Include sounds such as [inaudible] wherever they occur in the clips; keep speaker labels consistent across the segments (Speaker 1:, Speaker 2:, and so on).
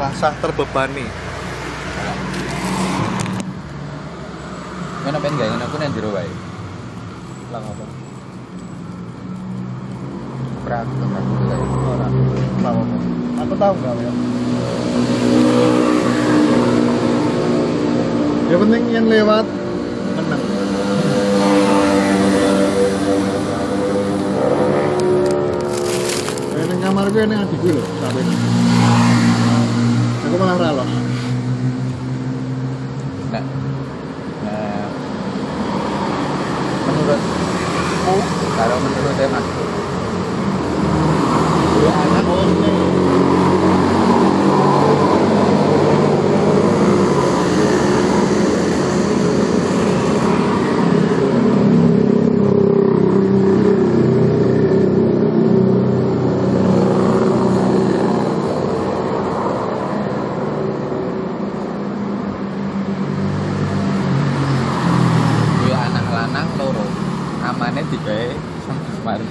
Speaker 1: Rasa terbebani.
Speaker 2: Mana pengen gak? Aku nang jero wae.
Speaker 1: Lah apa?
Speaker 2: Prak, prak dulu wae.
Speaker 1: Ora. Lah apa? Aku tahu enggak ya. Ya penting yang lewat menang. Ini kamar gue ini adik gue loh, sampai Aku malah ralos.
Speaker 2: Nah, nah, menurutku, kalau menurut Mas,
Speaker 1: Dua anak oh ini.
Speaker 2: dua anak lanang loro, amane digawe sama semari.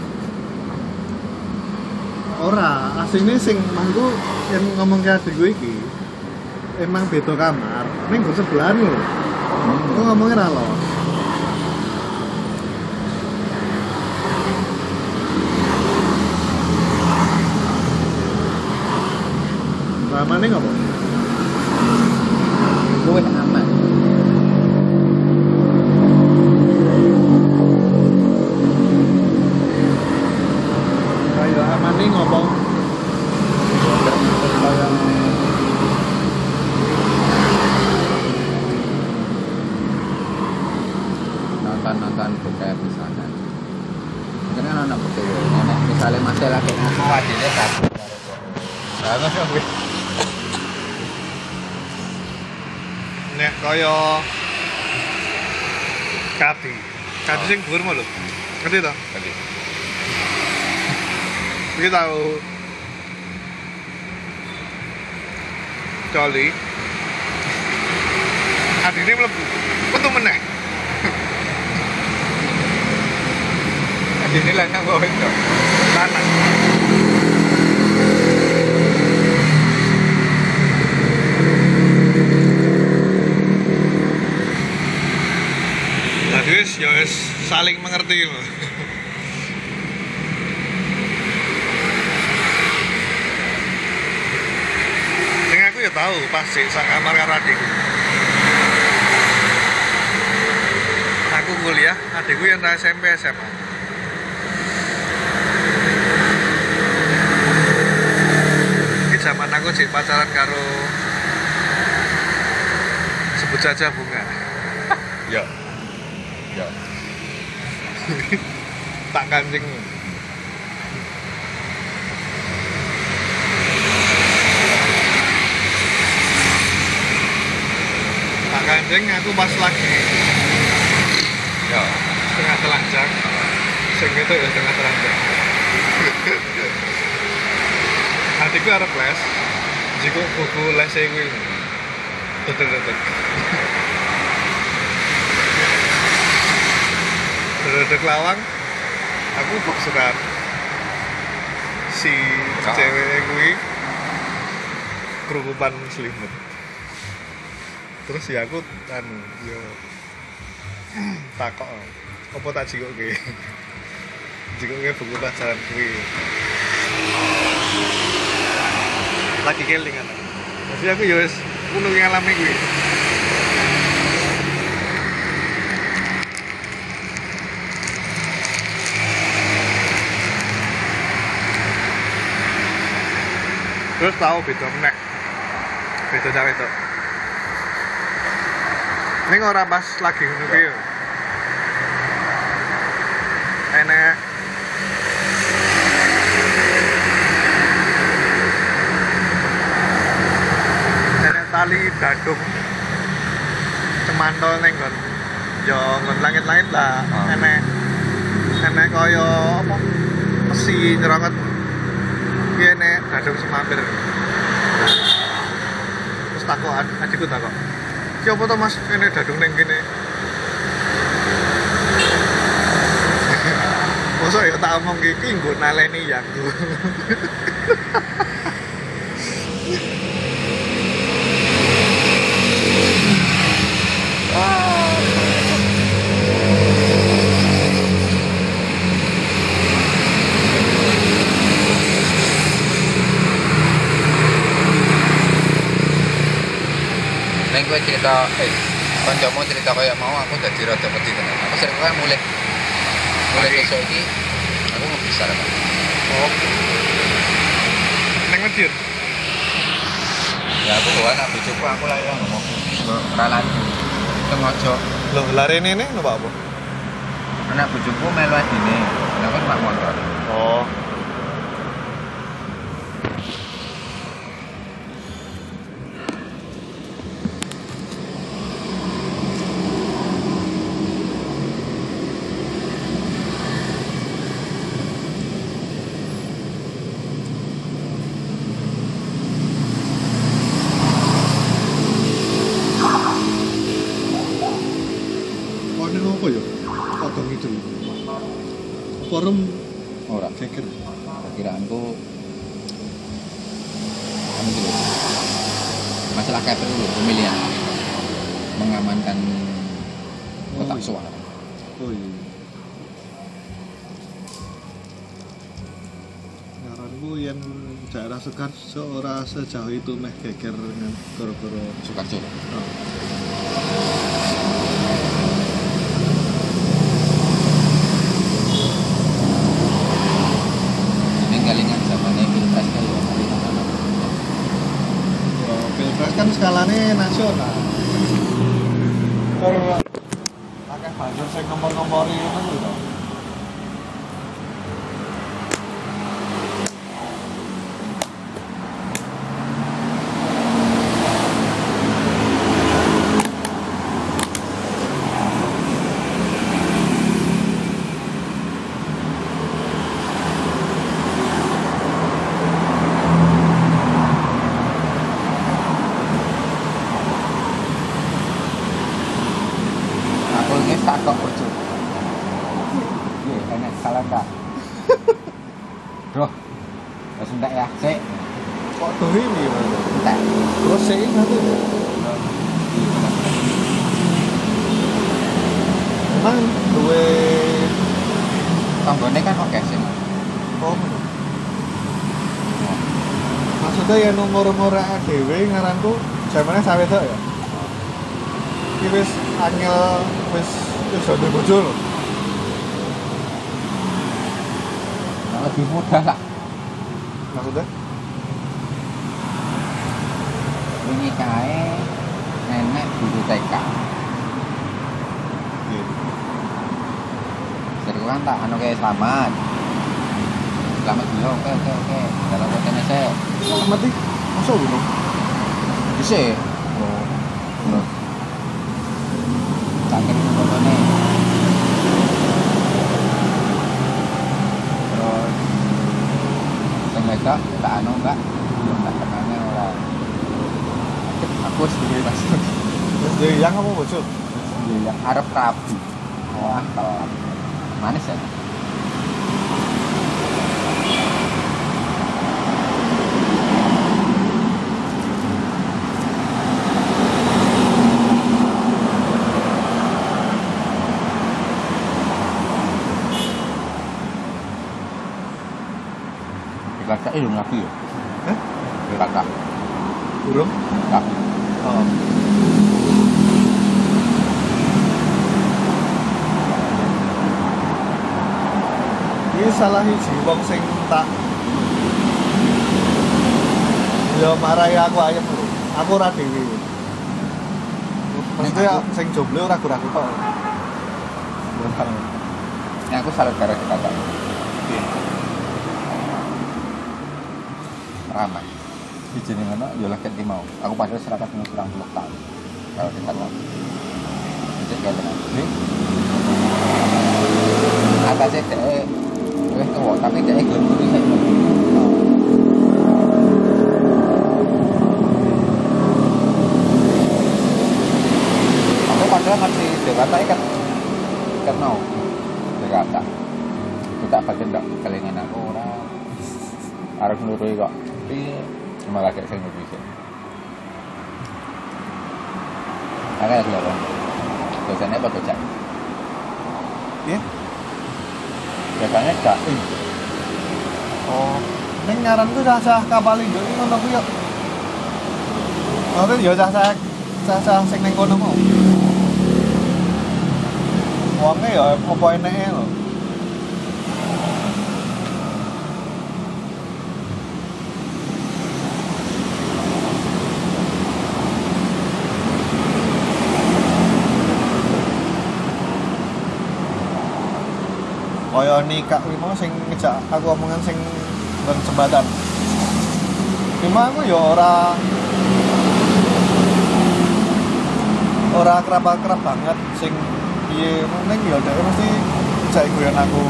Speaker 1: Ora, aslinya sing mangku adik gue iki emang beda kamar, ning gue sebelahan lho. Aku ngomongnya ra lo. Ramane ngopo?
Speaker 2: Luwih aman.
Speaker 1: Kayak amane ngomong kayak
Speaker 2: nonton-nonton bokep misalnya mungkin kan anak betul nenek misalnya masih lagi ngomong adilnya satu banget gue
Speaker 1: nek kaya kati. Kati sing dhuwur lho. Ngerti to?
Speaker 2: tadi
Speaker 1: Iki tahu Coli Adine mlebu Metu meneh
Speaker 2: ini lanang bawa itu
Speaker 1: lanang wis ya wis saling mengerti. Sing aku ya tahu pasti sak kamar karo adikku. Aku kuliah, adikku yang SMP SMA. Zaman aku sih pacaran karo sebut saja bunga.
Speaker 2: ya ya
Speaker 1: tak kancing. Tak kancing aku pas lagi
Speaker 2: ya
Speaker 1: setengah telanjang. Sing itu ya setengah telanjang. Adikku arep les. Jiko buku les e kuwi. Tetek-tetek. Tetek lawang. Aku buk surat. Si
Speaker 2: Ah.
Speaker 1: cewek kuwi kerukupan selimut. Terus ya aku anu yo [clears throat] takok apa tak jikoke [laughs] jikoke buku pelajaran kuwi lagi keling kan jadi aku ya wis ngono ngalami kuwi terus tahu beda meneh beda cawe itu. Ini ora pas lagi ngono ki yo. Enek enek tali dadung cemantol kon yo ngon langit-langit lah.
Speaker 2: Ah.
Speaker 1: enek enek kaya apa? Besi nyeronget dadung semampir takok ad- adikku takok ki apa to mas? Kene [laughs] dadung neng kene. Masa ya tak omong ki nggo naleni yang [laughs]
Speaker 2: Neng gue cerita, eh, kancamu cerita kayak mau aku jadi rada wedi tenan. Aku sering kan mulai mulai besok ini aku nggak bisa lah.
Speaker 1: Oh. Neng Medion.
Speaker 2: Ya aku bawa anak bojoku aku lah yang ngomong. Ralan. Sengaja
Speaker 1: Loh, lari ini nih numpak apa?
Speaker 2: anak bojoku melu ini. Aku numpak motor.
Speaker 1: Oh. Oh, ini apa ya? Potong itu. Forum
Speaker 2: Ora.
Speaker 1: geger.
Speaker 2: Perkiraanku anu dulu. Masalah KPU dulu pemilihan mengamankan kotak
Speaker 1: Oh, iya.
Speaker 2: suara.
Speaker 1: Oh iya. Ngaranku yang Sekar seorang sejauh itu meh geger dengan koro-koro.
Speaker 2: Sukarjo.
Speaker 1: Oh.
Speaker 2: Zamannya pilpres kan ya.
Speaker 1: Pilpres kan skalanya nasional. Banjur saya nomor-nomori itu lho.
Speaker 2: Aku ini takut bojo. Iya, enak salah enggak? Bro. Terus enggak ya? Sik,
Speaker 1: Kok tuh ini Mas?
Speaker 2: entek.
Speaker 1: Terus sih satu. Emang duwe
Speaker 2: Tanggone kan oke sih.
Speaker 1: Oh, ngono. Maksudnya ya nomor-nomor dhewe ngaranku zamane sawe tok ya. Iki wis angel wis wis ada bojo lho.
Speaker 2: Nah, lebih mudah lah.
Speaker 1: Maksudnya?
Speaker 2: Wingi kae nenek guru TK. Jadi kan tak anu kayak selamat. Selamat dulu, oke oke oke. Dalam kontennya saya
Speaker 1: iki. Masa
Speaker 2: bisa. Oh, terus. Tak kirim fotonya. Terus. Yang mereka tak anu enggak. Belum tak kenalnya orang. Aku sendiri pas
Speaker 1: Wis dhewe yang
Speaker 2: sendiri Arab Rabu. Wah, kalau manis ya. Kakak itu ngapi ya?
Speaker 1: Hah?
Speaker 2: Kakak,
Speaker 1: Burung?
Speaker 2: kakak.
Speaker 1: Oh. Ini salah hiji wong sing tak Ya marahi aku ayem lho. Aku ora dhewe. Maksudnya
Speaker 2: aku-
Speaker 1: sing jomblo ora ragu-ragu tok.
Speaker 2: Ini aku salut karena kakak. di sini mana? Ya, Yo lagi mau aku pada serakat minggu kurang puluh tahun. Kalau tingkat mau jadi gak ini? Apa sih teh eh tua. Tapi teh gue dulu saya aku pada ngerti Jakarta ikat ikat mau Jakarta. Kita pakai ndak kelingan aku orang. Harus nurui kok. Tapi cuma lagi sing bisa. Agak kelihatan. Biasanya apa Cak?
Speaker 1: Iya.
Speaker 2: Biasanya Cak.
Speaker 1: Oh, ning ngaranku sah-sah kapal induk iki ngono ku yo. Ora yo sah-sah sah-sah sing ning kono mau. Wonge yo apa eneke lho. Kaya nikah kuwi mau sing ngejak aku omongan sing ben jembatan. Cuma aku ya ora ora kerap-kerap banget sing piye mending ya dhek mesti ngejak guyon aku.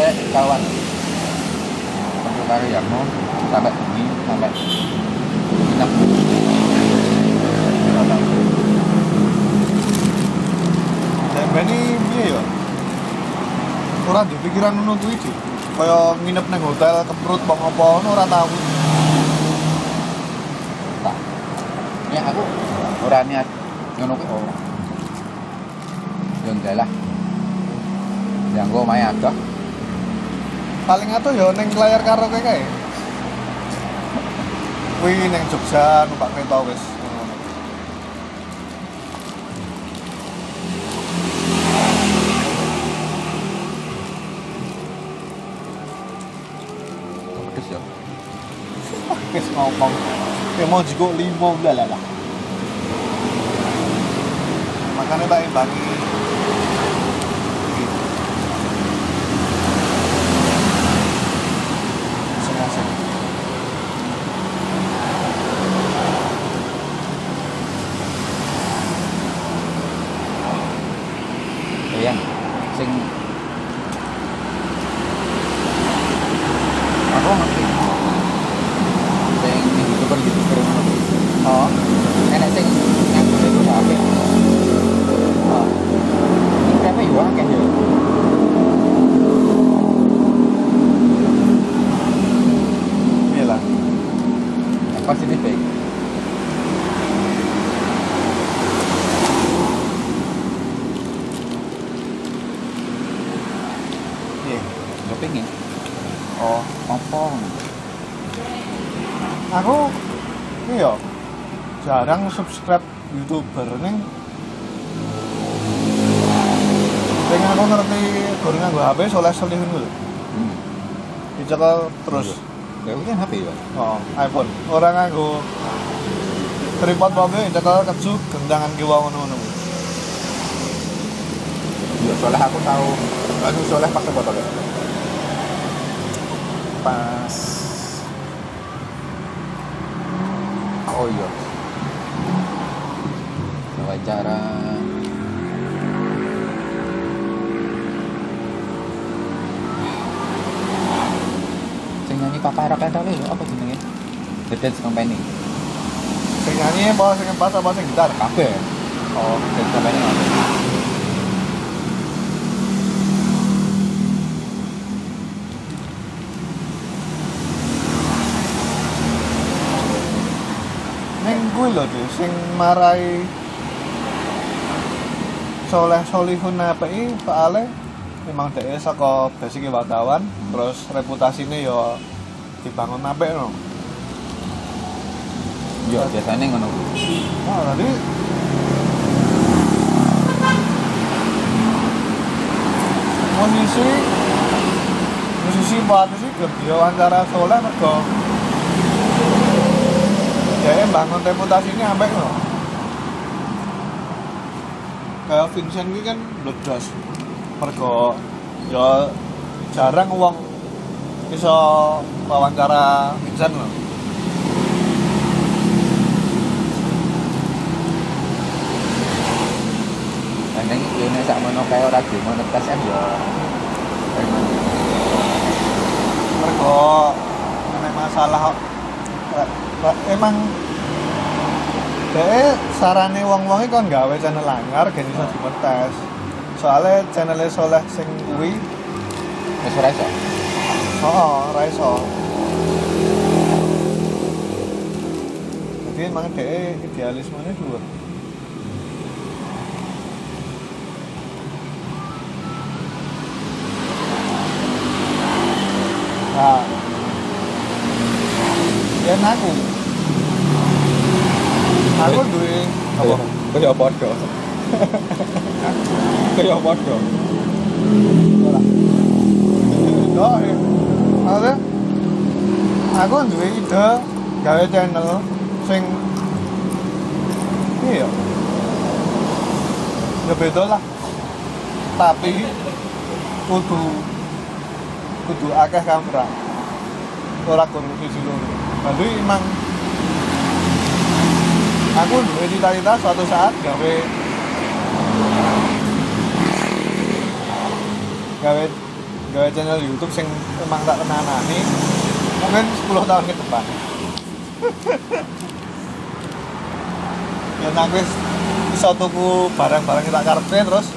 Speaker 2: gue kawan untuk karo yang mau sampai ini sampai enam
Speaker 1: Dan bani piye ya? Ora pikiran ngono kuwi. Kaya nginep nang hotel keprut bang apa ngono ora
Speaker 2: tak. Ya aku ora niat. Ngono kuwi. Oh. Yo enggak lah. Yang gue main ada
Speaker 1: Paling atuh ya ning layar karaoke kae. Kuwi ning Jogja numpak kereta wis mau jiko limo udah lah lah. Makanya tak imbangi. Iki. Sing-sing.
Speaker 2: iya sing aku ngerti sing youtuber youtuber ngono kuwi
Speaker 1: Oh,
Speaker 2: enak sing ngaku itu HP oh ini berapa ya akeh ya
Speaker 1: iya lah.
Speaker 2: yang positif baik
Speaker 1: Iya.
Speaker 2: gue pengen
Speaker 1: Oh,
Speaker 2: apa
Speaker 1: aku iya jarang subscribe youtuber ning Sing aku ngerti nganggo HP soleh solihun lho.
Speaker 2: hmm.
Speaker 1: Dicekel terus.
Speaker 2: ya kan HP ya
Speaker 1: Oh, iPhone. Orang nganggo tripod mobil dicekel keju gendangan kiwa ngono-ngono.
Speaker 2: ya soalnya aku tahu aku soalnya pakai botolnya pas oh iya wawancara sing nyanyi and roll lho apa jenenge? The Dance Company.
Speaker 1: Sing nyanyi apa? Sing pas apa? Sing gitar?
Speaker 2: kabeh.
Speaker 1: Oh,
Speaker 2: Dance Company.
Speaker 1: Ning kuwi lho, Dik, sing marai soleh solihun apa iki soalnya? Memang dhek saka basic wartawan terus reputasine ya dibangun apik no.
Speaker 2: Yo biasanya ngono.
Speaker 1: Nah, tadi musisi musisi batu sih gelem diwawancara soleh mergo ya bangun reputasinya ambek loh kayak Vincent ini kan bledas mergo ya jarang uang iso wawancara Vincent loh
Speaker 2: Nah, ning kene sak mono kae ora dimonetas kan ya.
Speaker 1: mergo nek masalah eh, eh, emang Dek, sarane wong-wonge kon gawe channel anyar gen iso dimontes. Soale channel soleh sing kuwi,
Speaker 2: Wis ora iso.
Speaker 1: oh, ora iso. Jadi emang dek idealismenya dhuwur. Nah, yen aku aku duwe apa?
Speaker 2: Kaya padha. [laughs] Kaya padha.
Speaker 1: Ora. Oh, iya. Maksudnya, aku duwe ide gawe channel sing iya ya beda lah tapi kudu kudu akeh kamera ora kudu siji loro jadi emang aku duwe cita-cita suatu saat gawe gawe gawe channel YouTube sing emang tak kenanani mungkin 10 tahun ke depan [laughs] ya wis iso tuku barang-barang tak karepe terus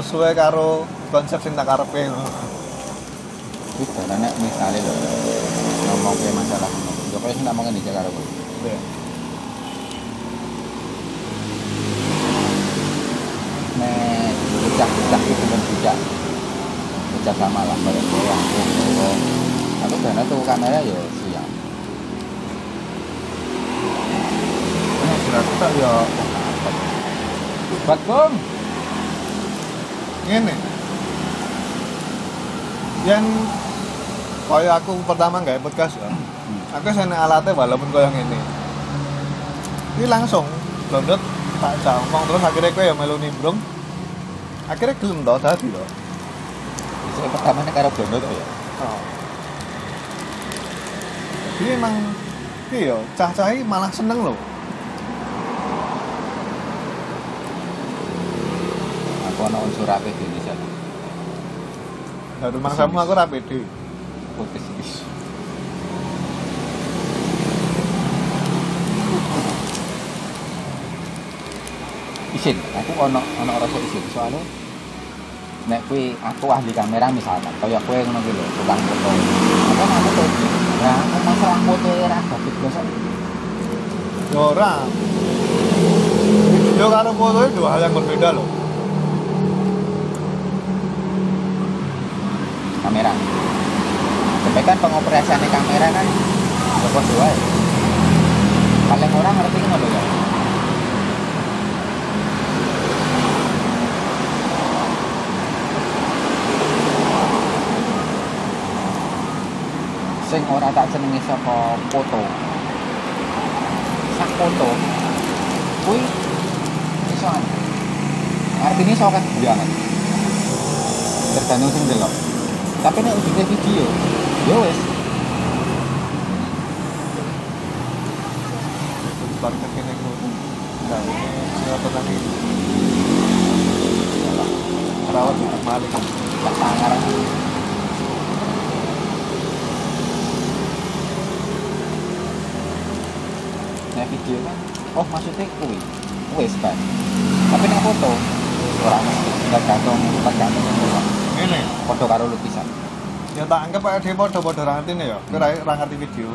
Speaker 1: sesuai karo konsep sing tak karepe
Speaker 2: Wis barane misale lho. Ngomong masalah. Yo kaya sing ngomongin iki karo kowe.
Speaker 1: Ya.
Speaker 2: Nek bocah-bocah bocah. Bocah sama lah kaya kowe aku. dana tuh kamera yo siap.
Speaker 1: Ini berarti tak ya
Speaker 2: Buat Bung.
Speaker 1: ngene yang kaya aku pertama nggak podcast ya aku sana alatnya walaupun kaya ngene ini langsung download tak gampang terus akhirnya kue ya melu nimbrung akhirnya gelem tau tadi loh
Speaker 2: Sing pertama nek karo Bono to ya.
Speaker 1: oh. jadi emang iya cah-cah ini malah seneng loh
Speaker 2: Aku ana unsur apik di Indonesia.
Speaker 1: dari mangsamu aku rapi deh
Speaker 2: Isin, aku ono ono rasa isin soalnya nek kuwi aku ahli kamera misalkan kaya kowe ngono kuwi lho tukang foto. Aku mau foto. Nah aku masalah foto ora dapat biasa
Speaker 1: ya ora. Video karo foto itu dua hal yang berbeda loh
Speaker 2: kamera. Tapi kan pengoperasiannya kamera kan apa dua ya. Paling orang ngerti kan apa ya sing ora tak senengi saka foto sak foto kuwi iso anu. artinya iso kan? Banget tergantung sing delok. Tapi nek ujungnya video ya wes
Speaker 1: baru kene ngono nah ini siapa tadi? Rawat balik kan
Speaker 2: tak sangar video kan oh maksudnya kuwi wes kan tapi nek foto ora mesti tergantung tergantung
Speaker 1: ini.
Speaker 2: Foto karo lukisan
Speaker 1: yang tak anggap kayak podo podo ra ngerti nih ya. Aku ra ra ngerti video.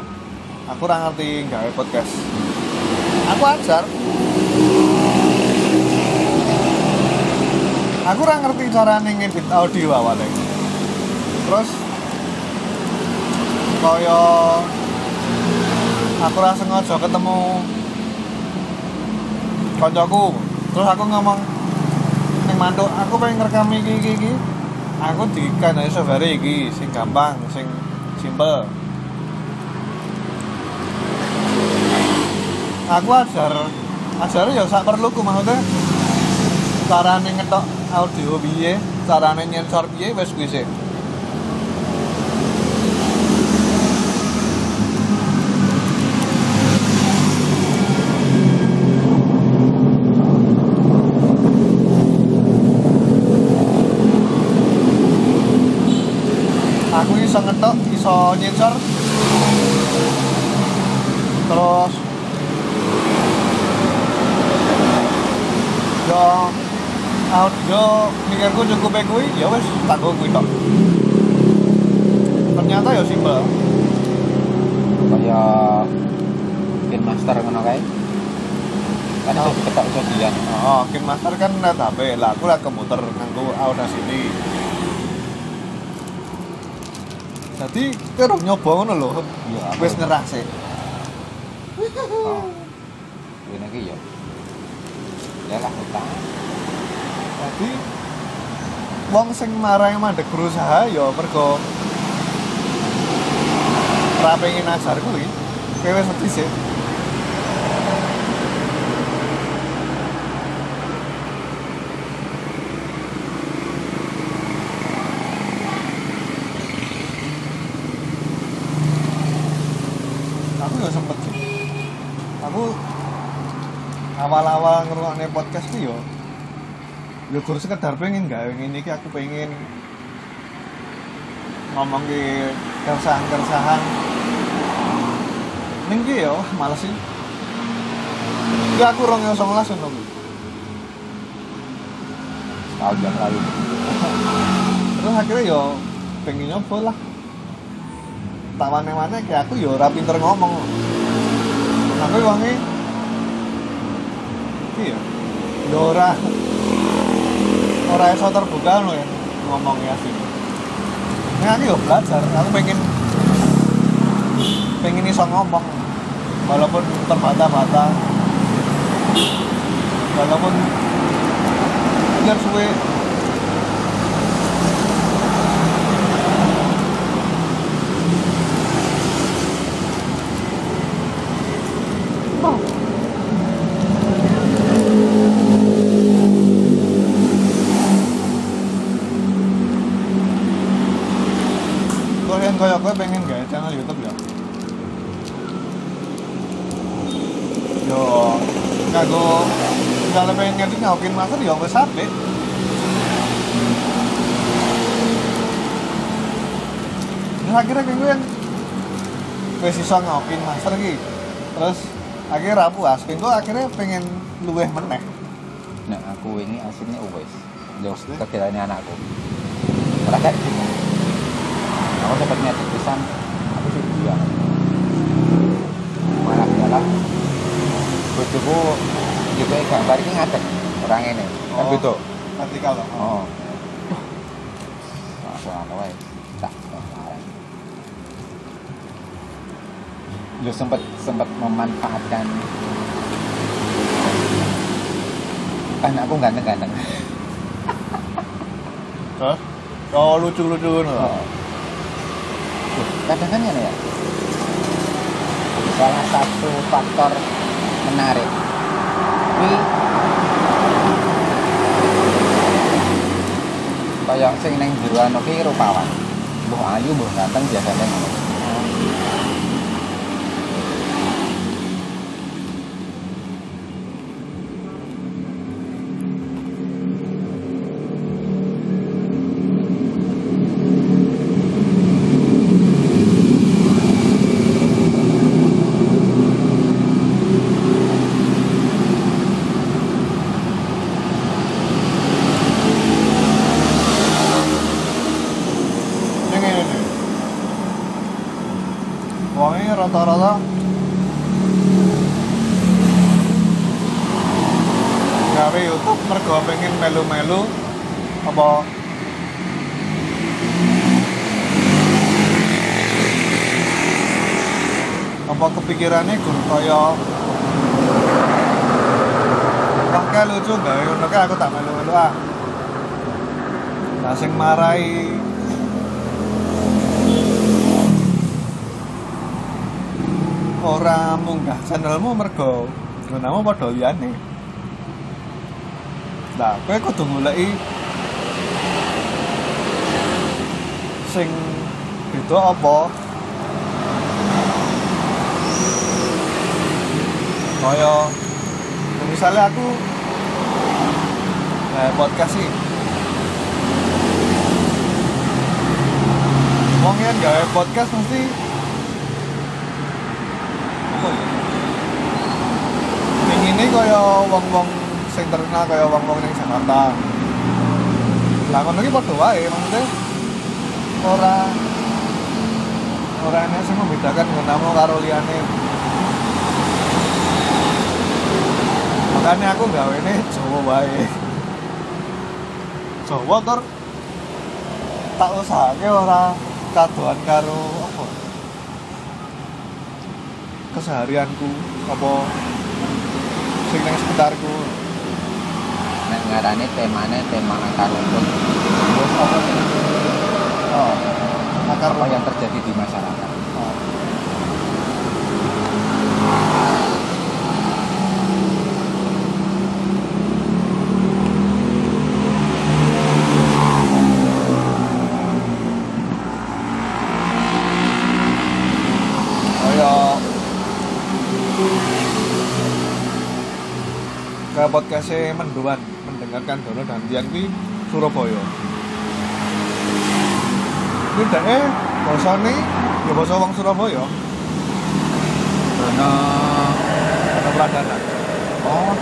Speaker 1: Aku ra ngerti gawe podcast. Aku ajar. Aku ra ngerti cara ngedit audio awalnya. Terus kaya aku rasa sengaja ketemu koncoku terus aku ngomong ning mantuk aku pengen ngerekam iki iki iki. Aku dikan aja software iki sing gampang sing simple aku ajar ajar ya sak perluku maksudnya. Carane ngetok audio piye carane nyensor piye wis kuwi sih iso ngetok iso nyensor terus yo audio mikirku cukup baik kuwi ya wes tak kuwi tok. Ternyata ya simpel.
Speaker 2: Kaya Kin Master ngono kae. Kan iso
Speaker 1: Oh.
Speaker 2: diketok iso dian.
Speaker 1: Oh Kin Master kan net HP lah aku lah kemuter nganggo Audacity jadi karo nyoba ngono lho.
Speaker 2: Iya,
Speaker 1: wis nyerah sih
Speaker 2: oh. Ini iki ya. Ya lah utang.
Speaker 1: Jadi wong sing marang mandek berusaha ya mergo ora pengen ajar kuwi. Kowe wis wedi sih ngerungokne podcast ki yo ya gur sekedar pengen gawe ngene iki aku pengen ngomong ke keresahan-keresahan ning ki yo males sih Ya aku 2019 ngono kuwi.
Speaker 2: tahun yang lalu
Speaker 1: Terus akhirnya yo pengen nyoba lah. Tak mana-mana kayak aku yo pinter ngomong. Aku wonge iya. Yo ora. Ora iso terbuka no ya ngomongnya sih. Nah, aku yo belajar, aku pengen pengen iso ngomong walaupun terbata-bata. Walaupun biar suwe. Kalian kaya gue pengen gak channel YouTube ya? Yo, kagak ngerti ngaukin master ya wes sampe. Terus akhirnya kayak gue yang wes iso ngaukin master ki. Terus akhirnya ra puas, kayak gue akhirnya pengen luweh meneh.
Speaker 2: nah aku ini aslinya wes jauh kegiatannya anakku mereka aku dapat niat pisan aku sih dia malah malah bojoku juga gambar ini ngadeg orang ini kan
Speaker 1: Oh.
Speaker 2: gitu
Speaker 1: Vertikal loh.
Speaker 2: oh aku anu wae tak Yo sempat sempat memanfaatkan anakku ganteng-ganteng.
Speaker 1: Terus? [laughs] Oh lucu-lucu ngono.
Speaker 2: Oh. Kadang kan ya salah satu faktor menarik ini kayak sing neng jero anu ki rupawan. Mbuh ayu mbuh ganteng biasanya ngono
Speaker 1: Ini ngene nih. Wongnya rata-rata gawe YouTube mergo pengen melu-melu apa? Apa kepikirannya? Guru kaya. Wah kayak lucu gawe ngono aku tak melu-melu ah. Nah sing marai. Ora munggah channelmu mergo gunamu padha liyane. Lah, kowe kudu goleki sing beda apa? Kaya misalnya aku eh, podcast sih. Wong yen gawe podcast mesti apa ya? Ini kaya wong-wong sing terkenal kaya wong-wong ning Jakarta. Lah ngono iki padha wae maksudnya ora ora ana sing membedakan gunamu karo liyane. Makanya aku gawe ini Jawa wae. Jawa tur tak usahake ora kadoan karo apa keseharianku apa sing nang
Speaker 2: ngarane temane tema akar rumput. Terus apa sih?
Speaker 1: Oh. Akar
Speaker 2: apa yang terjadi di masyarakat?
Speaker 1: Oh. Kayak podcastnya Menduan mendengarkan Dono dan Tian kuwi Surabaya. Ini deh bosone ya basa wong Surabaya.
Speaker 2: Dono
Speaker 1: ada Pradana
Speaker 2: oh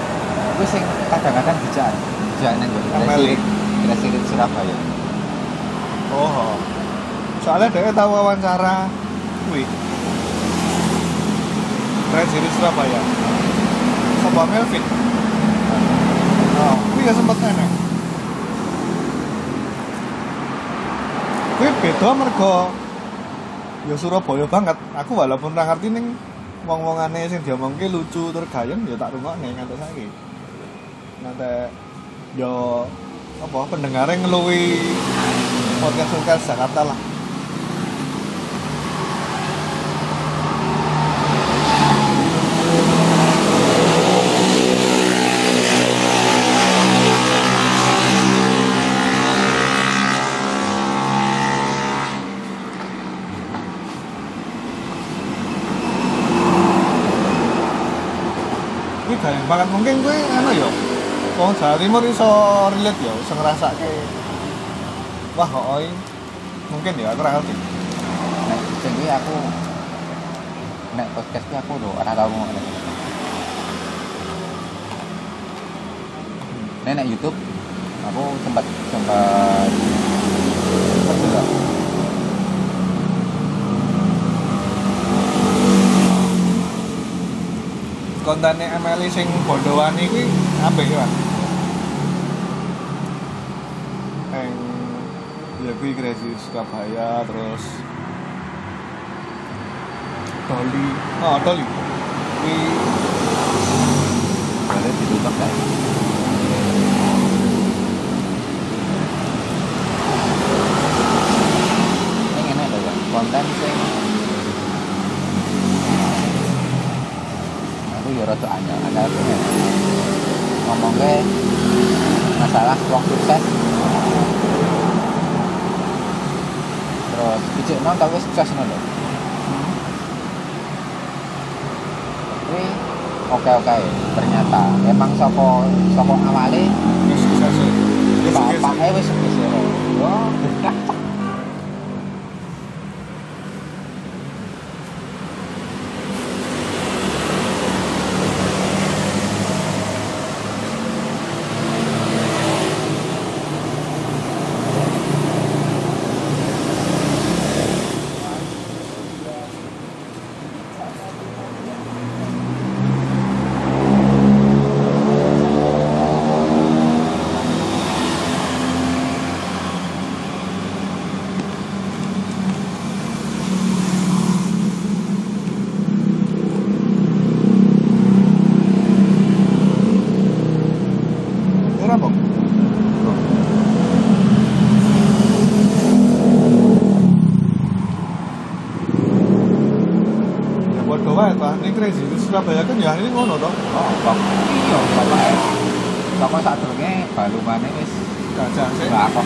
Speaker 2: itu sing kadang-kadang dijak dijak nang
Speaker 1: Ameli.
Speaker 2: Residensi Surabaya.
Speaker 1: Oh soalnya dia tahu wawancara kuwi. Presiden Surabaya. Sama Melvin? Oh ya sempet enak kuwi beda mergo ya Surabaya banget. Aku walaupun ra ngerti ning wong-wongane sing diomongke lucu tur gayeng ya tak rungokne nganti saiki. Nganti yo apa pendengarnya ngeluwi podcast podcast Jakarta lah Ini gayeng banget mungkin gue anu ya Wong Jawa Timur iso relate ya, iso ngrasake wah kok oi? Mungkin ya aku ora ngerti.
Speaker 2: nek kuwi aku nek podcast aku lho ora tau ngomong Nek nek YouTube aku sempat sempat sempat juga
Speaker 1: Kontennya Emily sing bodowani kuwi apik ya. Yang ya kuwi Crazy Surabaya terus Dolly. Oh, Dolly. Kuwi
Speaker 2: boleh ditutup kan konten sing aku ya ngomongnya masalah wong sukses terus ijek non tapi sukses ngono lho. Tapi oke oke ternyata. Emang soko soko awale?
Speaker 1: Wis sukses. Sukses.
Speaker 2: bapaknya wis sukses ya [laughs] Wah,
Speaker 1: Ora apa? Ya bodoh wae ta, ning Crazy Surabaya kan ya ini ngono to.
Speaker 2: Oh, bang. Iya, bapak. Bapak saat durungnya balungane wis
Speaker 1: Gajah sih.
Speaker 2: bakok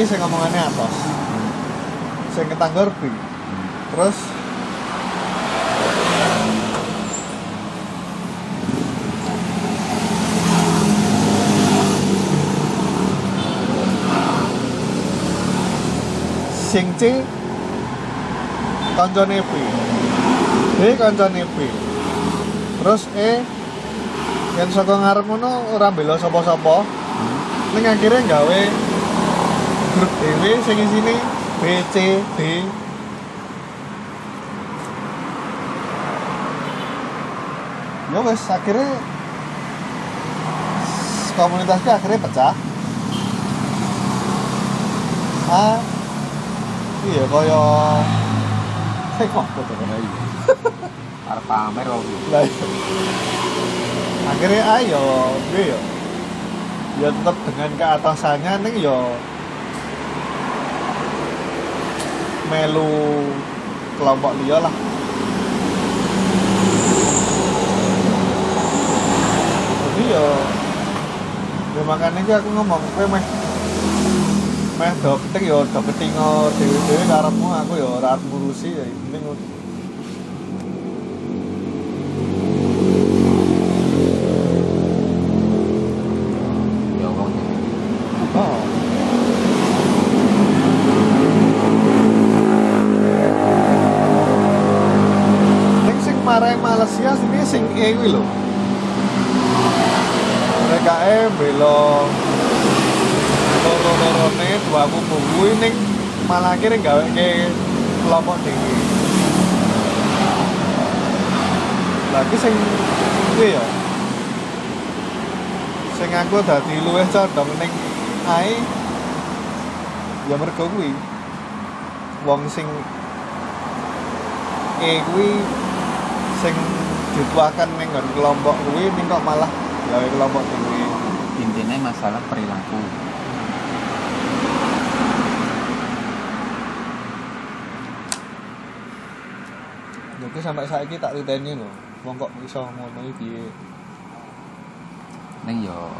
Speaker 1: iki sing ngomongannya atos. Sing ketanggor B. Terus sing C kancane B. B kancane B. Terus E yang saka ngarep ngono ora bela sapa-sapa. Ning akhirnya gawe grup dhewe sing isine B, C, D. Ya wes akhirnya komunitasnya akhirnya pecah. Ah, iya kaya saya kok foto
Speaker 2: arep pamer kok
Speaker 1: lah iya. akhirnya ayo gue ya ya tetap dengan keatasannya nih yo melu kelompok liya lah. Jadi yo ya makanya aku ngomong kowe meh meh do ketik yo do ketingo dhewe-dhewe karepmu aku yo ora ngurusi ya penting ngono.
Speaker 2: ya wong
Speaker 1: Oh. Ning sing marai Malaysia sini sing E kuwi lho. Mereka e belo loro-lorone dua kubu kuwi ning malah akhirnya gawe ke kelompok tinggi. Lagi sing kuwi ya. Sing aku dadi luwih condong ning ae ya mergo kuwi. Wong sing E kuwi sing dituakan ning kelompok kuwi ning kok malah gawe kelompok dhewe
Speaker 2: intinya masalah perilaku.
Speaker 1: Jadi sampai saat ini tak titeni loh, wong kok iso ngono iki? Piye?
Speaker 2: Yo.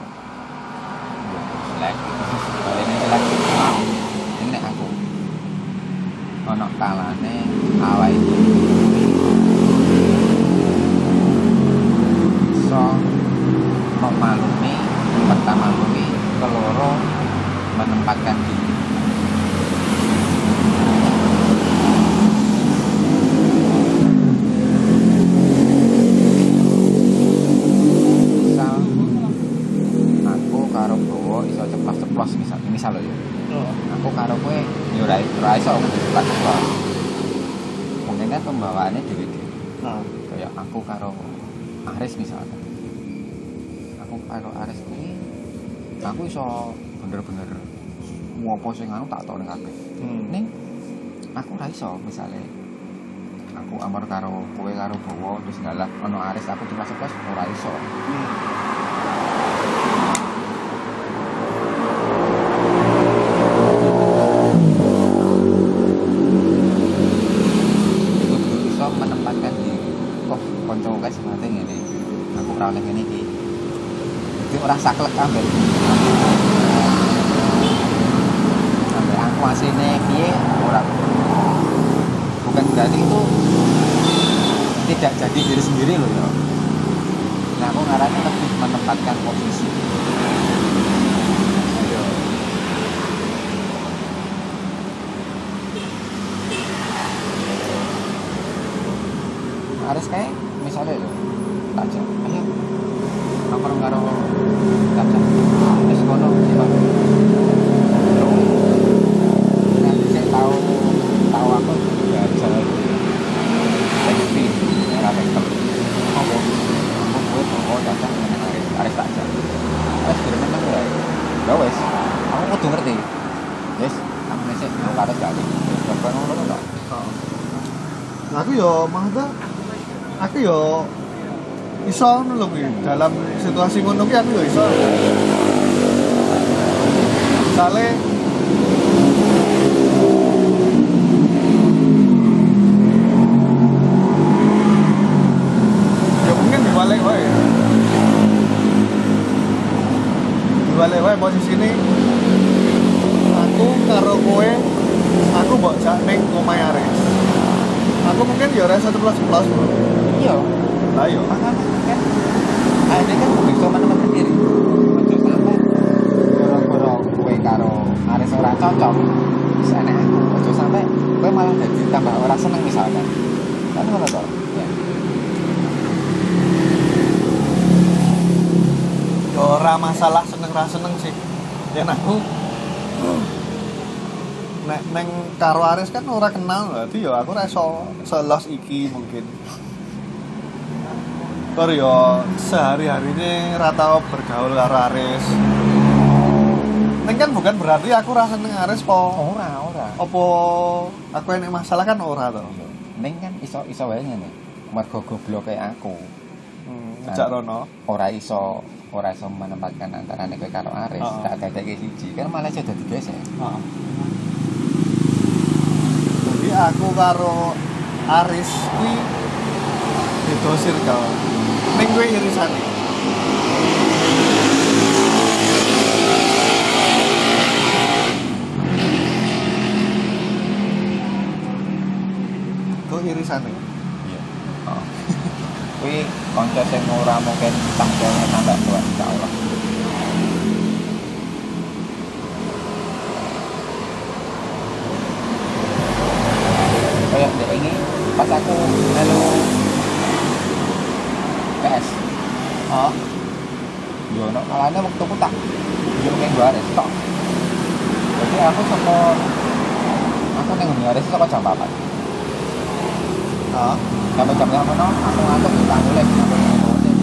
Speaker 2: Aku iso bener-bener ngopo sing anu tak tau ning kabeh.
Speaker 1: Hmm.
Speaker 2: ning aku ora iso misale aku amar karo kowe karo Bowo terus ngalah ono Aris aku cuma ceplos ora iso. Itu kudu iso menempatkan diri oh konco kae sebate ngene aku ora oleh ngene iki itu ora saklek ambek ambek aku asline piye ora bukan berarti itu tidak jadi diri sendiri loh ya. Nah aku ngaranya lebih menempatkan posisi Aris kayak misalnya lo Taja ayo nomor karo Taja wis kono sih nanti saya tahu tahu aku juga jalan taxi era vektor apa aku gue mau Taja dengan Aris Aris Taja Aris kira memang gue ya wes aku kudu ngerti wes aku nasi aku kata sekali bukan ngono kok
Speaker 1: Nah, aku yo maksudnya aku yo iso ngono lho. Dalam situasi ngono ki aku yo iso. Misale ya mungkin dibalik wae. Dibalik wae posisi ini aku karo kowe aku mbok jak ning omahe Aris. Aku mungkin ya ora satu plus plus bro.
Speaker 2: iya.
Speaker 1: Lah yo.
Speaker 2: makanya kan akhirnya kan bisa menemukan diri ojo sampai gara-gara kue karo Aris ora cocok. Bisa enak aku ojo sampai kue malah jadi tambah ora seneng misalkan. Kan ngono to? Ya
Speaker 1: Ya ora masalah seneng ra seneng sih. Ya aku nek neng karo Aris kan ora kenal berarti ya aku ora iso selos iki mungkin. Tur yo sehari-hari ini rata bergaul karo Aris. Neng kan bukan berarti aku rasa seneng Aris po.
Speaker 2: ora ora
Speaker 1: Apa aku enek masalah kan ora to.
Speaker 2: Neng kan iso iso wae ngene mergo goblok kayak aku
Speaker 1: Hmm, ngejak rono.
Speaker 2: ora iso ora iso menempatkan antara kowe karo Aris
Speaker 1: Oh.
Speaker 2: tak dadake siji kan malah jadi
Speaker 1: Heeh. Jadi aku karo Aris kuwi beda circle. Ning kowe irisane. Kok irisane?
Speaker 2: Iya. Oh. [laughs] Kuwi kanca sing ora mungkin tanggalnya tambah tua insyaallah. Kayak dek ini pas aku melu PS.
Speaker 1: Oh,
Speaker 2: Kalane waktu ku tak yo ning baris tok. Jadi aku saka aku ning baris saka jam 4.
Speaker 1: oh.
Speaker 2: sampai jam yang kono aku ngantuk kita nulis aku nulis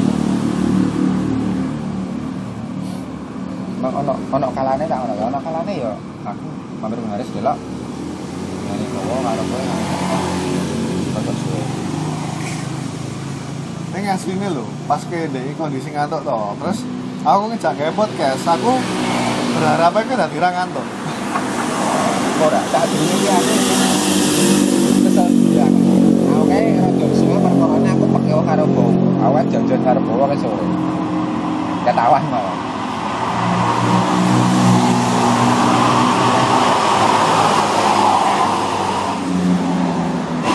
Speaker 2: Mak ono ono kalane tak ono ono kalane yo aku mampir ngaris delok ngene kowe karo kowe foto suwe
Speaker 1: Ning asline lho, pas ke ndek kondisi ngantuk to. Terus aku ngejak gawe podcast, aku berharap aku dadi ra ngantuk.
Speaker 2: ora tak durunge iki aku kesel ya aku aku pakai karo bowo. Awak jajan karo bowo ke sore. Ketawan.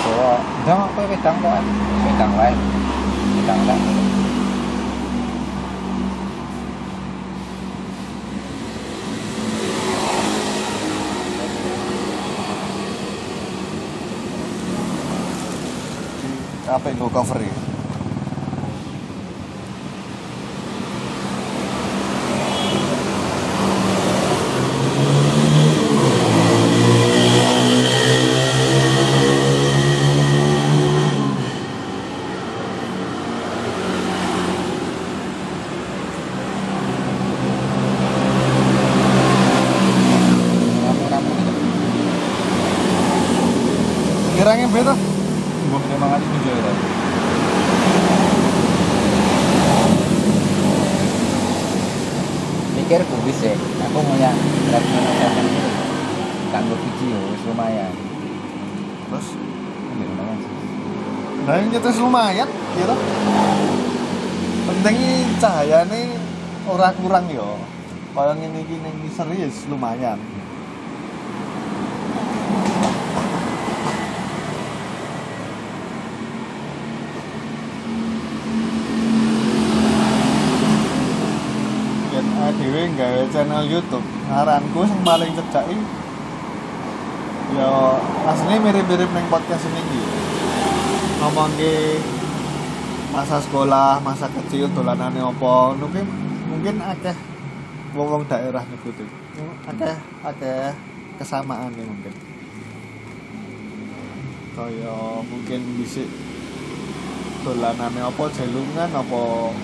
Speaker 2: Bowo, ndang kowe wedang kok. Wedang wae. Wedang tak.
Speaker 1: Apa itu cover ya
Speaker 2: lumayan
Speaker 1: gitu pentingnya cahayanya ora kurang yo kalau ini gini ini serius lumayan. Yen ADW nggawe channel YouTube. Ngaranku sing paling cedhak iki ya aslinya mirip-mirip neng podcast ini iki ngomong masa sekolah, masa kecil dolanane opo mungkin mungkin akeh wong-wong daerah nyebut akeh akeh kesamaan nih mungkin. Kaya mungkin bisa dolanane opo jelungan opo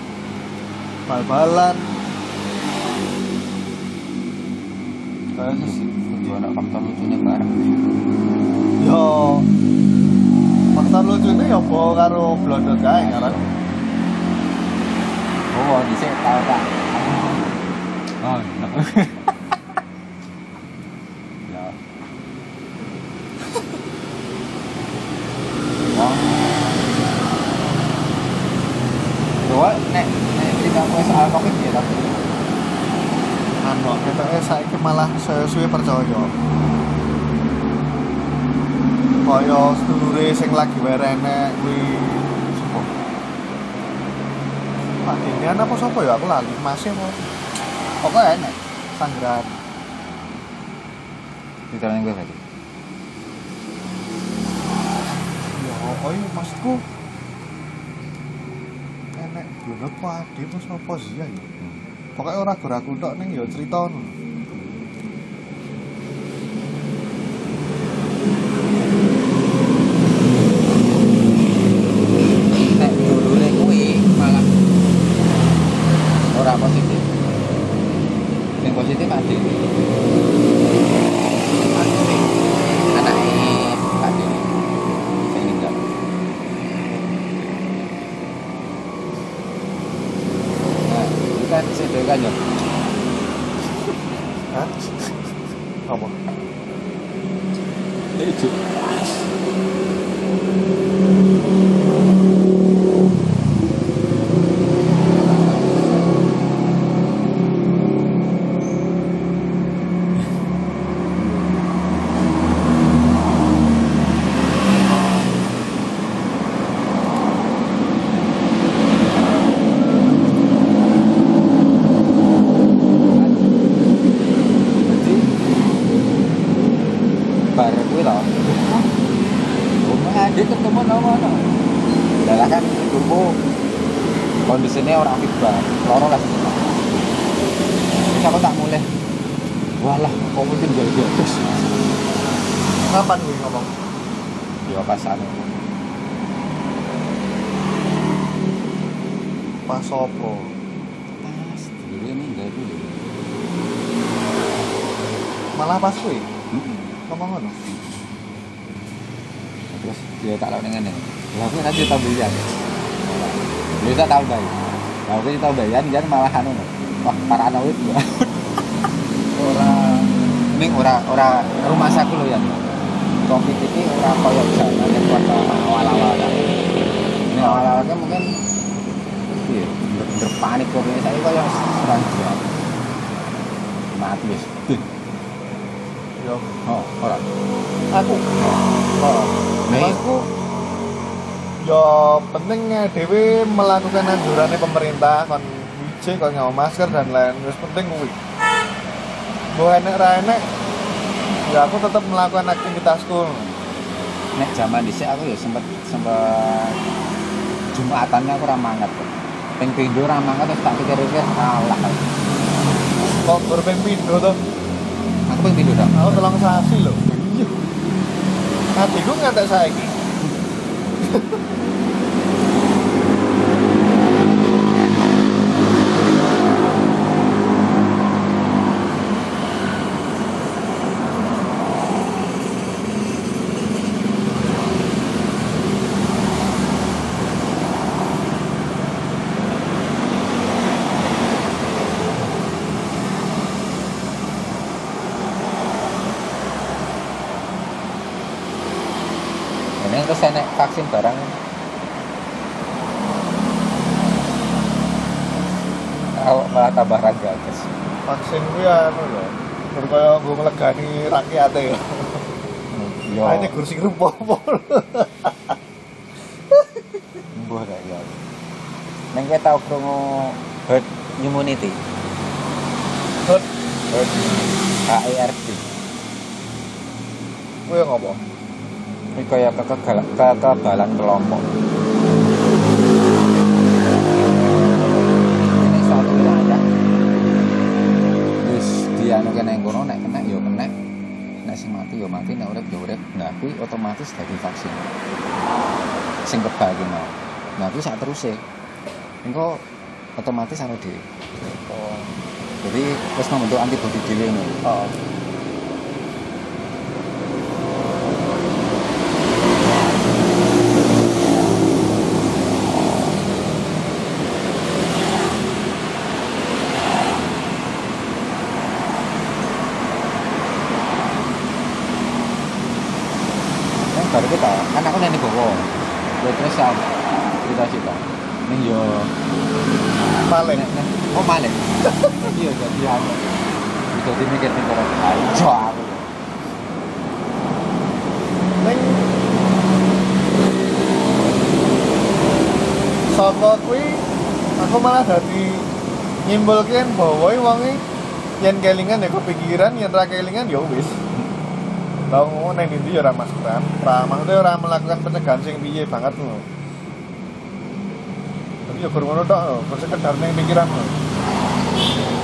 Speaker 1: bal-balan.
Speaker 2: Itu anak faktor lucunya bareng.
Speaker 1: yo faktor lucunya ya apa karo blondo kae ngaran
Speaker 2: Oh, di sini tahu tak? Oh, no. [laughs] Ya. Oh. Coba nek nek cerita kowe soal covid ya tapi
Speaker 1: anu saiki malah saya suwe percaya kaya sedulure sing lagi werene kuwi sapa Pak Dinian apa sapa ya? Aku lali masih apa pokoknya enek sanggeran.
Speaker 2: Yang gue tadi.
Speaker 1: ya oh iya maksudku. Enek blonot padi apa sapa sih ya pokoknya ora ragu tok ning ya cerita ngono.
Speaker 2: Nek dulure kuwi malah ora positif. Yang positif ada. Ada anaknya Pak Dini. Saya meninggal. Nah, itu kan saya kan ya.
Speaker 1: Hah? apa
Speaker 2: Itu. Jadi bar kuwi lho. Omong aja ketemu nama no. Lah kan ibuku kondisinya orang fit banget, loro lah sih. Terus aku tak mulai. Walah, kok mungkin gak terus.
Speaker 1: kapan gue ngomong
Speaker 2: Ya pas anu.
Speaker 1: pas sopo
Speaker 2: Pas dulu ini enggak dulu.
Speaker 1: malah pas gue
Speaker 2: Heeh.
Speaker 1: ngomong ngono
Speaker 2: Terus dia tak lawan dengan ini. Lah aku nanti bayan. Bisa tahu bayan. Lah aku jangan malah anu. Wah, para anak itu. Ning ora ora rumah saku lho ya. Covid iki ora koyo jaman kuat awal-awal. Ning awal-awalnya mungkin iya bener-bener panik kok ini saya yang serang dia mati wis.
Speaker 1: Yo,
Speaker 2: oh ora
Speaker 1: aku. Oh.
Speaker 2: Nih.
Speaker 1: Aku yo pentingnya dewe melakukan anjurannya pemerintah kon wije kon nyawa masker dan lain wis penting kuwi. Mbok enek ra enek ya aku tetap melakukan aktivitasku.
Speaker 2: nek zaman dhisik aku ya sempet sempet Jumatannya aku ra mangat kok. Ping pindho ra mangat terus tak pikir-pikir kalah.
Speaker 1: Kok berpeng pindho to?
Speaker 2: Aku ping pindho dong.
Speaker 1: Aku telang sasi lho. Iya. Hatiku ngantek saiki.
Speaker 2: Ini terus enek vaksin barang. Awak malah tambah raga guys.
Speaker 1: Vaksin kuwi anu lho. Gur kaya nggo nglegani rakyate ya.
Speaker 2: Yo.
Speaker 1: Ah, ini kursi rumput.
Speaker 2: Mbuh gak ya. Neng kowe tau krungu herd immunity.
Speaker 1: Herd.
Speaker 2: Herd HERD.
Speaker 1: Kuwi ngopo?
Speaker 2: Ini kaya kekebalan kelompok. Yo mati, nek urip yo urip. Nah, kuwi otomatis dadi vaksin. Sing kebal ki mau. Nah, kuwi sak teruse. Engko otomatis anu dhewe.
Speaker 1: Oh.
Speaker 2: Jadi wis membentuk antibodi dhewe ngono.
Speaker 1: Oh.
Speaker 2: Kan baru kita, kan aku nene bawa. Ya terus ya cerita-cerita. Ning yo
Speaker 1: Paling.
Speaker 2: nek- nek- oh maling. Iya jadi anu. Jadi mikir ning kono. Ayo aku.
Speaker 1: Ning Saka kuwi aku malah dadi nyimpulke bahwa wonge yen kelingan ya kepikiran, yen ra kelingan ya wis. Lah ngono ning ndi ya ora maskeran, ra maksudnya ora melakukan pencegahan sing piye banget lho. Tapi ya gur ngono tok, gur sekedar ning pikiran lho.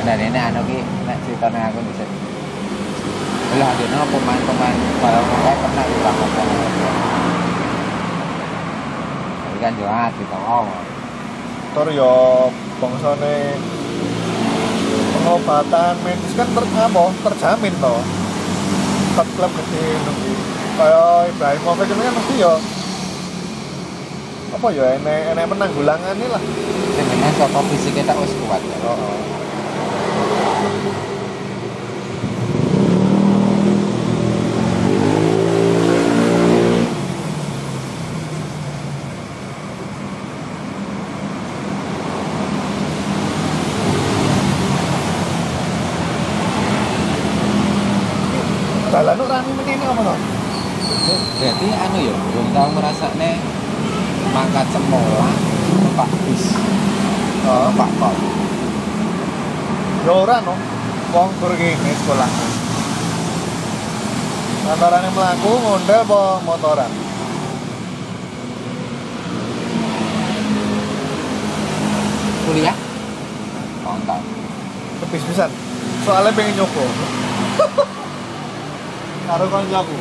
Speaker 2: Nah ini anu ki nek ceritane aku bisa. Lah dene pemain-pemain kalau kayak pernah. Tapi kan yo ah kita oh.
Speaker 1: Tor ya bangsane pengobatan medis kan ter, apa, terjamin toh. Klub-klub gede nunggu. Kayak Ibrahimovic ini kan mesti ya apa ya enek enek penanggulangan lah.
Speaker 2: Sebenarnya saka fisik kita wis kuat. ya.
Speaker 1: Oh, Dalan ora ini apa toh?
Speaker 2: Berarti anu ya, belum tahu ngerasane mangkat semola numpak bis,
Speaker 1: Oh,
Speaker 2: numpak kol.
Speaker 1: ya ora no. Wong gur kene sekolah. Antarane mlaku ngondel apa motoran?
Speaker 2: Kuliah? Kontak.
Speaker 1: Tepis pisan. Soalnya pengen nyoba. [laughs] Karo kancaku.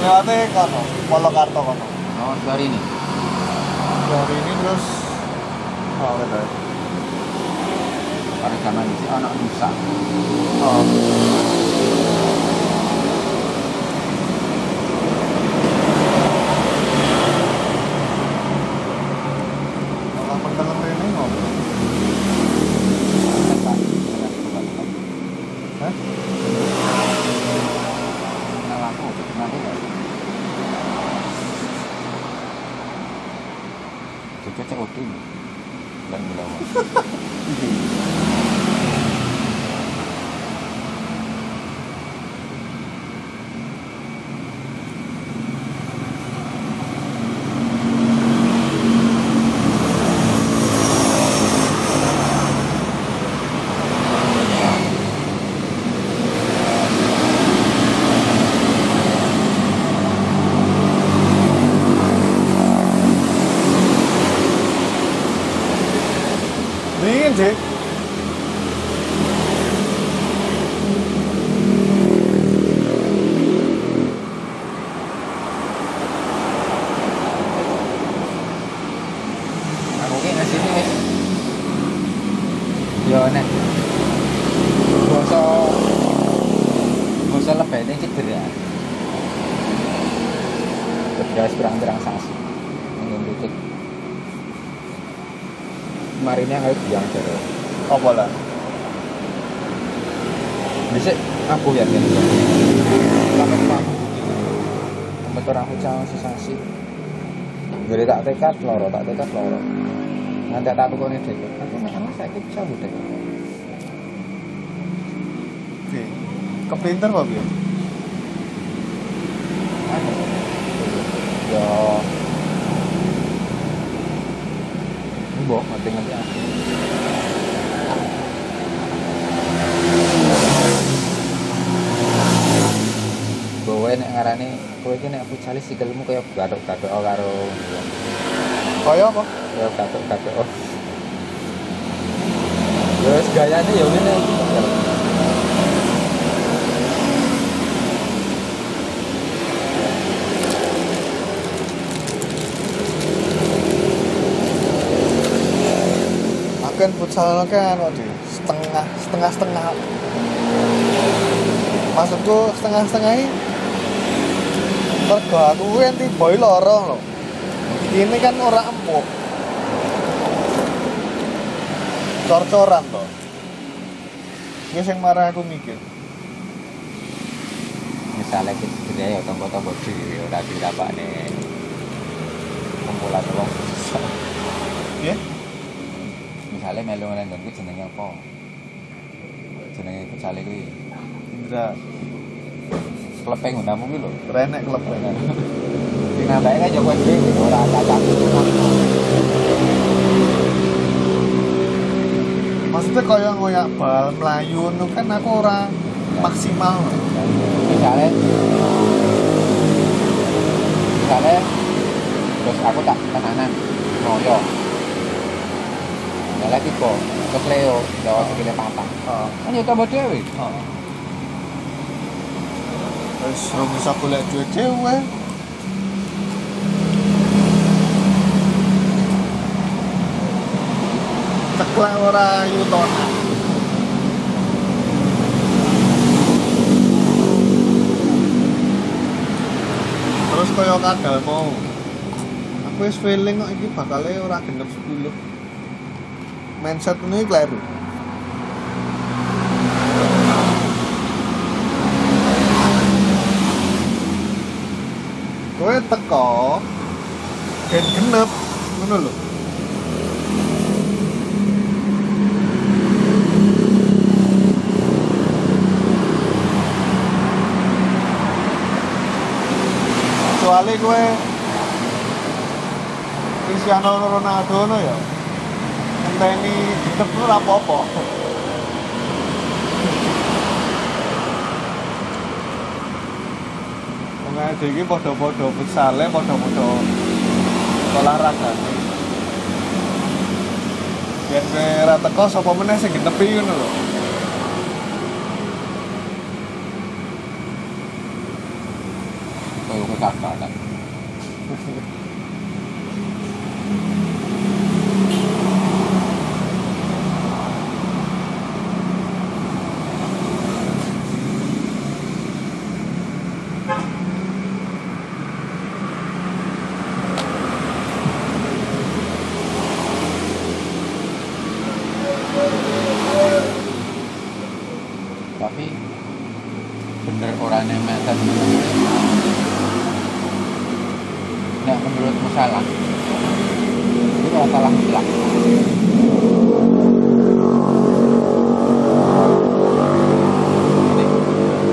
Speaker 1: Lewate kono, Polokarto kono.
Speaker 2: Oh, hari ini.
Speaker 1: Dari ini terus Oh, udah.
Speaker 2: Pada zaman itu anak Nusa.
Speaker 1: Oh. Malah pendengar ini ngomong. Hah?
Speaker 2: Kenal aku, kenal aku nggak? COD. Dan bilang.
Speaker 1: Dingin sih.
Speaker 2: Aku ki ngasih ini wis. Yo nek. Basa basa lebene cedera. Cedera wis pirang-pirang sasi. Ngene lutut. Kemarin yang harus biang jero.
Speaker 1: Apa lah?
Speaker 2: Bisa aku ya kan. Sampai kamu. Sampai orang hujan sesasi. Gede tak tekad loro, tak tekad loro. Nanti tak tukang ini dek. Aku masalah saya bisa dek.
Speaker 1: Oke. Kepinter kok ya?
Speaker 2: Yo. Mbok mati ngerti aku. Bawa nek ngarane kowe iki nek futsal sikilmu kaya gathuk-gathuk karo
Speaker 1: Kaya apa?
Speaker 2: kaya gathuk-gathuk. Ya wis gayane ya ngene iki.
Speaker 1: Akan futsal kan di setengah setengah setengah. Maksudku setengah setengah ini. Mergo aku kuwi enti boy loro lho. Ini kan ora empuk. Cor-coran to. Ini sing marah aku mikir.
Speaker 2: misalnya kita ya tombol-tombol dhewe ora dirapakne kumpulan wong
Speaker 1: Ya?
Speaker 2: misalnya melu nang nggonku jenenge apa jenenge futsal kuwi
Speaker 1: Indra,
Speaker 2: klepe nggunamu kuwi lho
Speaker 1: renek klub [laughs]
Speaker 2: sing nambahnya kan dhewe ora cacah
Speaker 1: Maksudnya kaya ngoyak bal melayu kan aku ora maksimal.
Speaker 2: misalnya misalnya terus aku tak tenanan ngoyo Misalnya tiga, terus Leo, Jawa sikile papat.
Speaker 1: Heeh.
Speaker 2: Kan ya tambah dhewe.
Speaker 1: Heeh. Wis ora bisa golek duit dhewe. Ceklek ora yutonan. Terus kaya kadal mau. Aku wis feeling kok iki bakale ora genep 10. Mindset ini kleru. kowe teko gen genep ngono lho kecuali kowe Cristiano Ronaldo no ya enteni genep ora apa-apa Wong ae iki padha-padha futsale, padha-padha olahragane. Yen kowe ora teko sapa meneh sing genepi ngono lho.
Speaker 2: Kayak kekakalan. Tapi bener orang yang meten Nah menurutmu salah Itu ora salah mutlak.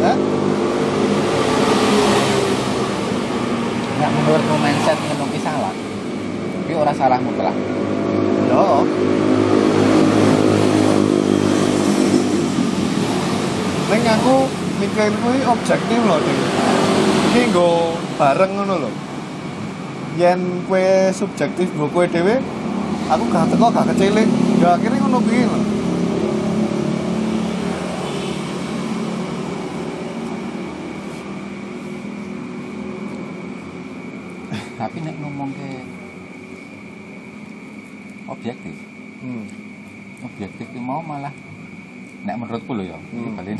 Speaker 1: Hah?
Speaker 2: Nek menurutmu mindset ngono ki salah. Ki ora salah mutlak.
Speaker 1: Yo. Ning aku mikirin kuwi objektif loh, Ding. Iki nggo bareng ngono lho. Yen kue subjektif nggo kue dhewe, aku gak teko gak kecilik. Ya akhirnya ngono kuwi lho. [laughs]
Speaker 2: Tapi nek ngomong ke objektif,
Speaker 1: Hmm.
Speaker 2: objektif ki mau malah nek menurutku lho ya,
Speaker 1: Hmm.
Speaker 2: balen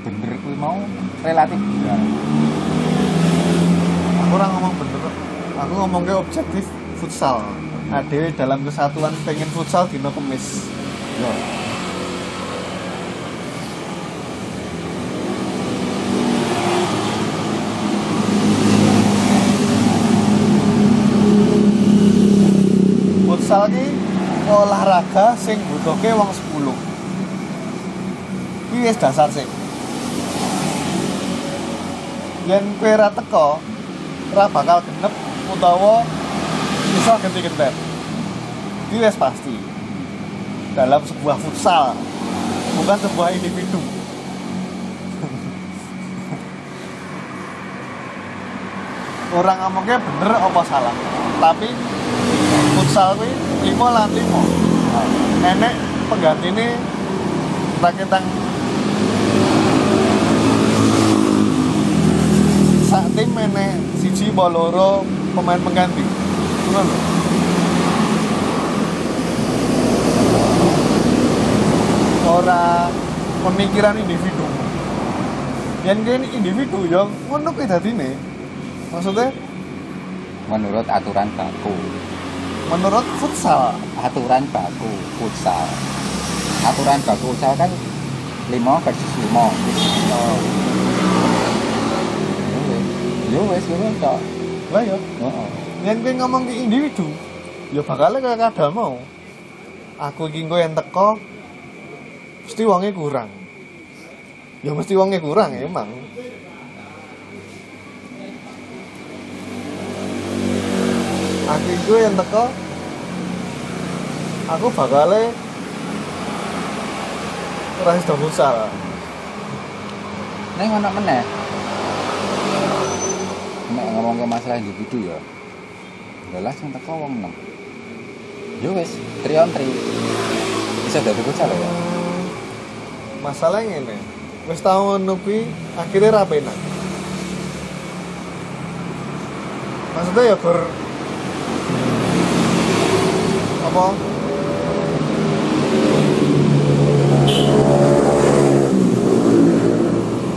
Speaker 2: bener kuwi mau relatif bener.
Speaker 1: Aku ora ngomong bener. Aku ngomong ke objektif futsal. Adewe dalam kesatuan pengen futsal dino kemis.
Speaker 2: Yo.
Speaker 1: Futsal ki olahraga sing butuhke wong 10. Kuwi wis dasar sih. Yen kowe ora teko, ora bakal genep utawa iso genti-gentet. Kuwi wis pasti. Dalam sebuah futsal, bukan sebuah individu. [laughs] Orang ngomongnya bener apa salah, tapi futsal kuwi lima lan lima. Nenek pengganti ini raketang menek siji apa loro pemain pengganti. Ngono lho. Ora pemikiran individu. Yang kene individu yo ngono kuwi dadine. Maksudnya
Speaker 2: Menurut aturan baku,
Speaker 1: menurut futsal
Speaker 2: aturan baku futsal. Aturan baku futsal kan 5 versus 5. Yo wis ngono tok.
Speaker 1: lah ya
Speaker 2: Heeh.
Speaker 1: yang gue ngomong ke individu ya bakalnya kayak kada mau aku iki gue yang teko mesti uangnya kurang ya mesti uangnya kurang emang aku iki yang teko aku bakalnya ora iso futsal
Speaker 2: Ning ono meneh. Ngomong ke masalah individu ya. Lelas sing teko wong 6. Yo wis, 3 on 3. Bisa dadi futsal ya.
Speaker 1: masalahnya ini wis tau kuwi akhirnya ra penak maksudnya ya ber apa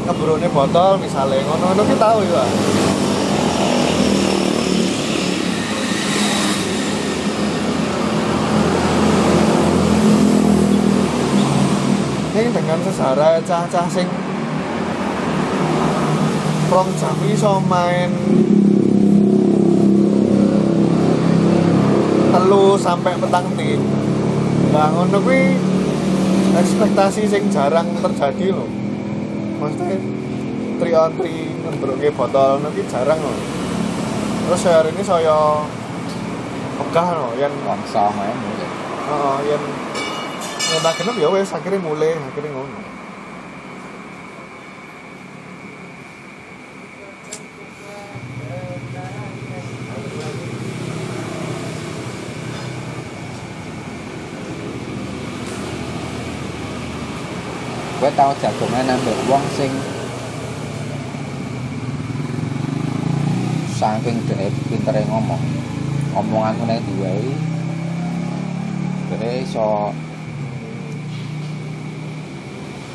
Speaker 1: ngeburune botol misalnya ngono-ngono ki tau ya dengan sesara cah-cah sing rong jam iso main telu sampai petang tim nah ngono kuwi ekspektasi sing jarang terjadi loh maksudnya tri on tri ngembrunge botol kuwi jarang loh terus hari ini saya pegah loh yang
Speaker 2: Bangsa main mulai.
Speaker 1: Heeh, yen yen tak genep ya wis akhirnya mulai, akhirnya ngono.
Speaker 2: Gue tau jagongan ambek wong sing saking dhek pintere ngomong. Omongan meneh diwai. Dhek iso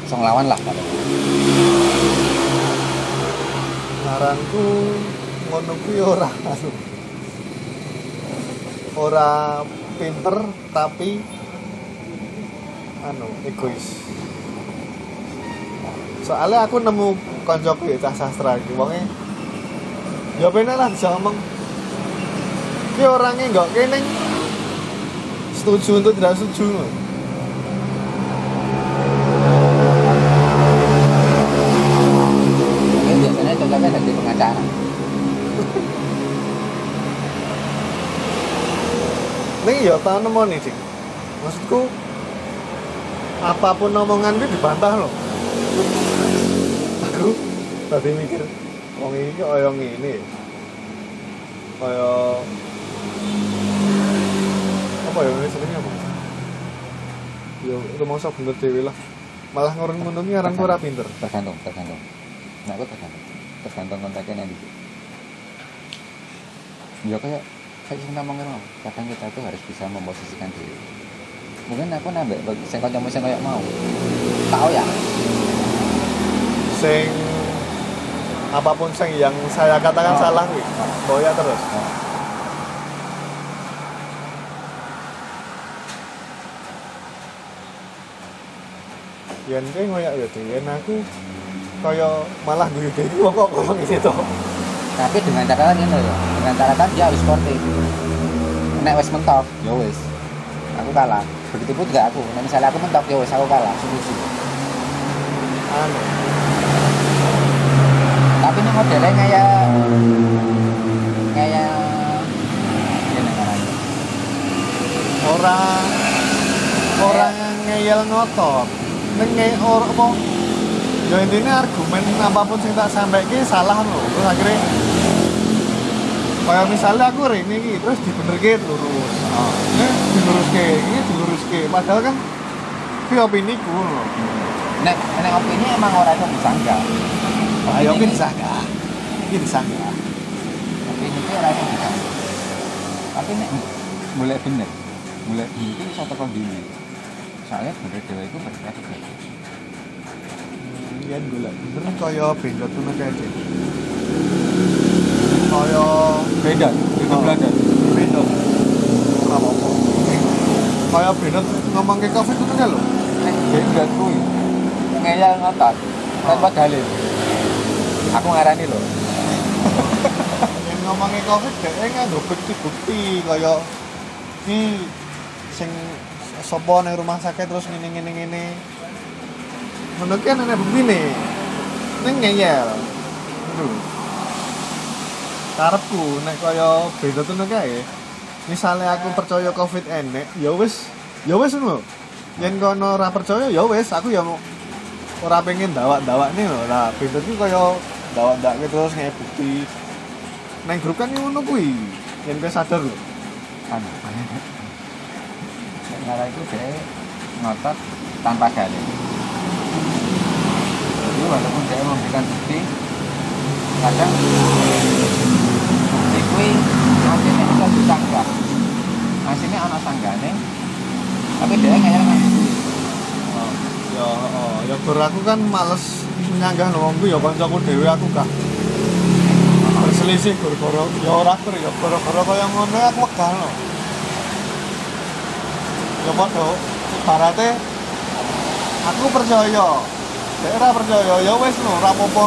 Speaker 2: iso nglawan lah kalau
Speaker 1: Saranku ngono kuwi ora. Ora pinter tapi anu egois. Soalnya aku nemu koncoku ya cah sastra iki. Wonge ya penak lah bisa ngomong. Ki orangnya nggak kene. Setuju untuk tidak setuju loh.
Speaker 2: Mungkin biasanya cocoknya jadi pengacara.
Speaker 1: Nih ya tau nemu sih. Maksudku apa pun omongan itu dibantah loh. Aku tadi mikir, wong ini kaya ngene. Kaya apa ya ini sebenarnya apa? Yo, rumangsa bener dhewe lah. Malah ngurun ngono ki aran ora pinter.
Speaker 2: Tergantung, tergantung. Nah, aku tergantung. Tergantung konteksnya nanti. Ya kayak kayak ngomongin mau. Kadang kita tuh harus bisa memposisikan diri. Mungkin aku nambah bagi sing kancamu sing kayak mau. Tahu ya?
Speaker 1: Sing apa pun sing yang saya katakan
Speaker 2: Oh.
Speaker 1: salah kuwi. Boya terus.
Speaker 2: Oh.
Speaker 1: Yen kowe ngoyak ya dhewe aku kaya malah guyu dhewe kok ngomong gitu.
Speaker 2: Tapi dengan catatan ini ya, dengan catatan dia harus sportif. Nek wis mentok, ya wis. Aku kalah. Begitu pun juga aku. Nek misalnya aku mentok, ya wis aku kalah. Sungguh-sungguh.
Speaker 1: Anu,
Speaker 2: Tapi ini modelnya kayak kayak
Speaker 1: orang orang ngeyel ngotot. Ning nge or apa ya intinya argumen apa pun sing tak sampaikan salah loh terus akhirnya kayak misalnya aku hari ini terus dibenerke lurus
Speaker 2: Oh.
Speaker 1: ini diluruske ini diluruske padahal kan ini opini ku loh
Speaker 2: Nek nek opini emang orang itu disanggah.
Speaker 1: ayo ini disanggah ini disanggah
Speaker 2: Opini itu orang itu disanggah. Tapi nek mulai bener, mulai bener itu bisa tekan dini. Soalnya bener dewa itu berarti
Speaker 1: Iya golek bener kaya bendot ngono kae Cik. Kaya
Speaker 2: Beda, itu
Speaker 1: Oh.
Speaker 2: belajar.
Speaker 1: bendot. Ora apa-apa. Kaya bendot ngomong ke Covid itu kan lho.
Speaker 2: Nek beda kuwi ngeyel ngotot tanpa dalil. Aku ngarani loh.
Speaker 1: Yang ngomong ke Covid dhek nganggo bukti-bukti kaya iki sing sapa ning rumah sakit terus ngene ngene ngene. Ngono ki kan ana buktine. Ning ngeyel. Karepku nek kaya beda ngono kae. Misalnya aku percaya Covid enek, ya wis, ya wis ngono. Yen kono ora percaya ya wis, aku ya ora pengen dawak-dawak nih lho. Lah, beda ki kaya dawak-dawak terus ngene bukti. Neng grup kan ngono kuwi. Yen kowe sadar lho.
Speaker 2: Nek ngalah itu dia ngotot tanpa dalil walaupun dia memberikan bukti kadang bukti kui hasilnya bisa disanggah hasilnya anak sanggane tapi dia ngeyel kan
Speaker 1: Oh, ya oh, ya gur aku kan males nyanggah wong ya kancaku dhewe aku gak berselisih gara-gara ya ora gur ya gara-gara kaya ngono aku wegah lho. Ya padha ibarate aku percaya. Dek ora percaya. Ya wis lho ora apa-apa.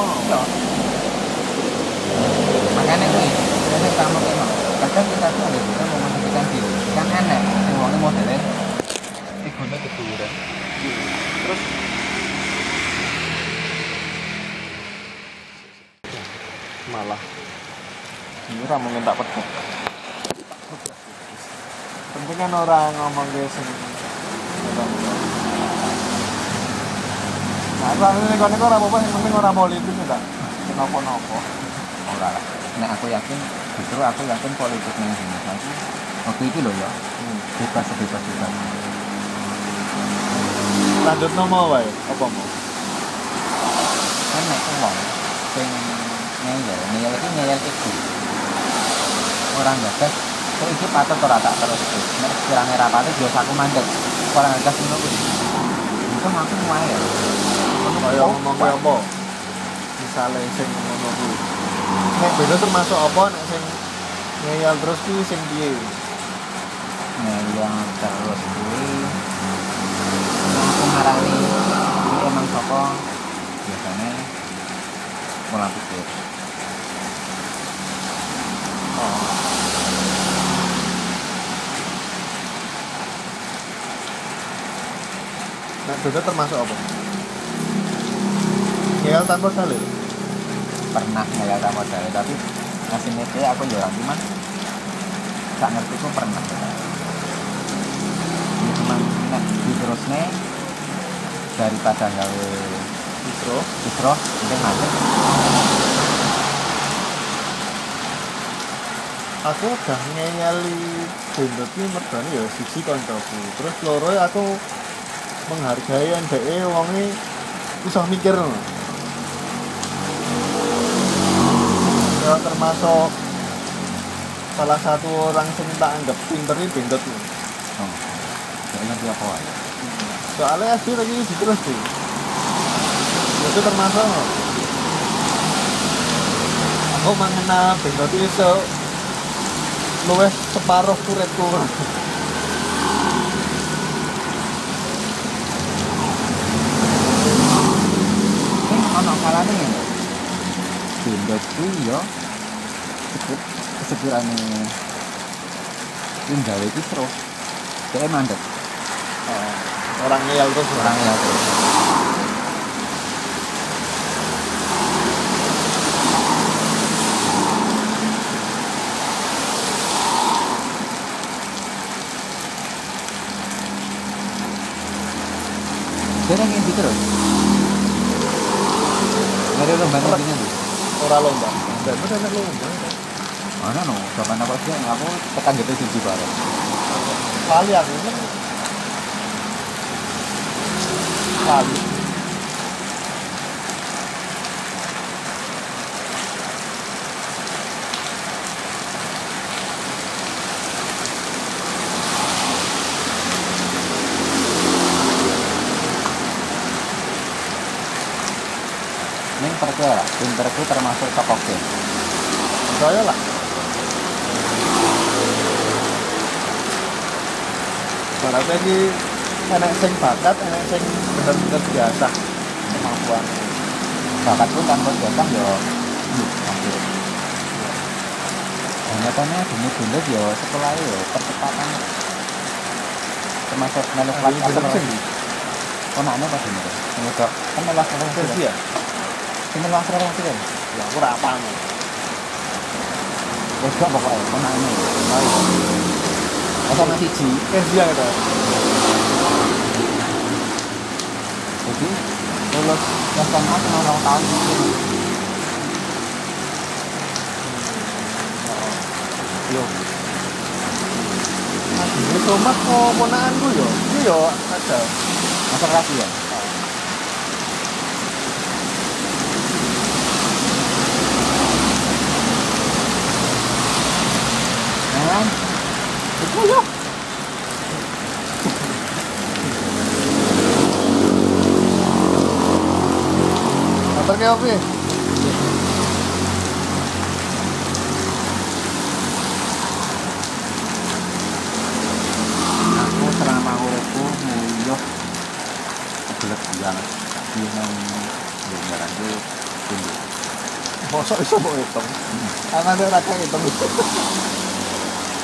Speaker 2: Makanya kui biasanya kamu kena kadang kita tuh ada bisa memposisikan diri. Kan aneh yang wongnya modelnya. Egonya keturunan
Speaker 1: Terus? Malah. Ini ora mungkin tak pedot. Penting kan orang ngomong ke sing Nah, aku ane nek nek ora apa-apa sing penting ora politik enggak. Kenapa-napa.
Speaker 2: ora lah. Aku yakin justru aku yakin politik yang di aku waktu itu loh ya bebas bebas bebas
Speaker 1: Lanjut nomor wae, apa mau?
Speaker 2: kan nek wong sing ngeyel ngeyel itu ngeyel itu orang gagas kok iki patut ora tak terus. Nek kirane ra patut yo aku mandek orang gagas ngono kuwi itu aku wae
Speaker 1: kaya oh, ngomong apa misalnya, sing ngomong kuwi nek beda termasuk apa? Nek sing ngeyel terus kuwi sing piye?
Speaker 2: Ngeyel terus kuwi aku ngarani kuwi emang sapa? Biasanya pola pikir.
Speaker 1: Oh. Nah, termasuk apa? Ngeyel tanpa dalil.
Speaker 2: pernah ngeliat sama saya tapi ngasih nete aku ya orang cuman gak ngerti itu pernah ini cuman nek di terusnya daripada gawe
Speaker 1: Justru
Speaker 2: isroh mending macet
Speaker 1: aku udah ngeyeli ini mergane ya siji koncoku. Terus loro ya aku menghargai NDE wonge iso mikir loh. Ya termasuk salah satu orang sing tak anggap pinter ini Bendot ini.
Speaker 2: oh gak ngerti apa
Speaker 1: soalnya SD lagi di terus sih itu termasuk. Aku mengenal bendot itu luwes separuh kuretku.
Speaker 2: Ini ono salahnya ya Windows ku yo cukup sekiranya yang gawe itu terus kayak mandek
Speaker 1: Oh, orang ngeyel terus
Speaker 2: orang yang terus Dia yang ngintip terus. Ada lomba nantinya tuh.
Speaker 1: Ora lomba dan bener bener lomba
Speaker 2: Mana no? Kapan apa sih? Aku tekan gitu siji bareng.
Speaker 1: kali aku ini kali
Speaker 2: Ini pinterku termasuk game.
Speaker 1: saya lah Berarti ini enek sing bakat, enek sing bener-bener biasa kemampuan.
Speaker 2: Bakat pun tanpa biasa ya, hmm, hampir. Nyatanya demi dulu ya sekolah ya percepatan termasuk melu kelas
Speaker 1: sing
Speaker 2: oh nah ini sih enggak kan
Speaker 1: di versi ya?
Speaker 2: Asal orang sih
Speaker 1: Ya aku paham.
Speaker 2: wes gak pokoknya oh nah oh iya asal nanti ji
Speaker 1: ya gitu.
Speaker 2: jadi lulus SMA cuma orang tahun gitu
Speaker 1: Yo. Somat kok ponakanku yo. Ada.
Speaker 2: ya Nah, itu ya.
Speaker 1: Motor ke opo?
Speaker 2: aku selama uripku nguyuh kebelet banget di nang lembaran itu tinggi
Speaker 1: Mosok iso mbok hitung. Ra hitung.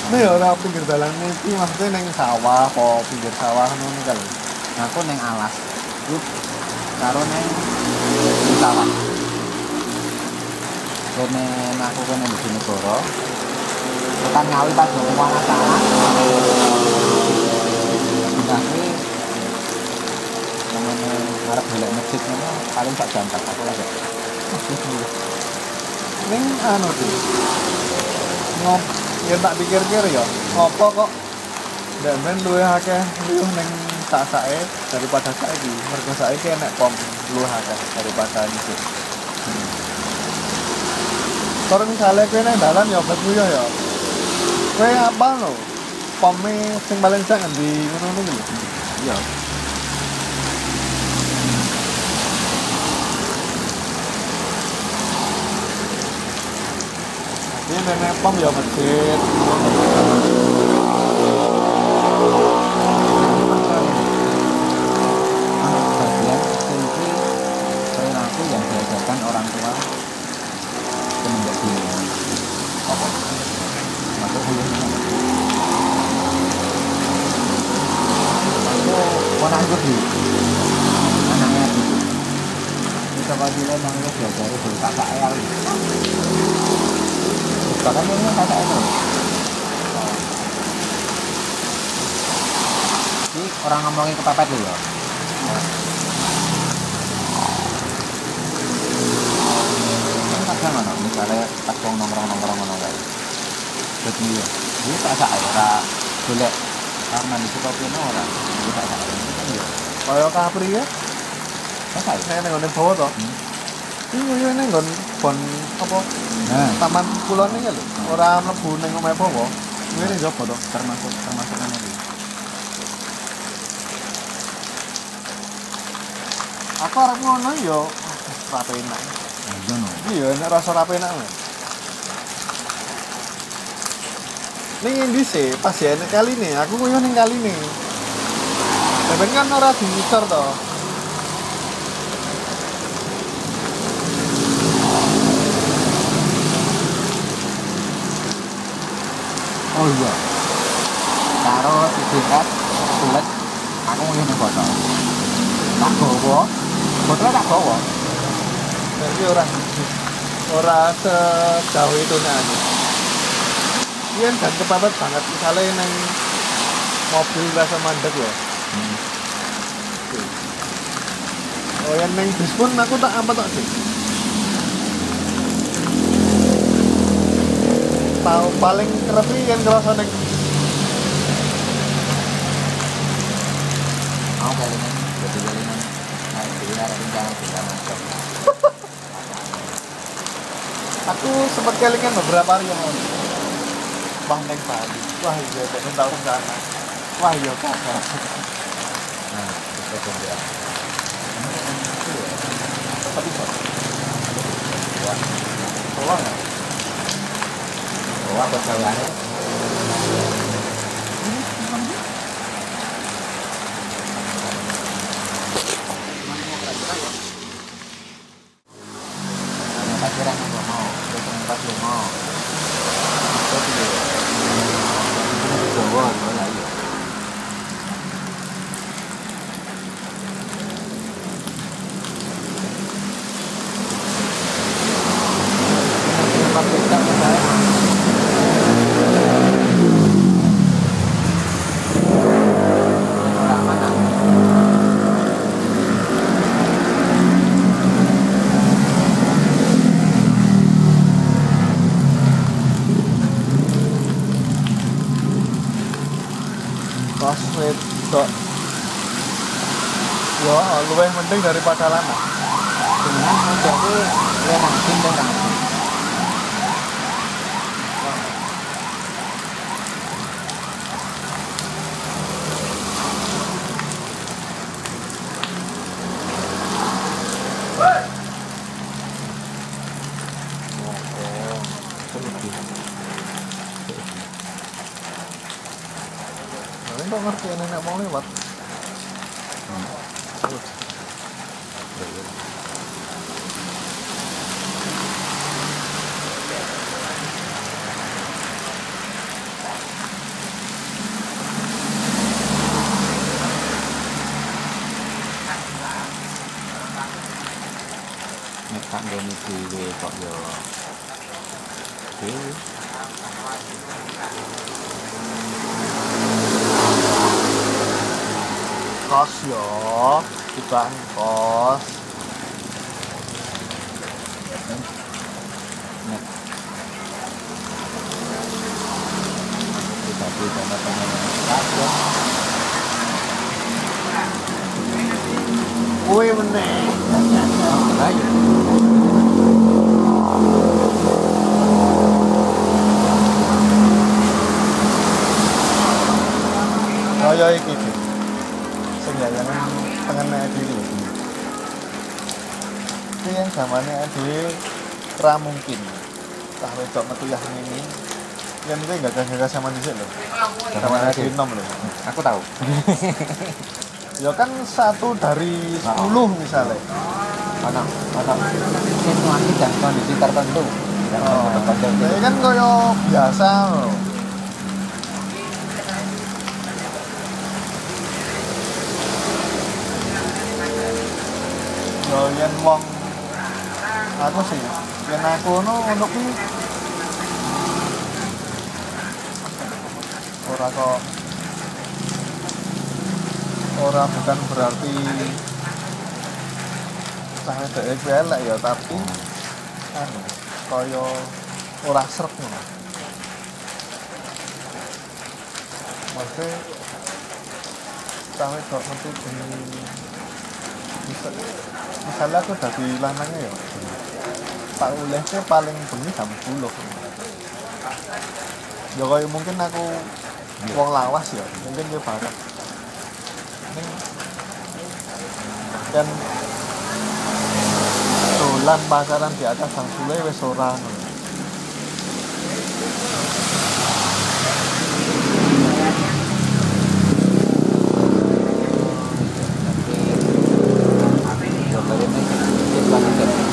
Speaker 1: Ini ya ora pinggir dalan iki maksudnya neng sawah apa pinggir sawah ngono kan.
Speaker 2: aku neng alas. Itu karo neng sawah. Kene aku kene di Bojonegoro tekan ngawi pas mau uang salah pindah kuwi namanya ngarep golek masjid paling tak aku lagi.
Speaker 1: Ning anu tuh. Ngop ya tak pikir-pikir ya, ngopo kok ndak men luwe akeh luwih ning sak-sake daripada saiki. Mergo saiki enek pom luwih akeh daripada dhisik. Kalau misalnya kowe nang dalan ya obat ya ya. Kowe apa lho? Pome sing paling sak ngendi ngono iki lho.
Speaker 2: iya
Speaker 1: Nenek pom ya masjid.
Speaker 2: bagian kunci perilaku yang diajarkan orang tua anaknya di kita pasti nang lo diajari dulu kakak bahkan ini kakak itu ini orang ngomongin kepepet dulu. Kan kadang mana? Misalnya pas wong nongkrong nongkrong ngono kae. Jadi ya. Ini tak sak ora golek karena di suka punya orang ini tak sak ini kan ya.
Speaker 1: Kaya kapri ya,
Speaker 2: tak sak
Speaker 1: neng nggon bawa to. Iya iya neng nggon bon apa
Speaker 2: nah
Speaker 1: taman kulon ini lho. Ora mlebu neng omahe bawa. Ini jopo to.
Speaker 2: termasuk termasuk mana nih
Speaker 1: Aku arep ngono yo rapi enak.
Speaker 2: iya no
Speaker 1: Iya, nek rasa rapi enak. lho. Ning endi sih? Pas ya nek kali nih, aku koyo ning kali nih. Tapi kan ora diucer to.
Speaker 2: Oh iya karo tiket bulat aku yang foto tak bawa botolnya tak bawa
Speaker 1: Tapi ora ora sejauh itu nih aku. Iya dan kepepet banget misalnya neng mobil rasa mandek ya. Oh yang neng bis pun aku tak apa tak sih. Tahu paling kerep iki yang kerasa neng
Speaker 2: mau jadi naik rencana kita masuk.
Speaker 1: Aku sempat kelingan beberapa hari yang lalu. Wah neng Bali, wah iya dan tahu rencana. Wah iya kakak.
Speaker 2: nah itu juga
Speaker 1: Tapi kok?
Speaker 2: Ya
Speaker 1: tolong ya.
Speaker 2: bawa perjalanannya Hanya parkiran yang gak mau, terus tempat lu mau. Itu dia. Ini di Jawa, gua lah ya. Tempat kita misalnya. Orang mana?
Speaker 1: Kos wedok. Ya, mending daripada lanang.
Speaker 2: Dengan menjadi lemang dan rangsim.
Speaker 1: Nah, ini kok ngerti nenek mau lewat.
Speaker 2: Nek tak nggone dhewe kok yo. Dhewe.
Speaker 1: Kos yo, bukan kos.
Speaker 2: Nek pribadi dan pengen kabeh
Speaker 1: Kuwi meneh.
Speaker 2: ayo
Speaker 1: Kaya iki iki. Sing jajanan tengen nek dhewe. Iki yang zamane dhewe ra mungkin. Tah wedok metu yah ini. Yang itu enggak gagal sama dhisik lho. Zaman di nom lho.
Speaker 2: aku tahu [laughs]
Speaker 1: Ya kan satu dari sepuluh misalnya.
Speaker 2: ono ono situasi dan kondisi tertentu
Speaker 1: Oh, ini kan kaya biasa lho. yo yen wong aku sih yen aku no untuk ki ora kok. Ora bukan berarti wedok iku elek ya tapi anu kaya ora srep ngono. Maksudnya cah wedok demi bisa misalnya aku dari lanangnya ya tak olehnya paling bengi jam 10 ya kaya mungkin aku wong lawas ya mungkin dia bakat. Ini. Kan dolan pasaran di atas jam 10 wis ora. ngono.
Speaker 2: Yo kaya ini iki lan iki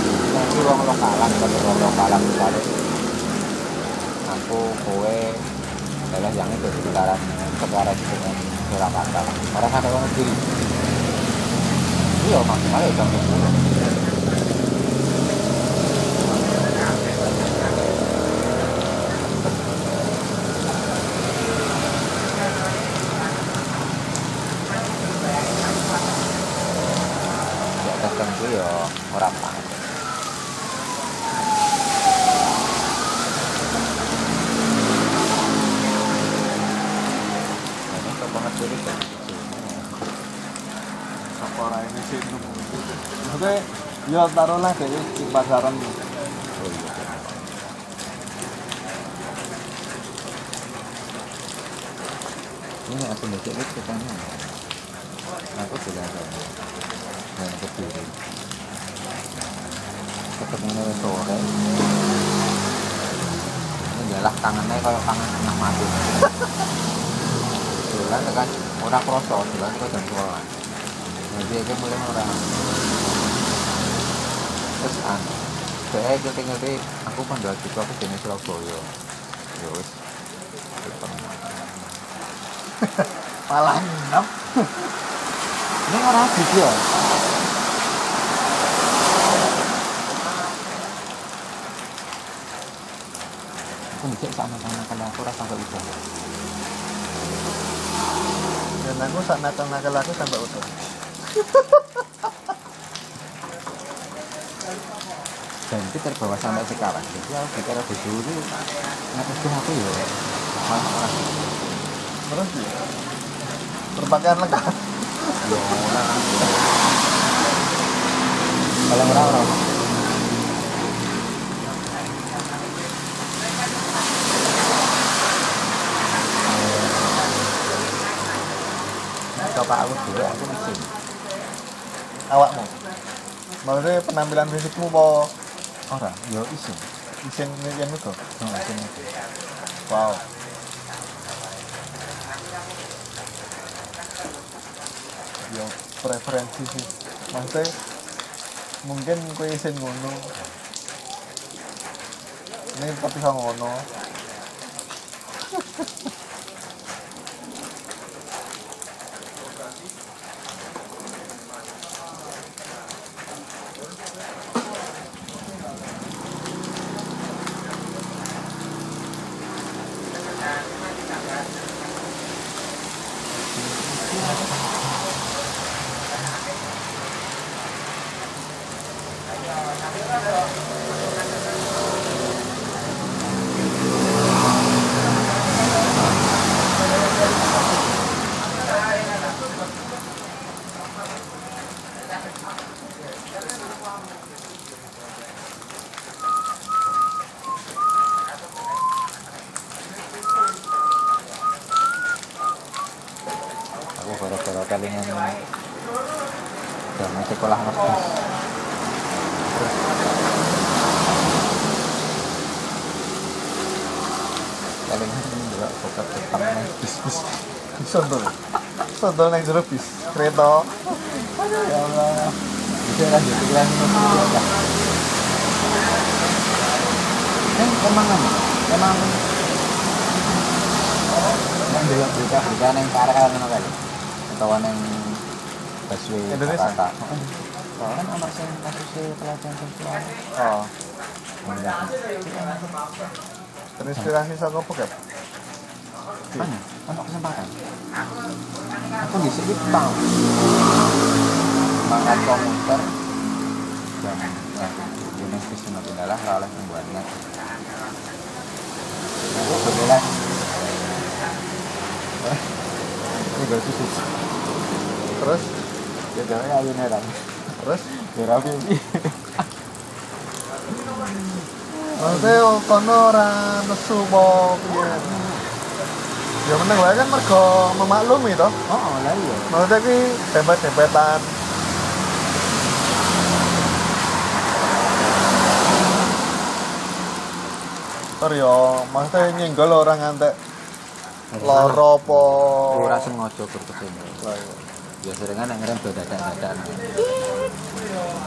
Speaker 2: wong lokalan kalau wong lokalan misalnya aku kowe adalah yang itu sekitaran sekitaran dengan Surakarta orang ada orang kiri iya maksimal ya jam 10 di atas jam 10 ya orang banget ini kok banget sulit ya
Speaker 1: Sapa ora ini sih maksudnya ya taruhlah deh di pasaran tuh
Speaker 2: oh iya ini aku baca itu katanya aku sudah ada dan berdiri ketemu sore ini adalah tangannya kalau tangan tengah mati bulan kan orang kroso bulan itu jam sekolah jadi itu mulai orang terus an saya ngerti-ngerti aku pandai gitu aku jenis Surabaya. Ya wis. [laughs]
Speaker 1: Malah nginep.
Speaker 2: Ini orang gitu ya? Aku ngecek sama-sama kalau aku rasa gak bisa.
Speaker 1: Dan aku saat nakal-nakal aku sampai utuh [laughs]
Speaker 2: dan itu terbawa sampai sekarang. Jadi aku pikir aku dulu ngapain aku ya?
Speaker 1: Terus? Ya berpakaian lengkap.
Speaker 2: Ya kalau orang orang. Coba aku dulu aku mesin
Speaker 1: awakmu. Maksudnya penampilan fisikmu mau
Speaker 2: orang yo isin
Speaker 1: isin yang itu
Speaker 2: no isin itu
Speaker 1: wow. Ya preferensi sih. Maksudnya mungkin kue isin ngono. Ini tapi ngono
Speaker 2: aku gara-gara kelingan dan sekolah ngebis kelingan juga buka tentang
Speaker 1: bis bis bis sondol sondol nang jero bis kereta. Ya Allah.
Speaker 2: Bisa lanjut aja kan emang kan emang yang dulu berita berita neng KRL ngono kali atau neng busway
Speaker 1: Indonesia?
Speaker 2: Soalnya kan anak sing kasusnya pelecehan seksual
Speaker 1: oh.
Speaker 2: Enggak
Speaker 1: terinspirasi saka apa Cap?
Speaker 2: Kan kan kesempatan. Aku di sini tahu. Mangkat komputer dan jenis bisnis adalah oleh pembuatnya. Aku kebetulan ini gak susu.
Speaker 1: Terus
Speaker 2: ya jangan ayo nerang
Speaker 1: terus
Speaker 2: ya rapi.
Speaker 1: Maksudnya kono ora nesu piye ya meneng wae kan mergo memaklumi toh
Speaker 2: oh lah iya.
Speaker 1: Maksudnya ki dempet-dempetan Ntar yo, maksudnya nyenggol orang ngantek loro apa?
Speaker 2: Ora sengaja kurtusin
Speaker 1: Lah, iya.
Speaker 2: ya seringan yang ngerem dadak-dadak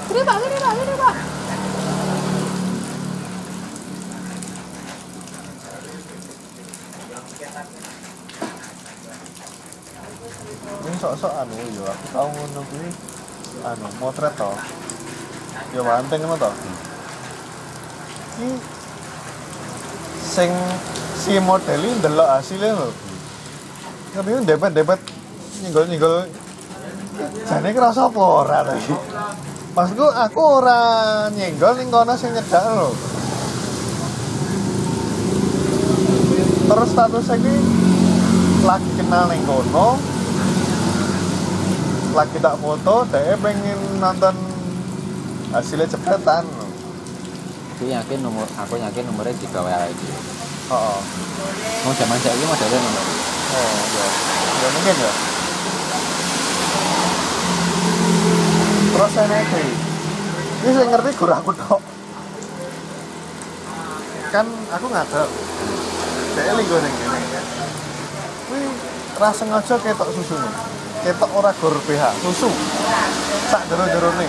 Speaker 3: Gini pak, gini pak, gini pak.
Speaker 1: Sok-sok anu yo, aku tau ngono kuwi anu motret to. Ya banteng ngono to. Iki sing si model ini ndelok hasilnya lho. Tapi ini depet-depet nyenggol-nyenggol jane kerasa apa ora iki? Maksudku aku ora nyenggol ning kono sing nyedak lho. Terus status iki lagi kenal ning kono, lagi tak foto, dia pengen nonton hasilnya cepetan.
Speaker 2: aku yakin nomor aku yakin nomornya digawe awake dhewe
Speaker 1: Oh, oh,
Speaker 2: mau zaman saiki modelnya nomor
Speaker 1: oh, ya, ya mungkin ya. Terus saya nanti, ini saya ngerti gur aku tok. Kan aku ngadep, dia linggo ning kene. Wih, rasa sengaja ketok susu nih, ketok ora gur PH, susu. Sak jero-jero nih.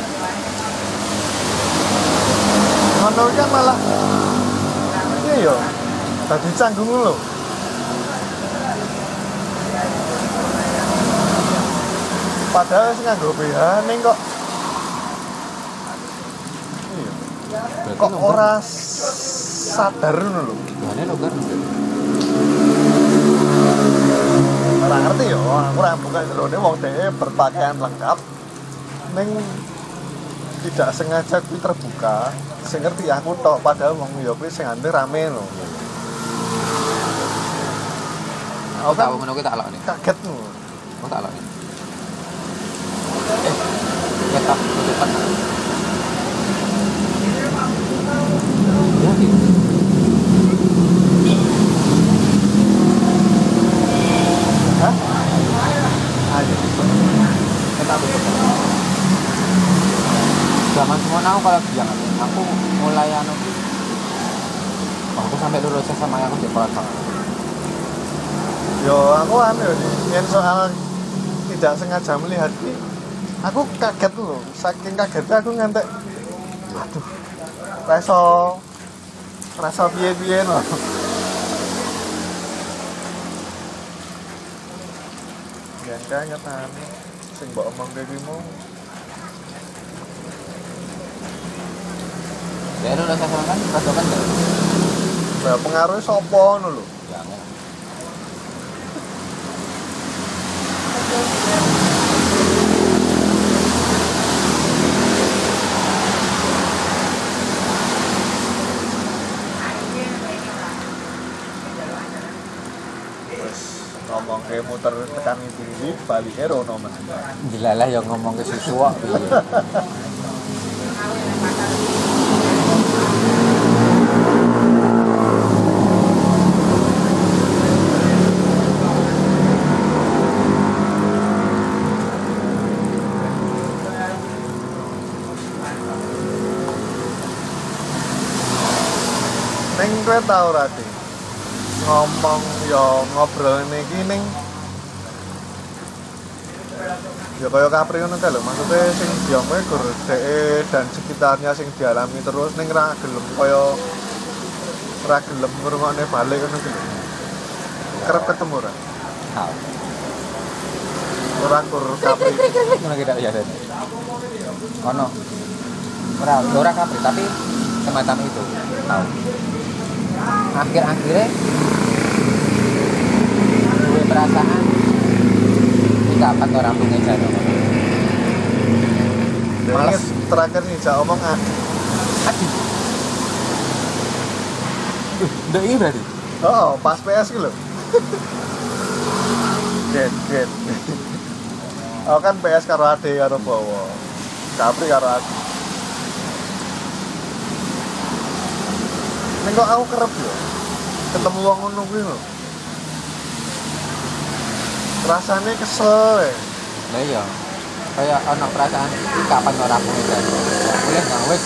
Speaker 1: Ngono kan malah, iya yo, tadi canggung lho. Padahal sing nganggo BH ning kok iya, kok ora sadar ngono lho.
Speaker 2: Bahannya longgar longgar.
Speaker 1: Ora ngerti yo, aku ora buka jerone wong dhewe berpakaian lengkap ning tidak sengaja kuwi terbuka. Sing ngerti aku tok padahal wong yo kuwi sing ande rame lho.
Speaker 2: Aku
Speaker 1: Aku
Speaker 2: tahu ngono kuwi tak lakoni.
Speaker 1: kaget lho.
Speaker 2: Aku tak lakoni. Eh, ketok tutupan.
Speaker 1: Ayo. Kita tutup.
Speaker 2: Zaman semua aku kalau bilang aku mulai anu aku sampai lulus SMA aku di sama.
Speaker 1: Yo aku anu yang soal tidak sengaja melihat ini, aku kaget loh, saking kagetnya aku ngantek, aduh, reso, reso piye piye loh. Kayak anu, sing mbok omong kayak gini mau,
Speaker 2: Ya kan rasa kan enggak?
Speaker 1: nah, pengaruhnya sopo ngono lho.
Speaker 2: Ya
Speaker 1: kayak muter tekan tinggi, balik erono mas.
Speaker 2: Dilalah yang ngomong ke susu.
Speaker 1: Neng kowe tau ora Dik? Ngomong yo ngobrol niki ning ya kaya kapri ngono kae lho maksudnya sing diomongke gur dheke dan sekitarnya sing dialami terus ning ra gelem kaya ra gelem ngrungokne balik ngono ki lho. Kerep ketemu
Speaker 2: Tahu.
Speaker 1: ora kur kapri
Speaker 2: Ngono kita ya Dan. ono. Ora ora kabeh tapi semacam itu. Tahu akhir-akhirnya perasaan ini kapan orang punya jalan
Speaker 1: Males terakhir nih jak omong ah.
Speaker 2: aduh udah iya berarti
Speaker 1: Oh, pas PS gitu. Get, get. Oh kan PS karo ade karo bawa. Capri karo. Ning kok aku kerep yo. Ketemu wong ngono kuwi lho. Rasane kesel ya.
Speaker 2: lah iya kayak ono perasaan ini kapan orang punya jalan boleh nggak wes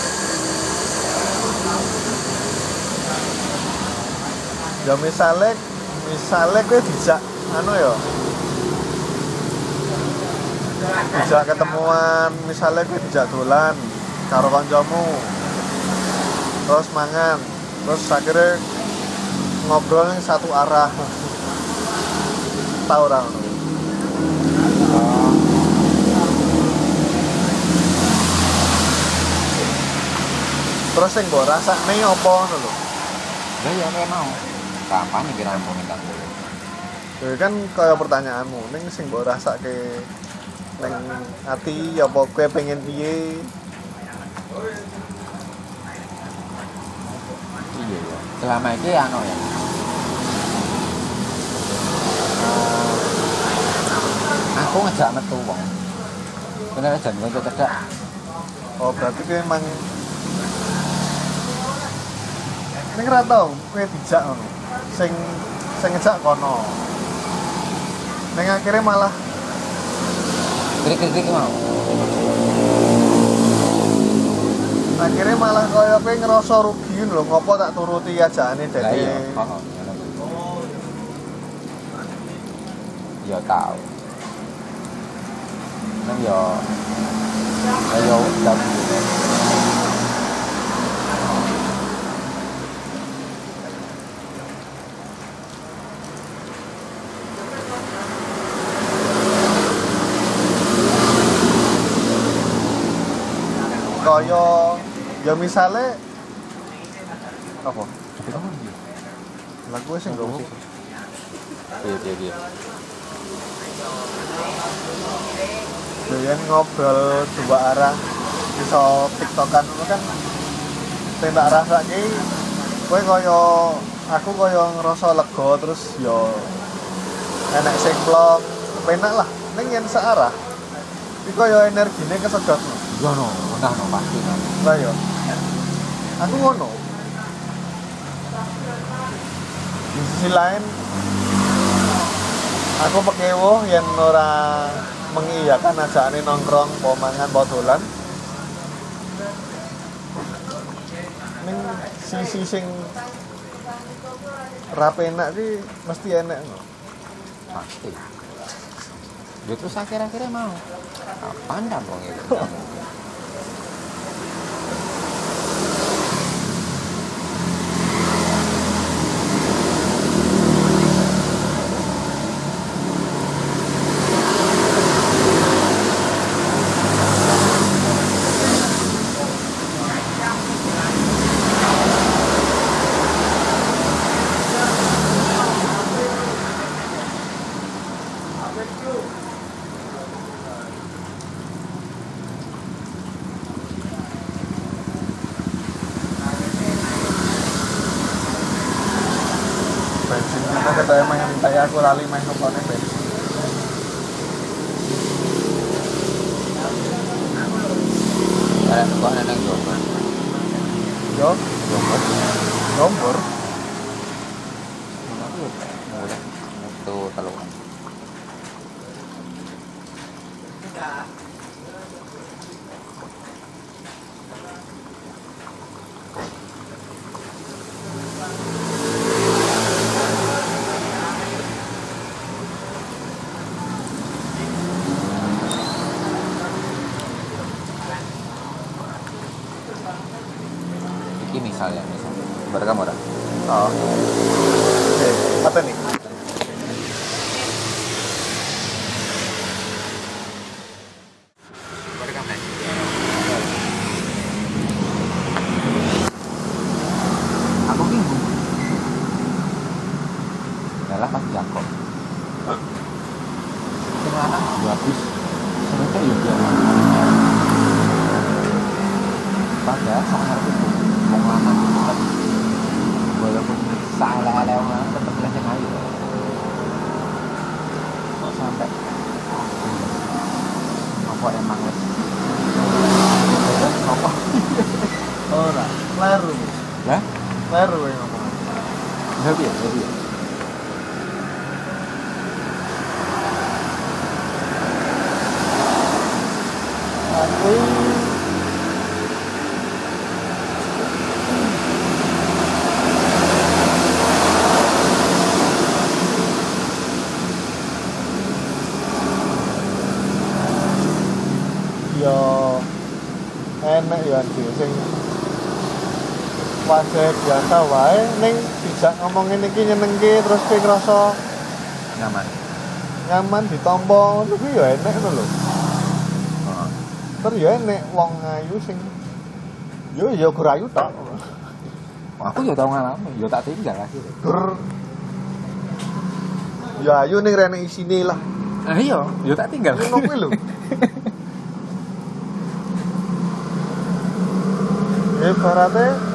Speaker 1: Ya misale misale kowe dijak anu ya. Dijak ketemuan, misale kowe dijak dolan karo kancamu. Terus mangan, terus akhirnya ngobrol yang satu arah. [laughs] Tahu orang. Terus yang mbok rasane apa ngono lho.
Speaker 2: lah iya kayak mau. Kapan nih kira punya jalan
Speaker 1: Ya kan kaya pertanyaanmu, ning sing mbok rasake ning ati apa kowe pengen piye?
Speaker 2: iya iya. Selama ini anu ya? Eh, aku ngejak metu wong. Bener jan gue cedak
Speaker 1: Oh, berarti kowe emang Ning ora tau kowe dijak ngono. Sing sing ngejak kono. Ning akhirnya malah
Speaker 2: krik-krik mau
Speaker 1: akhirnya malah kaya kowe ngerasa rugi lho ngopo tak turuti ajaane
Speaker 2: lah iya
Speaker 1: dadi.
Speaker 2: ya tahu nang yo ya yo udah
Speaker 1: Kaya ya misale apa? Lah kowe sing ngomong
Speaker 2: iya iya iya.
Speaker 1: Doyan ngobrol dua arah bisa tiktokan itu kan. Sing tak rasake kowe kaya aku kaya ngerasa lega terus yo enek sing plong. Penak lah ning yen searah. Iki kaya energine kesedot
Speaker 2: yo no nah no pasti
Speaker 1: lah yo aku ngono di sisi lain aku pekewo yen ora mengiyakan ajakane nongkrong po mangan po dolan ning sisi sing rapenak ki mesti enek no.
Speaker 2: pasti. Ya terus akhir-akhirnya mau. Kapan kan wong itu
Speaker 1: ketanya main minta aku lali main nopone bensin
Speaker 2: ada kok neneng jombor
Speaker 1: yo
Speaker 2: jombor
Speaker 1: nomor
Speaker 2: aku mulai itu teluan iki misalnya misalnya berekam ora
Speaker 1: oh oke apa nih
Speaker 2: berekam nih lanang tetep walaupun salah-salah orang tetep lah sing ayu kok sampai apa emang wis apa
Speaker 1: ora kleru
Speaker 2: lah
Speaker 1: kleru yang ngomong
Speaker 2: Lah piye? Lah piye?
Speaker 1: aku yo enak ya sih sing wajah biasa wae ning dijak ngomongin iki nyenengke terus kowe
Speaker 2: Nyaman.
Speaker 1: nyaman ditampa ngono kuwi ya enak ngono lho
Speaker 2: Heeh.
Speaker 1: terus ya enek wong ayu sing yo ya gurayu tok
Speaker 2: Aku yo tau ngalami, yo tak tinggal akhirnya.
Speaker 1: Dur. Ya ayo ning rene isine lah.
Speaker 2: Ah iya, yo tak tinggal.
Speaker 1: Ngono kuwi lho. [laughs] Ibaratnya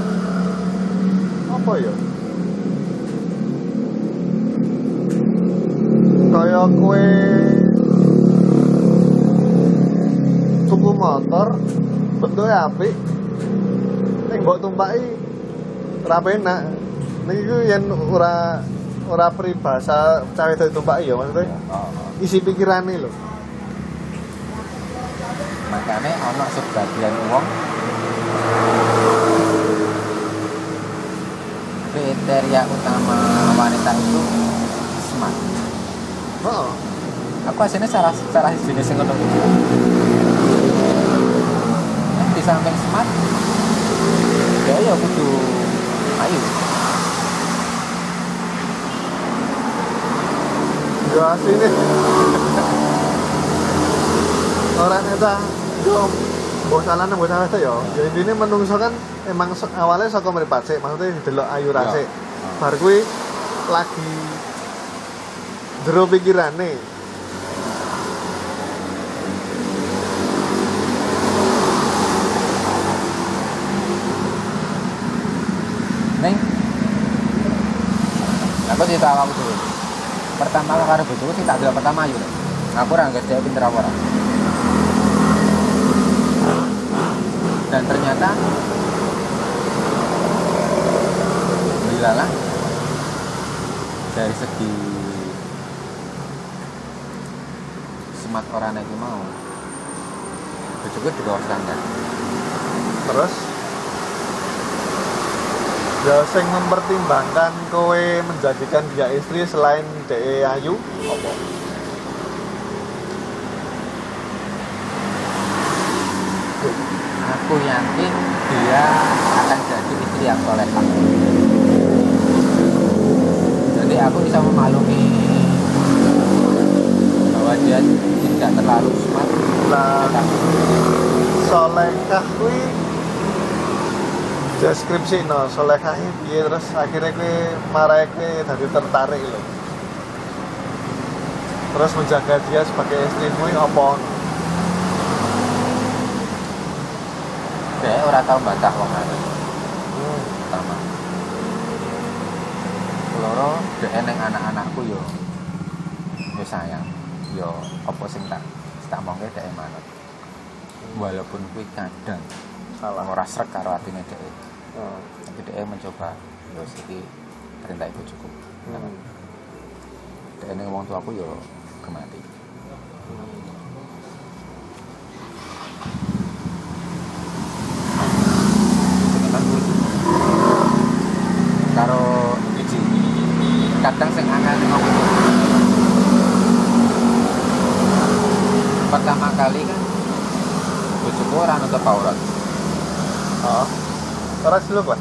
Speaker 1: bentuknya apik. Ning mbok tumpaki ora penak. Niki ku yen ora ora peribahasa cawe itu tumpaki ya maksudnya
Speaker 2: Oh,
Speaker 1: isi pikirane lho.
Speaker 2: Makanya ono sebagian uang kriteria utama wanita itu smart.
Speaker 1: heeh.
Speaker 2: Aku aslinya salah salah jenis yang ngono samping smart, ya ya kudu ayu.
Speaker 1: yo asine ora neta yo mbok salah nang mbok salah ya ya intine menungso kan emang awalnya saka mripat sik maksudnya delok ayu
Speaker 2: Ya.
Speaker 1: rasik bar kuwi lagi jero pikirane
Speaker 2: Neng, aku cerita aku dulu. Pertama aku karo bojoku sing tak delok pertama. Nek. Aku ora ngerti dia pinter apa ora. Dan ternyata Bilalah dari segi semat orang iki mau bojoku di bawah standar.
Speaker 1: terus ya sing mempertimbangkan kowe menjadikan dia istri selain DE ayu apa
Speaker 2: Aku yakin dia akan jadi istri yang solehah. Jadi aku bisa memaklumi bahwa dia tidak terlalu smart. Tapi
Speaker 1: solehah kuwi deskripsi no solehah iki piye terus akhirnya kuwi marai kuwi dadi tertarik lho terus menjaga dia sebagai istrimu ini apa
Speaker 2: dia ora tahu bantah wong
Speaker 1: hmm.
Speaker 2: pertama. Loro dia neng anak-anakku yo yo sayang yo apa sing tak tak mongke dhek manut. Walaupun kuwi kadang
Speaker 1: salah
Speaker 2: ora srek karo atine dhek.
Speaker 1: Hmm.
Speaker 2: tapi dia mencoba yo iki perintah ibu cukup
Speaker 1: Hmm.
Speaker 2: ini ngomong tua aku yo kemati Cuman kuwi karo iki kadang sing angel ngomong pertama kali kan bojoku ora nutup aurat
Speaker 1: Oh. Ora silap kan?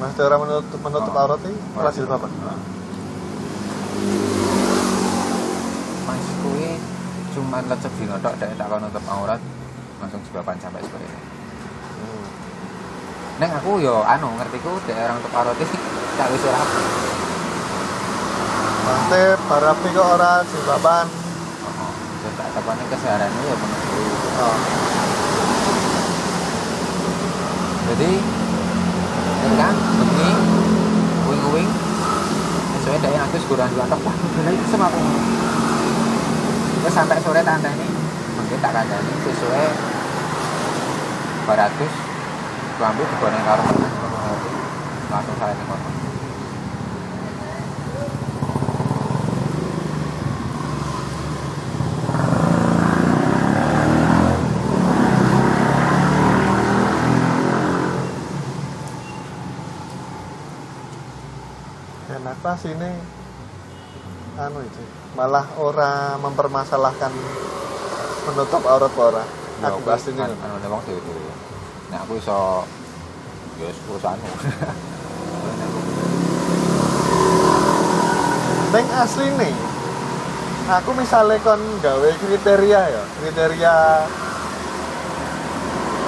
Speaker 1: Mas orang menutup menutup
Speaker 2: Oh.
Speaker 1: aurat ini ora silap apa?
Speaker 2: Mas kuwi cuma lecet dino tok dek tak nutup aurat langsung jebakan sampai seperti ini.
Speaker 1: Hmm.
Speaker 2: Neng aku yo anu ngertiku dek orang nutup aurat iki tak wis ora apa.
Speaker 1: Nanti barapi kok ora jilbaban.
Speaker 2: Oh, dan tak takone keseharianmu ya kuwi.
Speaker 1: Oh.
Speaker 2: Ya jadi ini kan bengi wing-wing sesuai dari aku seguran dua tok wah udah itu sama aku. Terus sampai sore tante ini mungkin tak ada ini sesuai baratus gua ambil digoreng karo langsung saya kono
Speaker 1: enak pas ini anu itu malah ora mempermasalahkan menutup aurat ora. Aku pasti
Speaker 2: kan anu wong dhewe-dhewe. Nek aku iso ya urusanmu. [laughs]
Speaker 1: Neng asli nih aku misalnya kon gawe kriteria ya kriteria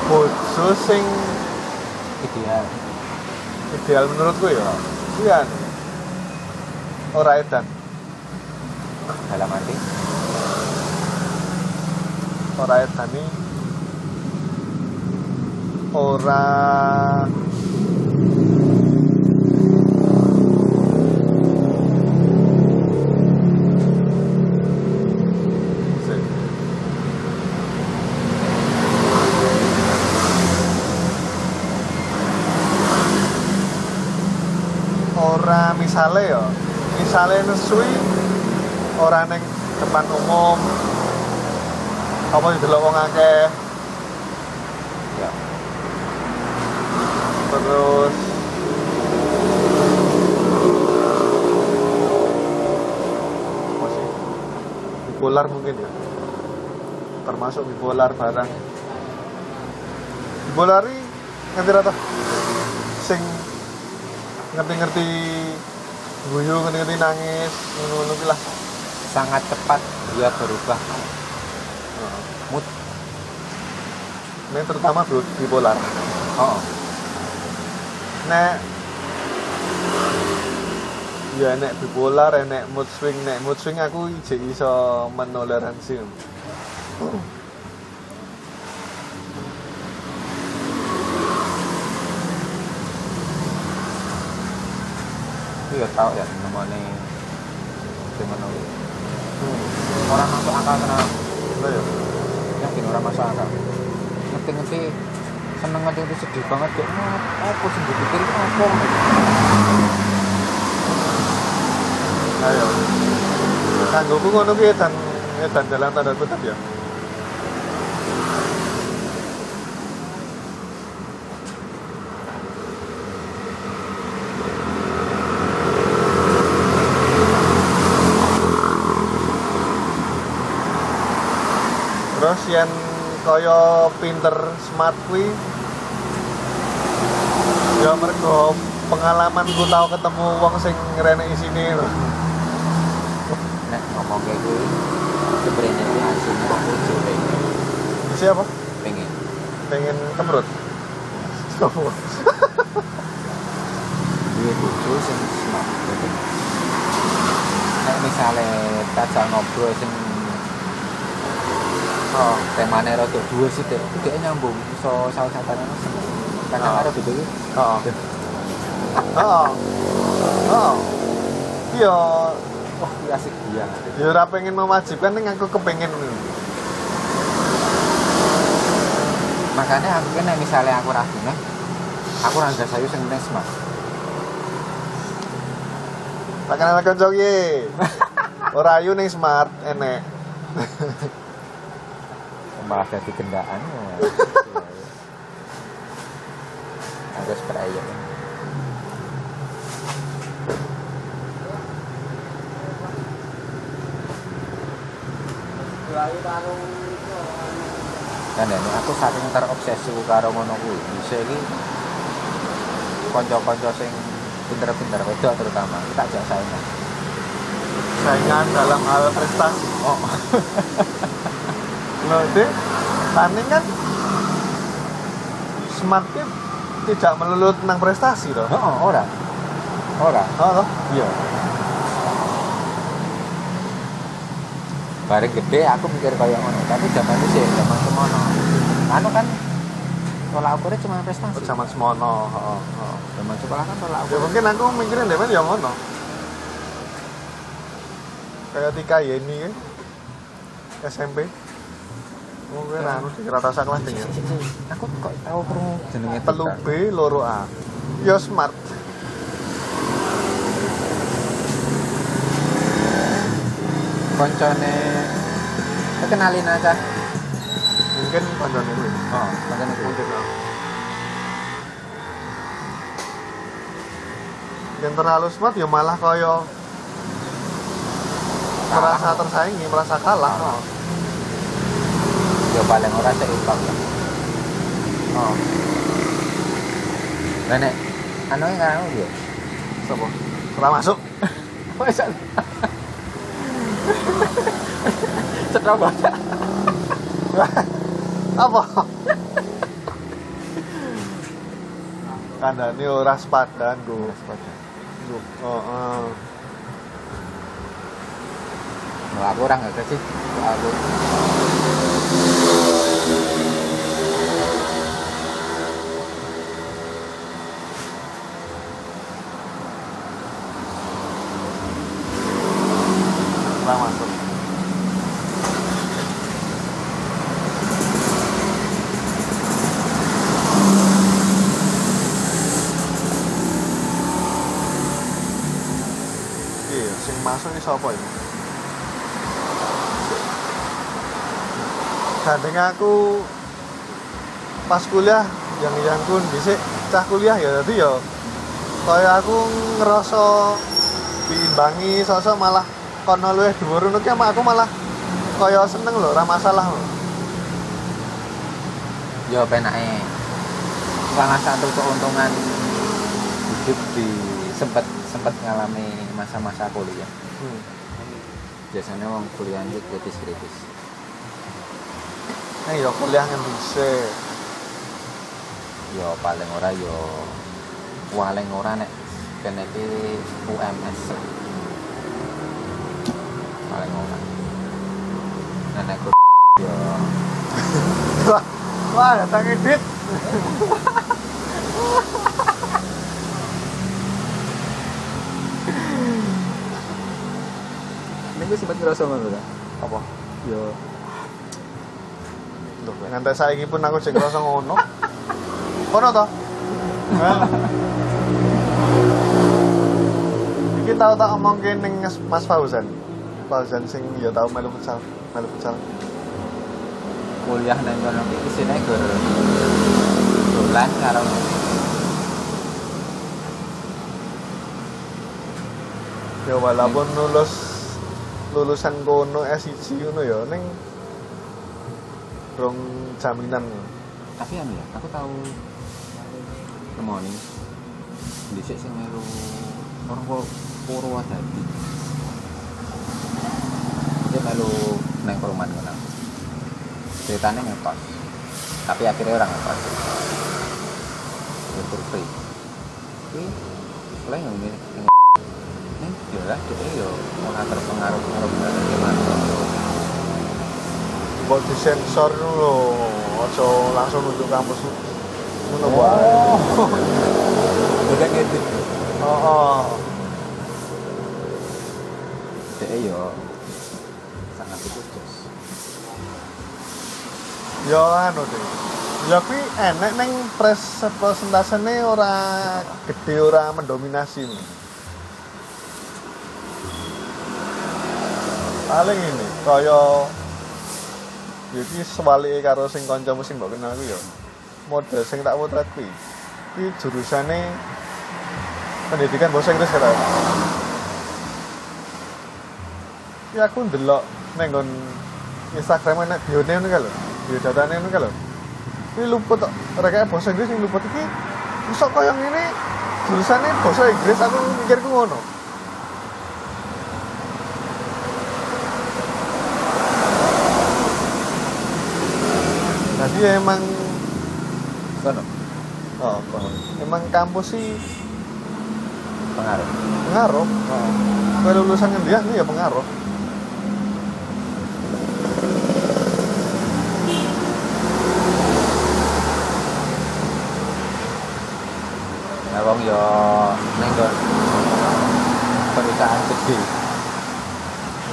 Speaker 1: bojo sing
Speaker 2: ideal.
Speaker 1: ideal menurutku ya. Iya ora edan
Speaker 2: dalam arti
Speaker 1: ora edan ini? Ora Sik. ora misale ya misale nesui ora ning depan umum. Apa didelok wong akeh
Speaker 2: ya.
Speaker 1: Terus. Bipolar mungkin ya. Termasuk bipolar barang. Bipolar ini ngerti rata? Sing ngerti-ngerti guyu ngerti-ngerti nangis ki lah
Speaker 2: sangat cepat dia berubah mood.
Speaker 1: Ini terutama bi- bipolar.
Speaker 2: Oh.
Speaker 1: Nek ya nek bipolar nek mood swing nek mood swing aku ije iso menoleransi.
Speaker 2: Itu ya tau ya namanya gimana orang masuk akal kenal
Speaker 1: Lah ya?
Speaker 2: Yakin orang masuk akal. Ngerti-ngerti seneng ngerti-ngerti sedih banget kok "Ngap- apa sih dipikir apa?
Speaker 1: Ayo. Kanggoku ngono ki edan edan jalan tanda kutip ya terus yang kaya pinter smart kuwi. Ya mergo pengalaman ku tau ketemu wong sing ngrene isine lho.
Speaker 2: nek ngomong kayak gue sebenarnya itu aslinya aku juga pengen
Speaker 1: siapa?
Speaker 2: Pengen.
Speaker 1: Pengen kemrut? [laughs]
Speaker 2: Dia lucu sing smart jadi nek misalnya tajak ngobrol sing
Speaker 1: oh
Speaker 2: temanya rada dua sih deh itu nyambung. So salah satunya seneng kadang
Speaker 1: Oh.
Speaker 2: ada gitu
Speaker 1: oh. Oh. Oh. Iya.
Speaker 2: Oh iya asik dia
Speaker 1: ya ora pengen mewajibkan ning aku kepengen
Speaker 2: makanya aku kan misalnya aku ragu nih aku rasa sayu sing smart
Speaker 1: tak kenal kanca [laughs] ki ora ayu ning smart enek
Speaker 2: malah jadi kendaan aku spray ya. Dan ini aku saking terobsesi karo ngono kuwi. Bisa iki kanca-kanca sing pinter-pinter wedok terutama. Kita ajak saingan
Speaker 1: saingan dalam hal prestasi.
Speaker 2: Oh [laughs]
Speaker 1: loh deh tanding kan smart ki tidak melulu tentang prestasi loh
Speaker 2: oh ora. Ora.
Speaker 1: Oh, loh.
Speaker 2: iya. Bareng gede aku mikir kayak ngono. Tapi zaman itu sih zaman semono. Anu kan tolak ukurnya cuma prestasi.
Speaker 1: Zaman semono heeh, heeh.
Speaker 2: zaman sekolah kan tolak
Speaker 1: ya
Speaker 2: ukur
Speaker 1: mungkin aku mikirin deh ya ngono. Kayak Tika Yeni kan SMP mungkin
Speaker 2: Ya.
Speaker 1: anu di rata kelas
Speaker 2: si. aku kok tahu krungu jenenge
Speaker 1: telu. B loro A yo smart
Speaker 2: koncone kenalin aja
Speaker 1: mungkin panjangnya gue
Speaker 2: oh koncone kuwi
Speaker 1: lah yang terlalu smart ya malah koyo merasa tersaingi merasa kalah oh.
Speaker 2: Ya paling ora seimbang lah
Speaker 1: oh.
Speaker 2: nenek anu yang [laughs] [laughs] [laughs] kan dia
Speaker 1: Sopo? Ora masuk.
Speaker 2: masa setra banget
Speaker 1: Apa? Kandani ora sepadan go. Go. Oh, oh.
Speaker 2: Kalau aku orang nggak sih aku
Speaker 1: Ora masuk. Iya, sing masuk ini sapa ya? Gandeng aku pas kuliah yang yang kun dhisik cah kuliah ya dadi ya kaya aku ngerasa diimbangi sosok malah kono luwih dhuwur ngono ki aku malah kaya seneng lho ora masalah lho.
Speaker 2: ya penake salah satu keuntungan hidup di sempat sempat ngalami masa-masa kuliah
Speaker 1: Hmm.
Speaker 2: biasanya wong kuliah itu kritis kritis
Speaker 1: Nah, ya kuliah ngendi sik.
Speaker 2: ya paling ora ya paling ora nek kene iki UMS paling ora nah nek ku ya
Speaker 1: wah datang edit. [laughs]
Speaker 2: gue sempat ngerasa ngono kan
Speaker 1: Apa?
Speaker 2: ya
Speaker 1: Loh, nganti saiki pun aku sing ngerasa ngono. Kono to? Iki tau tak omongke ning Mas Fauzan. Fauzan sing ya tau melu futsal, melu futsal.
Speaker 2: kuliah nang kono iki isine gur dolan karo
Speaker 1: Ya walaupun lulus lulusan kono S1 ngono ya ning rong jaminan.
Speaker 2: tapi anu ya aku tahu nemoni dhisik sing melu orang Pur- Purwodadi dia melu nang perumahan ngono. Ceritanya ngekos tapi akhirnya orang ngekos untuk free. Tapi mulai yang ini ini ya lah dia ya ora terpengaruh pengaruh banget gimana
Speaker 1: Mbok disensor lho, aja langsung nunjuk kampus ngono
Speaker 2: Oh.
Speaker 1: wae.
Speaker 2: udah gitu
Speaker 1: Heeh.
Speaker 2: dia ya sangat khusus
Speaker 1: Ya anu deh. Ya kuwi enek ning pres presentasene ora gede ora mendominasi. Paling ini kaya iki sewalike karo sing kancamu sing mbok kenal kuwi ya. Model sing tak potret kuwi. Kuwi jurusane pendidikan bahasa Inggris kata. Ya aku ndelok ning nggon Instagram enak bione ngono lho. Bio datane ngono lho. Kuwi luput. Rekake bahasa Inggris sing luput iki iso kaya ngene jurusannya bahasa Inggris aku mikirku ngono. Jadi emang
Speaker 2: kono
Speaker 1: oh, kono. emang kampus sih
Speaker 2: pengaruh
Speaker 1: pengaruh. Oh. Kowe lulusan ngendi ya? ya pengaruh.
Speaker 2: Nah, wong yo ning perusahaan gede.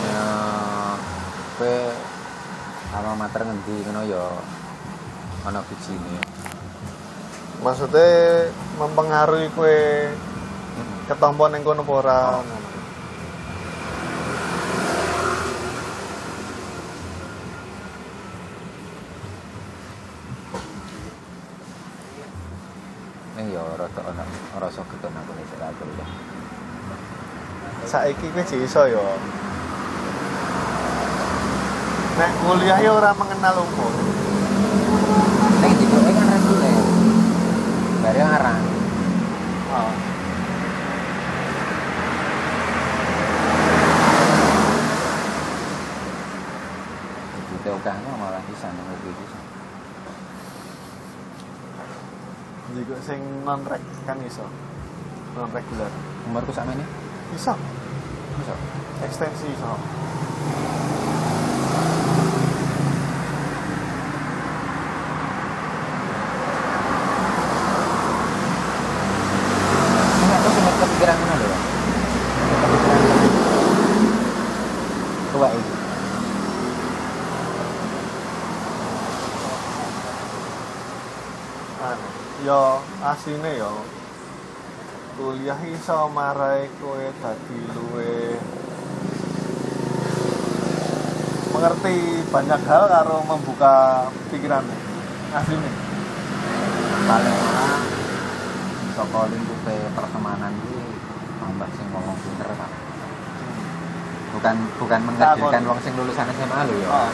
Speaker 2: Ya kowe alma mater ngendi ngono yo ana bijine.
Speaker 1: maksudnya mempengaruhi kue ketompo ning kono apa ora?
Speaker 2: Ning yo rada ana rasa getun aku nek sira kuliah.
Speaker 1: saiki kowe jek iso ya. Nek kuliah ya ora mengenal umur
Speaker 2: Ning dibuke kan reguler. Bare arang.
Speaker 1: oh.
Speaker 2: Dite okahnya malah bisa nang iki bisa.
Speaker 1: juga sing non rek kan iso non reguler
Speaker 2: Umurku sakmene
Speaker 1: iso
Speaker 2: bisa.
Speaker 1: ekstensi iso
Speaker 2: Ini aku sempat kepikiran ngono lho. Kepikiran. Tua iki.
Speaker 1: anu asine yo kuliah iso marai kowe dadi luwe mengerti banyak hal karo membuka pikiranmu asline
Speaker 2: paling ora saka lingkupe pertemanan iki tambah sing wong pinter kan. Bukan bukan mengecilkan
Speaker 1: Takon.
Speaker 2: wong sing lulusan SMA lho ya.
Speaker 1: oh.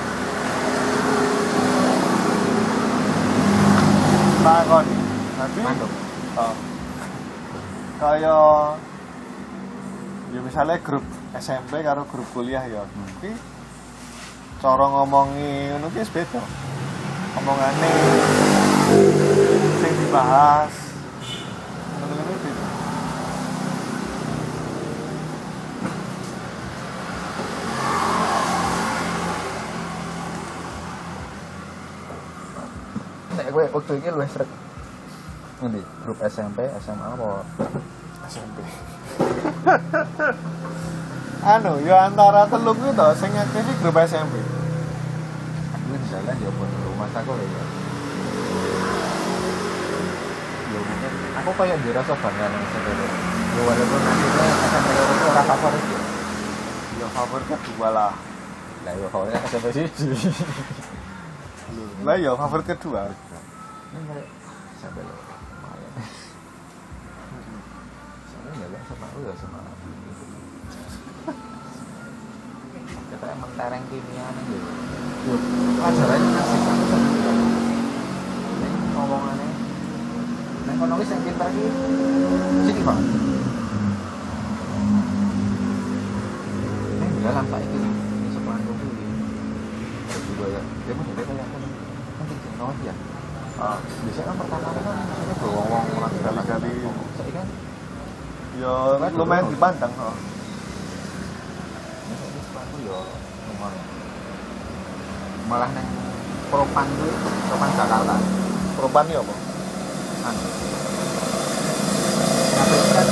Speaker 1: takon nanti
Speaker 2: Mantuk.
Speaker 1: oh. kaya ya misalnya grup SMP karo grup kuliah ya
Speaker 2: Hmm.
Speaker 1: Ki cara ngomongi ngono ki beda omongane sing dibahas
Speaker 2: Nek waktu luwih srek. Ngendi? Grup SMP, SMA apa?
Speaker 1: SMP [laughs] anu ya antara telu kuwi to sing aktif grup SMP
Speaker 2: Aku di jalan ya pun rumah aku ya. Ya mungkin aku kayak dirasa bangga nang SMP. Ya walaupun nanti SMP itu ora favorit ya.
Speaker 1: ya favorit kedua lah
Speaker 2: Lah ya favorit SMP siji.
Speaker 1: lah ya favorit kedua
Speaker 2: Ini sampai lo lumayan. Soalnya nggak lihat sama lu ya sama kita emang tereng kimia nih gitu. Pelajarannya asik kan Ini ngomongannya. Nek kono wis yang pinter iki sini banget. Ini bila lampak iki ini sekolah gue. Terus juga ya, dia mau jadi kayak sih kawan ya.
Speaker 1: ah
Speaker 2: Biasanya kan pertama kan maksudnya berwong-wong orang
Speaker 1: Kali-kali.
Speaker 2: Saya kan
Speaker 1: ya lumayan dipandang oh.
Speaker 2: ini saya sepatu ya lumayan. Malah neng Propan tuh, Propan Jakarta.
Speaker 1: perubahan ya apa
Speaker 2: Anu. Kan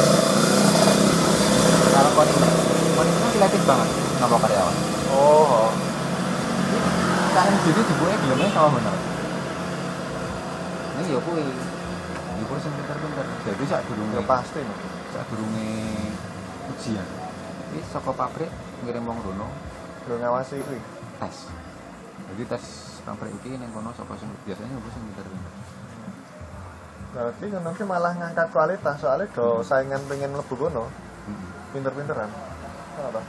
Speaker 2: kalau kon ini, kan selektif banget nama karyawan.
Speaker 1: oh
Speaker 2: Kan jadi dibuat gelemnya sama bener. Ini ya kuwi. Ini pun pinter-pinter. Jadi sak durunge
Speaker 1: ya pasti no.
Speaker 2: sak durunge ujian. Ini saka pabrik ngirim wong rono
Speaker 1: Yo ngawasi kuwi
Speaker 2: tes. Jadi tes pabrik iki ning kono saka sing biasanya apa sing pinter-pinter.
Speaker 1: berarti ngono ki malah ngangkat kualitas soalnya do saingan pengen mlebu kono
Speaker 2: Heeh.
Speaker 1: pinter-pinteran apa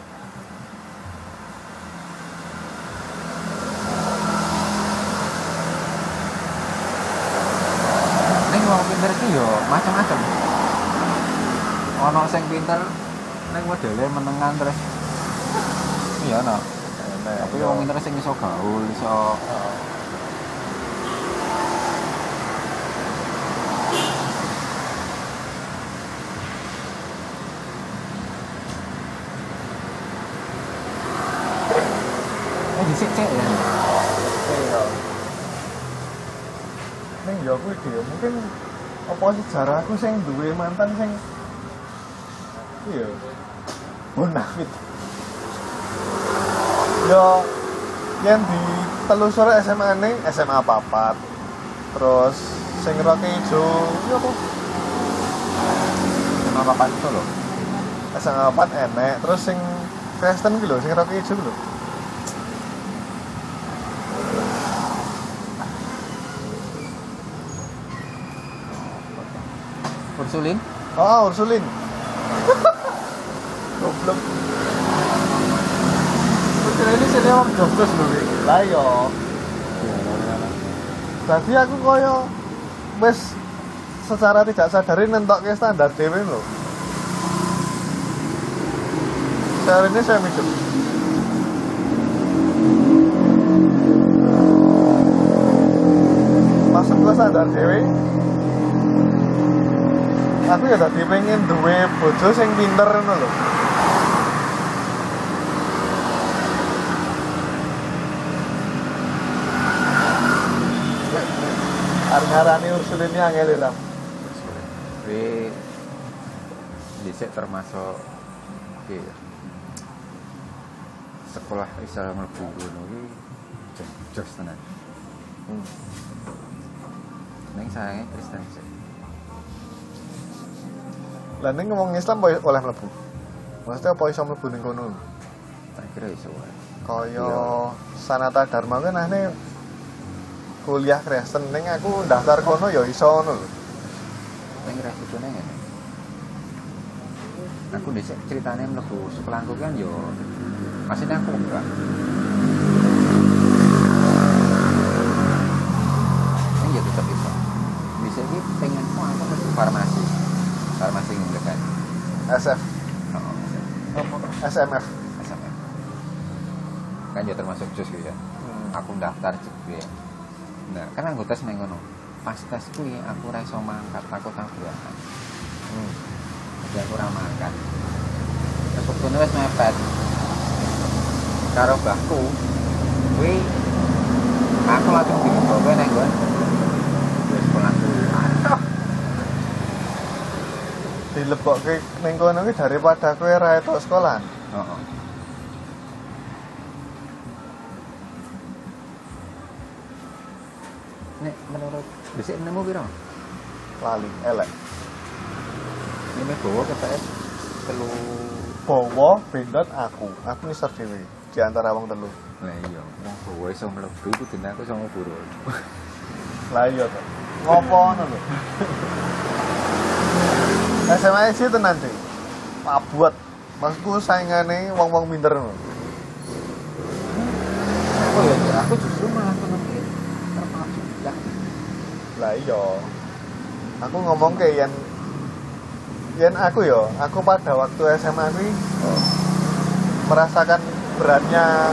Speaker 2: Ning wong pinter iki yo macam-macam. Ono sing pinter ning modele menengan terus iya no.
Speaker 1: Enak,
Speaker 2: Tapi
Speaker 1: yo.
Speaker 2: wong pinter sing iso gaul, iso
Speaker 1: Oh.
Speaker 2: eh cek ya.
Speaker 1: Iya. Dia mungkin apa sejarahku sing duwe mantan sing iya. Bonafit yo yang di telusur SMA ning SMA papat. Terus sing roke ijo iya apa
Speaker 2: Kenapa papan itu loh?
Speaker 1: SMA papat enek. Terus sing Kristen gitu sing roke ijo gitu
Speaker 2: Ursulin?
Speaker 1: oh Ursulin goblok
Speaker 2: Sini orang jokes loh
Speaker 1: lah yo Tadi aku koyo wis secara tidak sadari nentokke standar dhewe lho. Secara ini saya mikir. Maksud gue standar dhewe. Aku ya tadi pengen duwe bojo sing pinter ngono lho. Arep-arane Ursulin ini angel Ram.
Speaker 2: Tapi dhisik termasuk oke ya. Sekolah Islam mlebu ngono iki jos- tenan.
Speaker 1: Hmm.
Speaker 2: Ning sayangnya Kristen sih.
Speaker 1: Lah ning ngomong Islam boleh oleh mlebu. Maksudnya apa iso mlebu ning kono?
Speaker 2: Tak kira iso wae.
Speaker 1: Kaya
Speaker 2: Iya.
Speaker 1: Sanata Dharma kan ahne kuliah Kristen ning aku daftar kono ya iso ngono lho.
Speaker 2: Ning bojone ngene. Aku dhisik ceritane mlebu sekolahku kan yo maksudnya aku enggak. Ini ya tetap iso. Bisa iki pengen oh, aku mlebu farmasi. Farmasi ngene kan.
Speaker 1: SF,
Speaker 2: Oh,
Speaker 1: SMF.
Speaker 2: SMF. Kan ya termasuk jus gitu ya.
Speaker 1: Hmm.
Speaker 2: Aku daftar juga. Nah, kan aku tes neng ngono. Pas tes kuwi aku ora iso mangkat, aku tabrakan.
Speaker 1: Hmm.
Speaker 2: Jadi aku ora mangkat. Terus waktu wis mepet. Karo mbahku, kuwi aku langsung dibawa neng nggon. Wis. Aduh,
Speaker 1: Dilebokke ning kono ki daripada kowe ra etok sekolah.
Speaker 2: Heeh. Dhisik nemu piro?
Speaker 1: Lali, elek.
Speaker 2: Ini bawa ke PS telu
Speaker 1: Bawa bendot aku. Aku nisar dhewe di antara wong telu.
Speaker 2: Lah iya, wong bawa iso mlebu iku dene aku iso ngubur.
Speaker 1: Lah iya to. Ngopo ngono lho. SMA sih tenan sih. Pabuat. Maksudku saingane wong-wong pinter ngono.
Speaker 2: Oh ya, aku justru malah menemukan termasuk ya.
Speaker 1: Lah iya. Aku ngomong ke yen yen aku yo, aku pada waktu SMA kuwi merasakan beratnya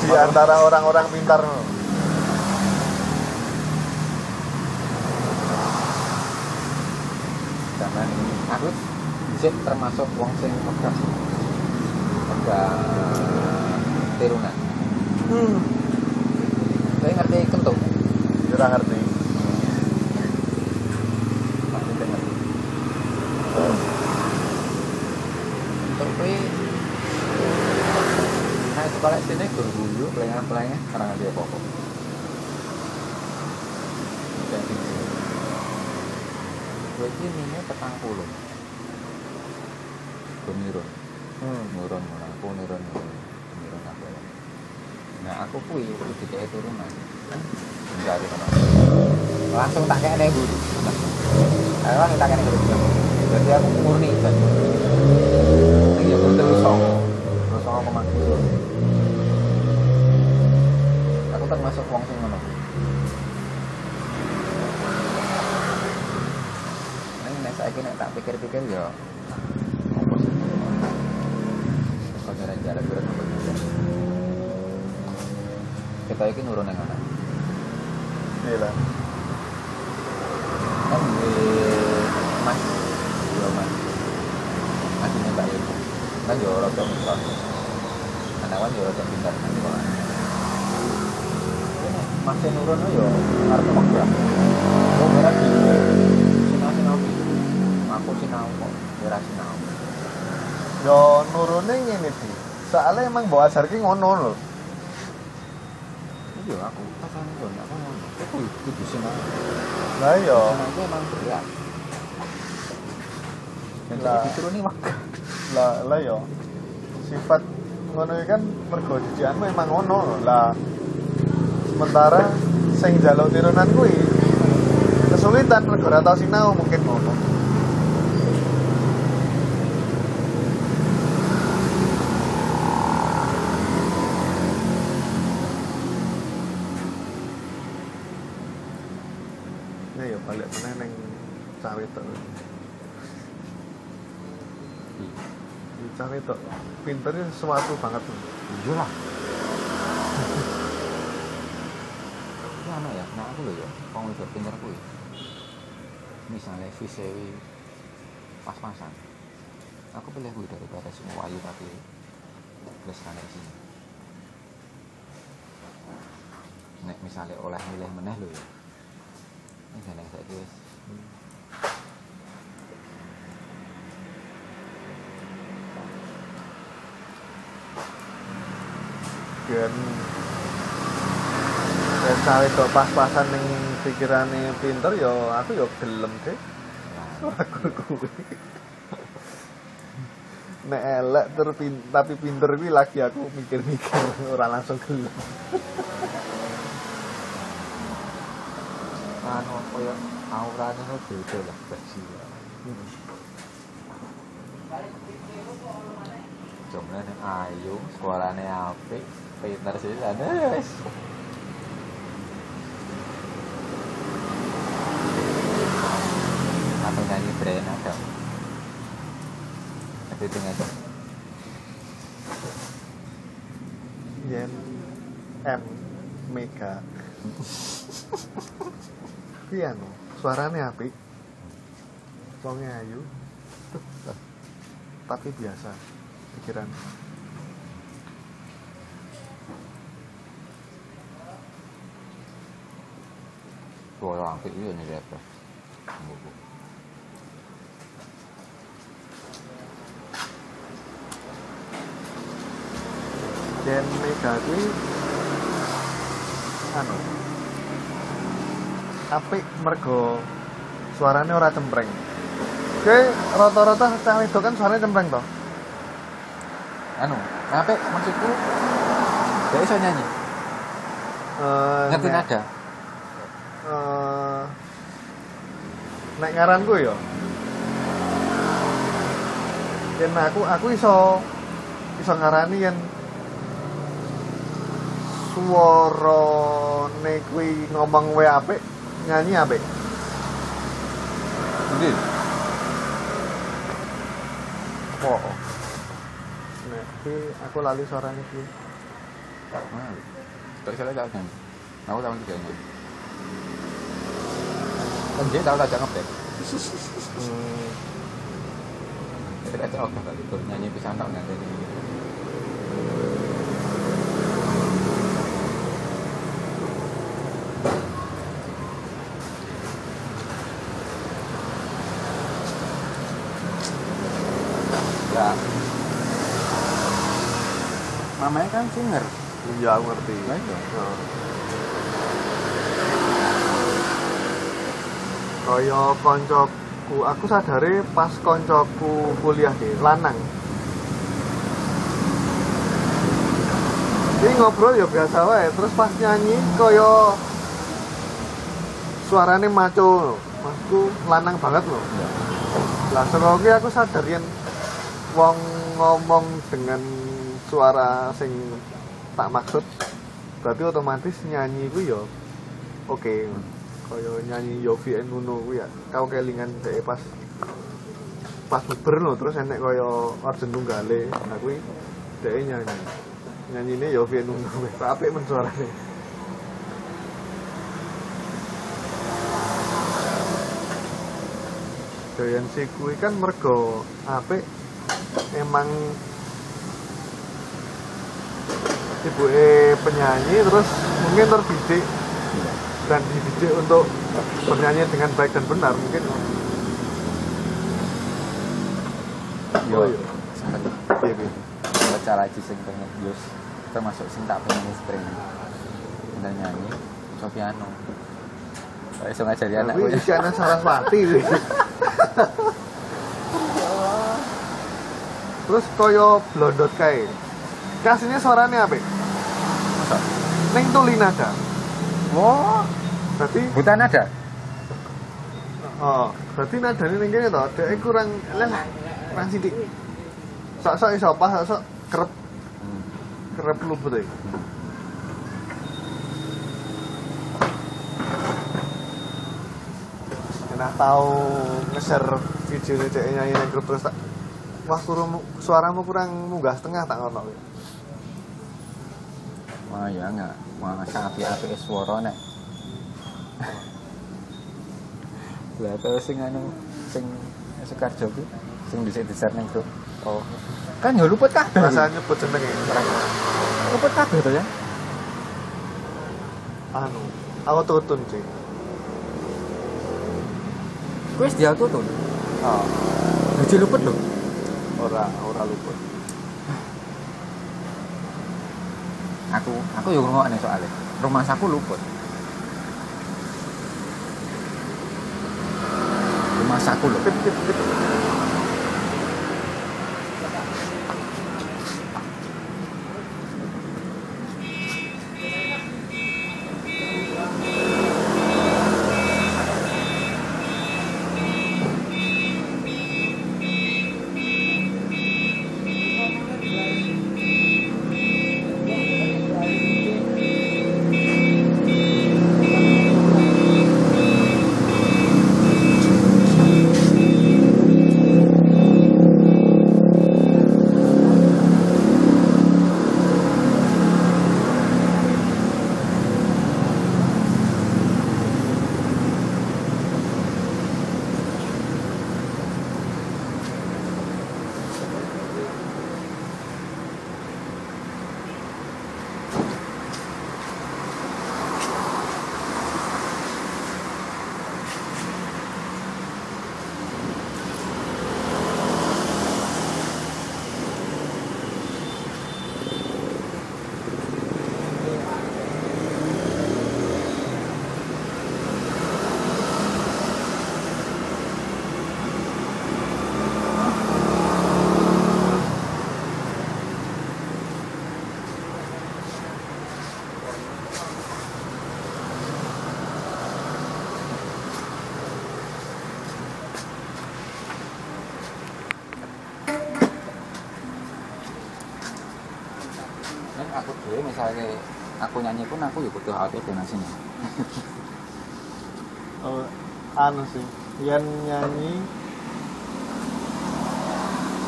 Speaker 1: di
Speaker 2: Apa?
Speaker 1: antara orang-orang pintar.
Speaker 2: Zaman aku dhisik termasuk wong sing pegas. Pegas tirunan.
Speaker 1: Hmm.
Speaker 2: Saya ngerti kentuk.
Speaker 1: Ora ngerti.
Speaker 2: Sekolah sini guru guyu, karena apa apa. Jadi, gue ini petang puluh. Gue nirun,
Speaker 1: Hmm.
Speaker 2: nurun, aku aku. Nah, aku kuwi itu dikei turunan. Ada apa. Langsung tak kayak nih guru. Nah, langsung tak kayak guru. Jadi aku murni dan Iya, aku terus songo. Terus songo ke mana? Aku termasuk wong sing ngono. Nek nek saiki nek tak pikir-pikir ya apa sih? Kok jalan jalan berat. Kita iki nurun yang kono yo ya arep Mekah. Oh, ora di sinau-sinau iki. Aku sinau kok, ora sinau. Yo
Speaker 1: nurune ini iki. Soale emang bawa asar ki ngono lho.
Speaker 2: Iya aku tekan nggak ndak ngono. itu kudu sinau.
Speaker 1: Lah iya.
Speaker 2: Sinau emang berat.
Speaker 1: Lah
Speaker 2: dituruni Mekah.
Speaker 1: Lah lah yo. Sifat ngono kan mergo dijianmu emang ngono lah sementara sing jaluk tirunan kuwi kesulitan mergo ora tau sinau mungkin ngono Nah, ya balik meneh ning cawe tok. Di cawe tok. Pinternya sesuatu banget.
Speaker 2: Iya nah aku lho ya, wong wedok pinter kuwi. Misalnya visi kuwi pas-pasan. Aku pilih kuwi daripada semua ayu tapi plus sana sini. Nek misalnya oleh milih meneh lho ya. Ini jeneng saiki wis
Speaker 1: Dan dan cawe tok pas-pasan ning pikirane pinter ya aku ya gelem sih. Aku kuwi. Nek elek tapi pinter kuwi lagi aku mikir-mikir ora langsung gelem.
Speaker 2: anu koyo aurane no beda lah basi. Jumlahnya ayu, suarane apik, pinter sih sana. Atau nyanyi brand ada. Itu aja.
Speaker 1: Yen M Mega. Kuwi anu, suarane apik. Wonge ayu. Tapi biasa pikiran.
Speaker 2: Suara apik itu nih apa?
Speaker 1: Mega kuwi anu apik mergo suarane ora cempreng. Oke, rata-rata cah wedok kan suaranya cempreng toh.
Speaker 2: Anu, apik maksudku dia iso nyanyi,
Speaker 1: Eh,
Speaker 2: ngerti
Speaker 1: nek-
Speaker 2: nada.
Speaker 1: eh, nek ngaranku ya yen aku aku iso iso ngarani yen suarane kuwi ngomong wae apik nyanyi apik
Speaker 2: Endi?
Speaker 1: oh nek kuwi aku lali suarane kuwi
Speaker 2: Mana? Tak salah tak nyanyi. Aku tahu juga nyanyi. Kan dia [laughs] tahu tak ngebek.
Speaker 1: hmm,
Speaker 2: Kita tahu kan tadi nyanyi bisa tak nanti. Ya. Mamanya kan singer.
Speaker 1: iya aku ngerti
Speaker 2: Lah iya.
Speaker 1: Heeh. kaya koncoku aku sadare pas koncoku kuliah di lanang Jadi ngobrol ya biasa wae, terus pas nyanyi kaya suarane maco, maksudku lanang banget loh. Lah sekoki aku sadar yen wong ngomong dengan suara sing tak maksud berarti otomatis nyanyi ku ya oke kaya nyanyi Yofi and Nuno ku ya kau kelingan dhek pas pas beber lho terus enek kaya Arjen Tunggale nah kuwi dhek nyanyi nyanyine Yofi and Nuno wis apik men suarane. Doyan si kan mergo apik emang ibuke penyanyi terus mungkin terdidik dan dididik untuk bernyanyi dengan baik dan benar mungkin
Speaker 2: Yo.
Speaker 1: Oh, iya. Iya, iya.
Speaker 2: bocah lagi sing pengen blues termasuk sing tak pengen spring dan nyanyi iso piano Kok iso ngajari anakku
Speaker 1: Tapi
Speaker 2: ya
Speaker 1: Isyana Saraswati. [laughs] Terus koyo blondot kae. Kasihnya suaranya apa?
Speaker 2: Masa?
Speaker 1: Neng tuli nada.
Speaker 2: Wah,
Speaker 1: Berarti
Speaker 2: buta nada
Speaker 1: oh, berarti nadane ning kene to, dhek kurang lah kurang sithik. Sok-sok iso pas, sok-sok kerep
Speaker 2: Hmm.
Speaker 1: kerep luput e. Nah, tahu nge-share video ini cek nyanyi nang grup terus tak wah suaramu kurang munggah setengah tak ngono.
Speaker 2: Wah ya enggak, wah api-api swara nek. Lah terus sing anu sing Sukarjo ku sing dhisik di-share ning grup. Oh. Kan yo luput kabeh.
Speaker 1: Rasa nyebut jenenge
Speaker 2: luput kabeh to ya.
Speaker 1: anu, aku tutun sih.
Speaker 2: Wis diautotune.
Speaker 1: Oh,
Speaker 2: Dadi luput lho.
Speaker 1: ora ora luput.
Speaker 2: Aku aku yo ngrungokne soalnya. Rumah saku luput. Rumah saku lho.
Speaker 1: Pip pip pip.
Speaker 2: Nek aku dhewe misalnya aku nyanyi pun aku ya butuh auto donasinya. [laughs]
Speaker 1: Oh, anu sih, yen nyanyi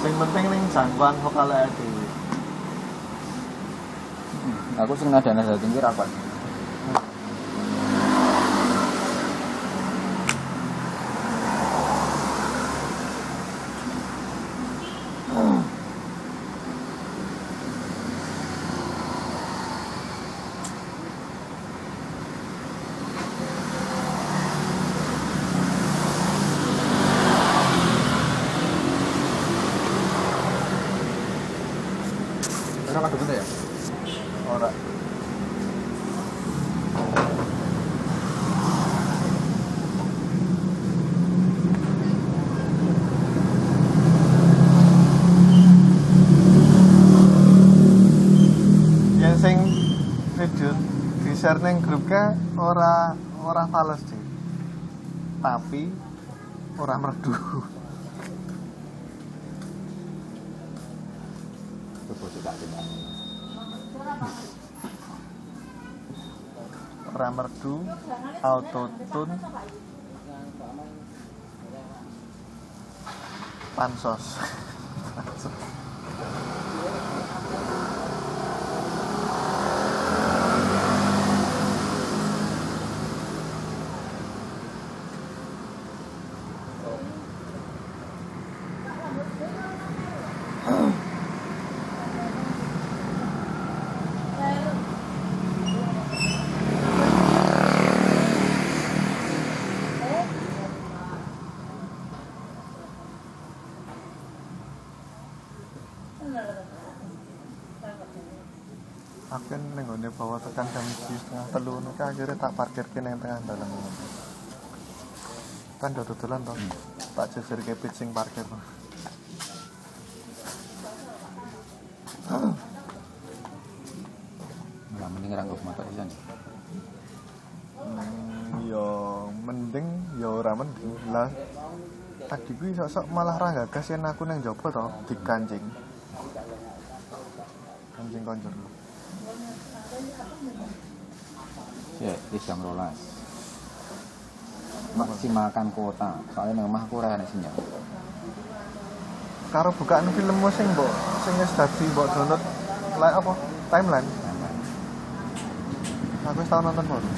Speaker 1: sing penting ning jangkauan vokal dhewe.
Speaker 2: Aku sing nada nada tinggi rapat. Ora kado bener ya?
Speaker 1: Ora. Yang sing video di share ka ora ora fales sih. Tapi ora merdu. Ora merdu auto tune pansos bawa tekan jam 2 setengah telu nek akhirnya tak parkir ke nang tengah dalan kan do dodolan to tak jejer ke pit sing parkir
Speaker 2: Lah mending ra nggo motor pisan.
Speaker 1: Hmm, yo mending yo ora mending. Lah tadi kuwi sok-sok malah ra gagas yen aku nang jopo to dikancing kancing konjur
Speaker 2: Ya, wis jam 12. Maksimalkan kuota. Soalnya nang omah aku ora ana sinyal.
Speaker 1: karo bukaan film sing mbok sing wis dadi mbok download like apa timeline aku wis tau nonton baru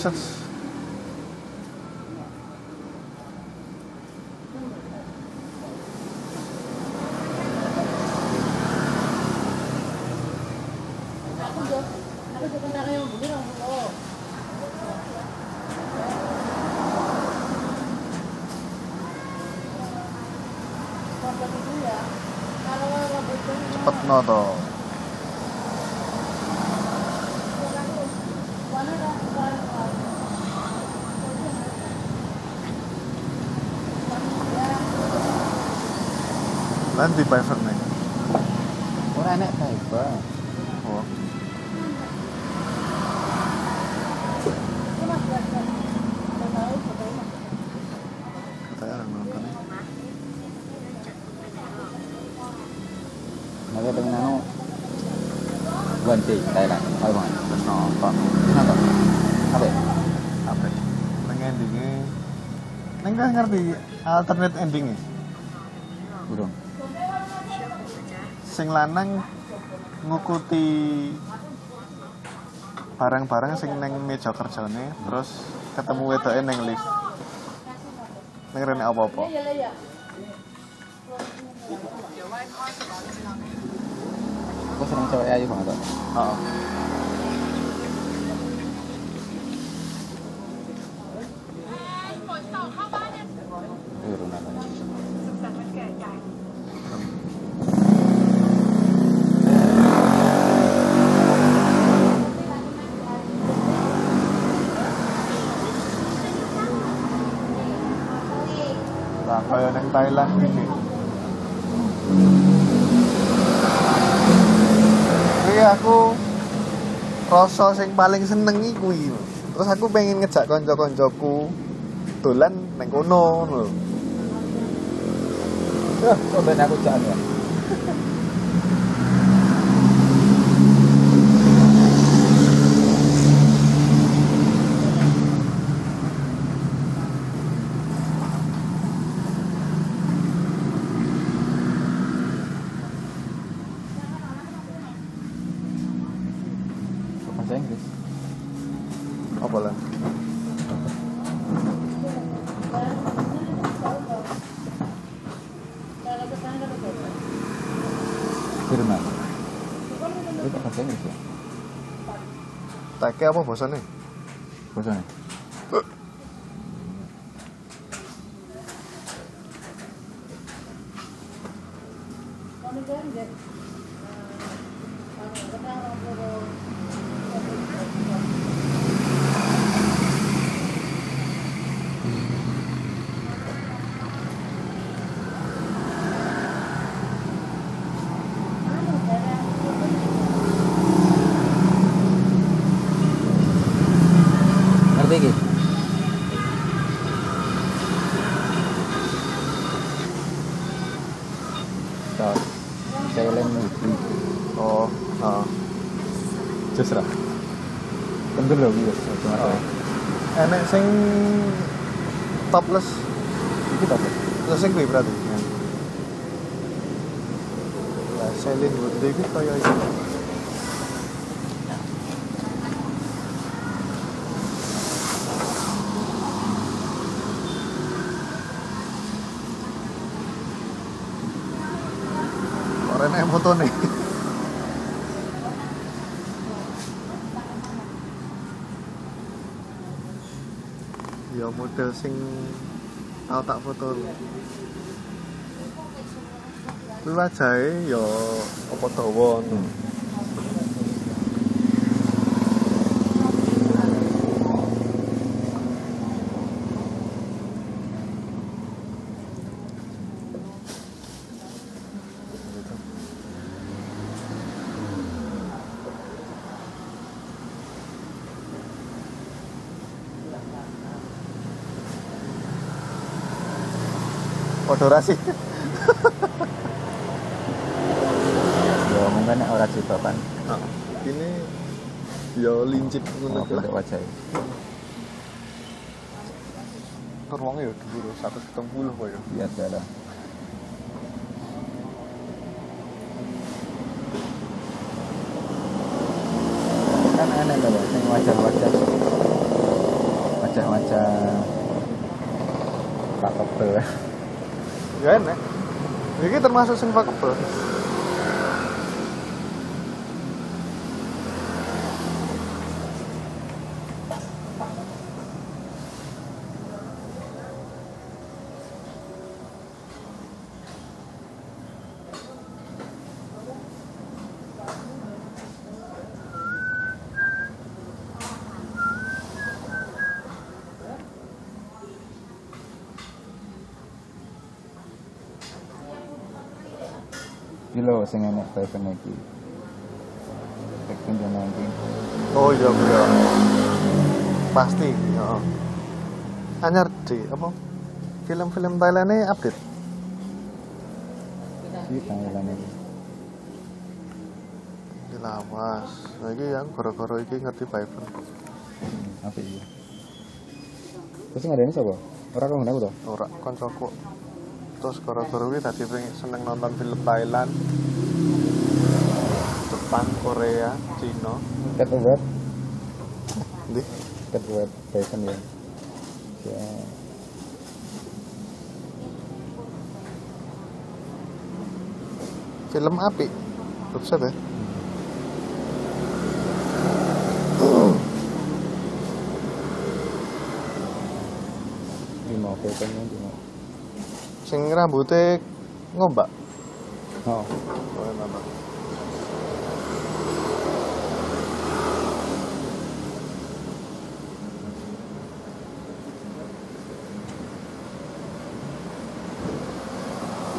Speaker 1: search cepet no to nanti private nih
Speaker 2: Ora
Speaker 1: oh katanya orang nonton nih
Speaker 2: Nek pengen anu Guanti, Thailand. Ayo banget.
Speaker 1: terus nonton
Speaker 2: Kenapa? Apa?
Speaker 1: apa neng endingnya neng kan ngerti alternate endingnya
Speaker 2: Burung.
Speaker 1: sing lanang ngukuti barang-barang sing neng meja kerjane terus ketemu wedoke neng lift neng rene apa-apa
Speaker 2: Aku seneng cewek ayu banget. kok.
Speaker 1: Heeh.
Speaker 2: Burung namanya.
Speaker 1: Lah kaya neng Thailand iki. Iki aku rasa sing paling seneng kuwi. Terus aku pengen ngejak kanca-kancaku dolan neng kono lho.
Speaker 2: Ben aku jangan ya. kayak
Speaker 1: apa bosannya? Bosannya? Enek sing ya model sing tau tak foto kuwi wajahe ya apa dawa ngono Padha ra sih
Speaker 2: Ya mungkin nek ora cita kan.
Speaker 1: Nah, ini ya lincip ngono
Speaker 2: Oh,
Speaker 1: kuwi lah.
Speaker 2: bentuk wajah.
Speaker 1: Ruangnya ya dhuwur 170 kok ya.
Speaker 2: Biasa lah. Kan aneh loh, Pak. Sing wajah-wajah wajah-wajah Pak Kebel.
Speaker 1: Ya enek. Iki termasuk sing
Speaker 2: sing enek Fiverr iki. Tekken jono iki.
Speaker 1: Oh iya iya. Pasti, ya. Anyar di apa? Film-film Thailandnya update.
Speaker 2: Iki tanggalan iki.
Speaker 1: Dilawas. Lagi yang gara-gara iki ngerti Fiverr.
Speaker 2: Hmm, Apa iki? Terus ngadani sapa? Ora kok ngono to?
Speaker 1: Ora kancaku. Terus gara-gara iki tadi seneng nonton film Thailand. Jepang, Korea, Cina.
Speaker 2: Cat web,
Speaker 1: Ndi?
Speaker 2: web Fiverr ya. Ya.
Speaker 1: Film api. Website ya?
Speaker 2: Lima Fiverr nya lima.
Speaker 1: Sing rambutnya ngombak.
Speaker 2: Oh,
Speaker 1: Oh,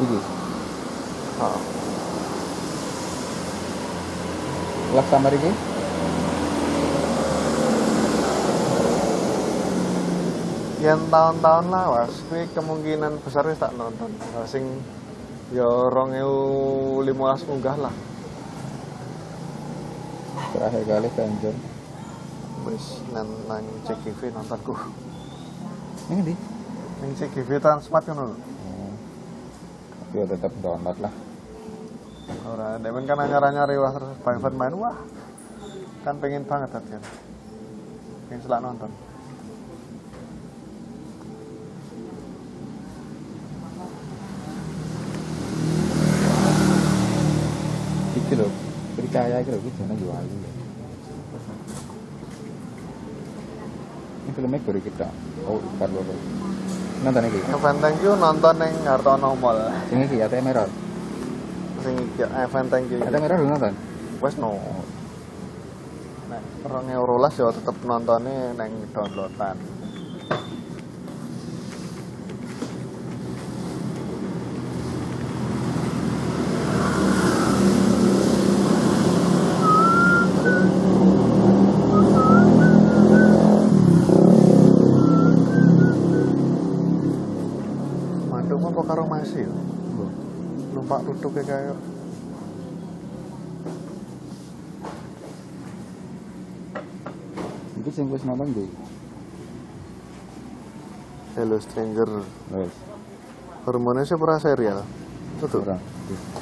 Speaker 2: iki.
Speaker 1: Oh.
Speaker 2: Lak kamar iki?
Speaker 1: Yang tahun-tahun lawas, kuwi kemungkinan besar wis tak nonton. Sing ya 2015 munggah lah.
Speaker 2: Terakhir kali Venture.
Speaker 1: Wis nang nang CGV nontonku.
Speaker 2: Ini di.
Speaker 1: Ning CGV Transmart ngono lho.
Speaker 2: Oh. Tapi ya tetap download lah.
Speaker 1: Ora, demen kan anyar-anyar wah terus Fiverr main wah. Kan pengen banget tadi. Pengen selak nonton.
Speaker 2: Iki lho, percaya iki lho, iki jenenge yo ayu. ya. Ini filmnya baru kita. Oh, Bapak. Nonton iki.
Speaker 1: Event thank you nonton ning Hartono Mall.
Speaker 2: Sing iki ate merah.
Speaker 1: Sing iki event thank you.
Speaker 2: Udah nonton.
Speaker 1: Wes no. Nek 2012 ya tetep nontone neng downloadan. Mandung apa karo masih? Tutuke kayak
Speaker 2: Iki sing wis nonton ndi?
Speaker 1: Hello Stranger.
Speaker 2: Wes.
Speaker 1: hormonnya sih pernah serial. Betul
Speaker 2: Ora.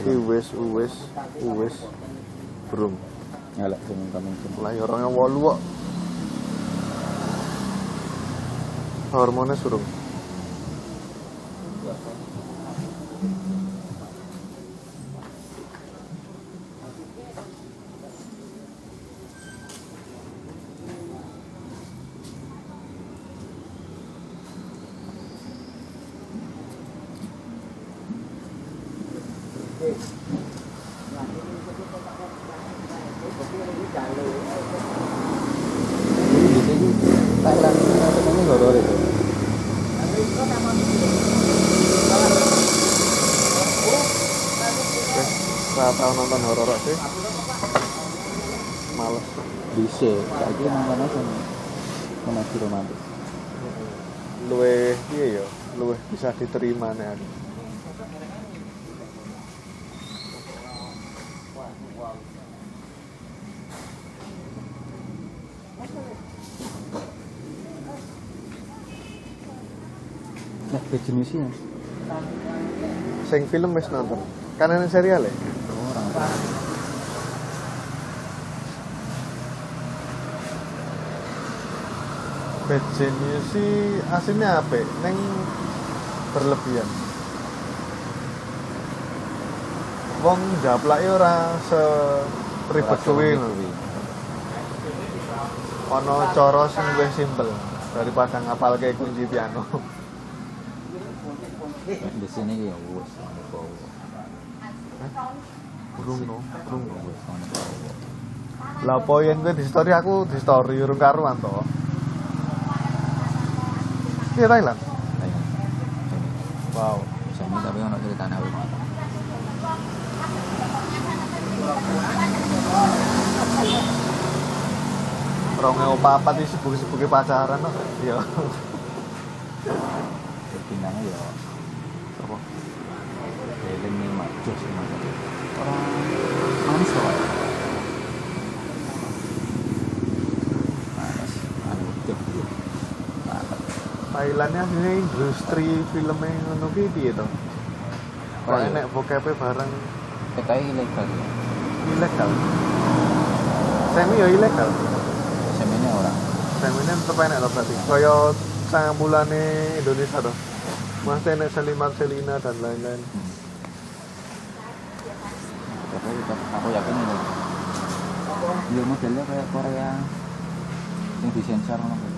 Speaker 1: Ki wis wis wis brum.
Speaker 2: Ngelak sing kamu
Speaker 1: lah ya orangnya walu kok. Hormonnya surung
Speaker 2: Iki iki Thailand ini horor itu.
Speaker 1: Oke, saya tahu nonton horor sih males
Speaker 2: Bisa, saiki nontonnya sing komedi romantis.
Speaker 1: luwe iya ya luwe bisa diterima nih aku
Speaker 2: Jenisnya
Speaker 1: sing film wis nonton kan ini serial ya
Speaker 2: orang
Speaker 1: Bad Genius sih aslinya apa? Neng berlebihan. Wong japlake ora se ribet kuwi. lho. Ono cara sing luwih simpel daripada ngapal kayak kunci piano.
Speaker 2: Di sini ya wes ono kau
Speaker 1: Burung no, burung no.
Speaker 2: wes ono
Speaker 1: Lah apa yen kowe di story aku di story urung karuan to. Iya Thailand. Wow.
Speaker 2: semi tapi ono ceritanya apa
Speaker 1: Ronge opa apa sih sibuk-sibuke pacaran no. Iya.
Speaker 2: berpindahnya ya
Speaker 1: Apa?
Speaker 2: Helen nih mak jos nih orang manis kok manis anu deh Mantap.
Speaker 1: Thailandnya aslinya industri filmnya ngono ki piye to? Kok
Speaker 2: iya.
Speaker 1: enek bokep bareng
Speaker 2: kita ilegal ya
Speaker 1: ilegal. Semi ya ilegal.
Speaker 2: seminya orang
Speaker 1: Semi ini tetep enek to berarti. Kaya sangat bulane Indonesia to. Mas enek Selimat Selina dan lain-lain.
Speaker 2: aku yakin ini. Ya modelnya kayak Korea yang disensor ngono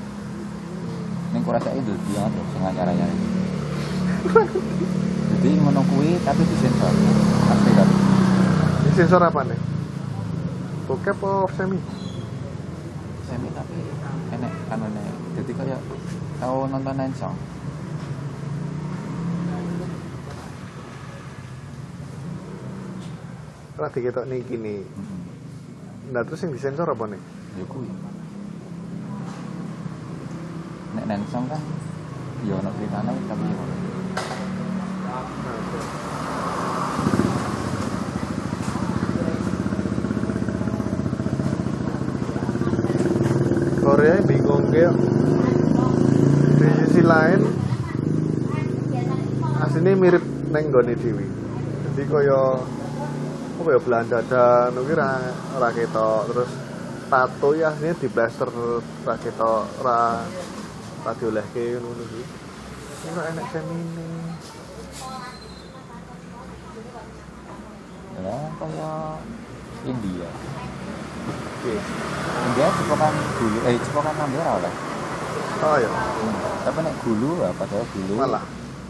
Speaker 2: Ning Korea saya itu dia tuh sing acaranya jadi kuwi tapi disensor. Asli kan
Speaker 1: Ini sensor apa nih? Bokep apa semi?
Speaker 2: semi tapi enek kanune jadi kayak tau nonton Nensong
Speaker 1: Ora diketok nih gini. Nah terus yang disensor apa nih?
Speaker 2: ya kuwi nek Nensong kan ya ono ceritanya tapi ya.
Speaker 1: Korea bingung dia di sisi lain aslinya mirip neng gone dewi jadi kaya apa ya Belanda dan mungkin ra ra ketok. Terus tato ya aslinya di blaster ra ketok ra ra diolehke ngono kuwi. Ora enek semine.
Speaker 2: Ya kayak India.
Speaker 1: Oke.
Speaker 2: India cepokan gulu eh cepokan ambil oleh
Speaker 1: oh ya
Speaker 2: Hmm. tapi nek gulu ya padahal gulu?
Speaker 1: Malah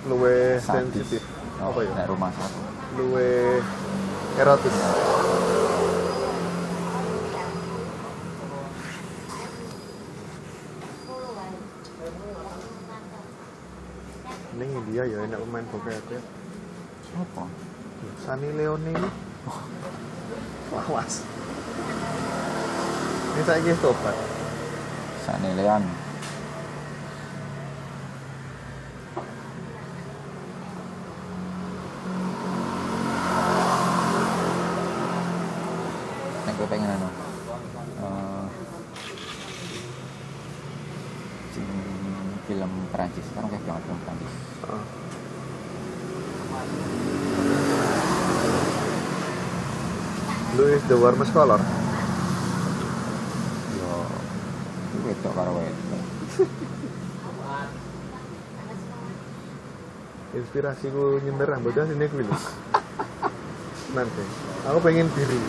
Speaker 1: luwe sensitif.
Speaker 2: Oh,
Speaker 1: apa ya?
Speaker 2: nek rumah satu
Speaker 1: luwe erotis. Ini India ya enak pemain bokep ya.
Speaker 2: Apa
Speaker 1: Sunny Leone ini. Awas ini saya ini tobat.
Speaker 2: Sanelean Perancis. Sekarang kayak banget film Perancis.
Speaker 1: Ah. Louis is the warmest color?
Speaker 2: Yo. Wedok karo wedok.
Speaker 1: Inspirasiku nyender rambutnya sini gue [laughs] nanti. Aku pengen
Speaker 4: diri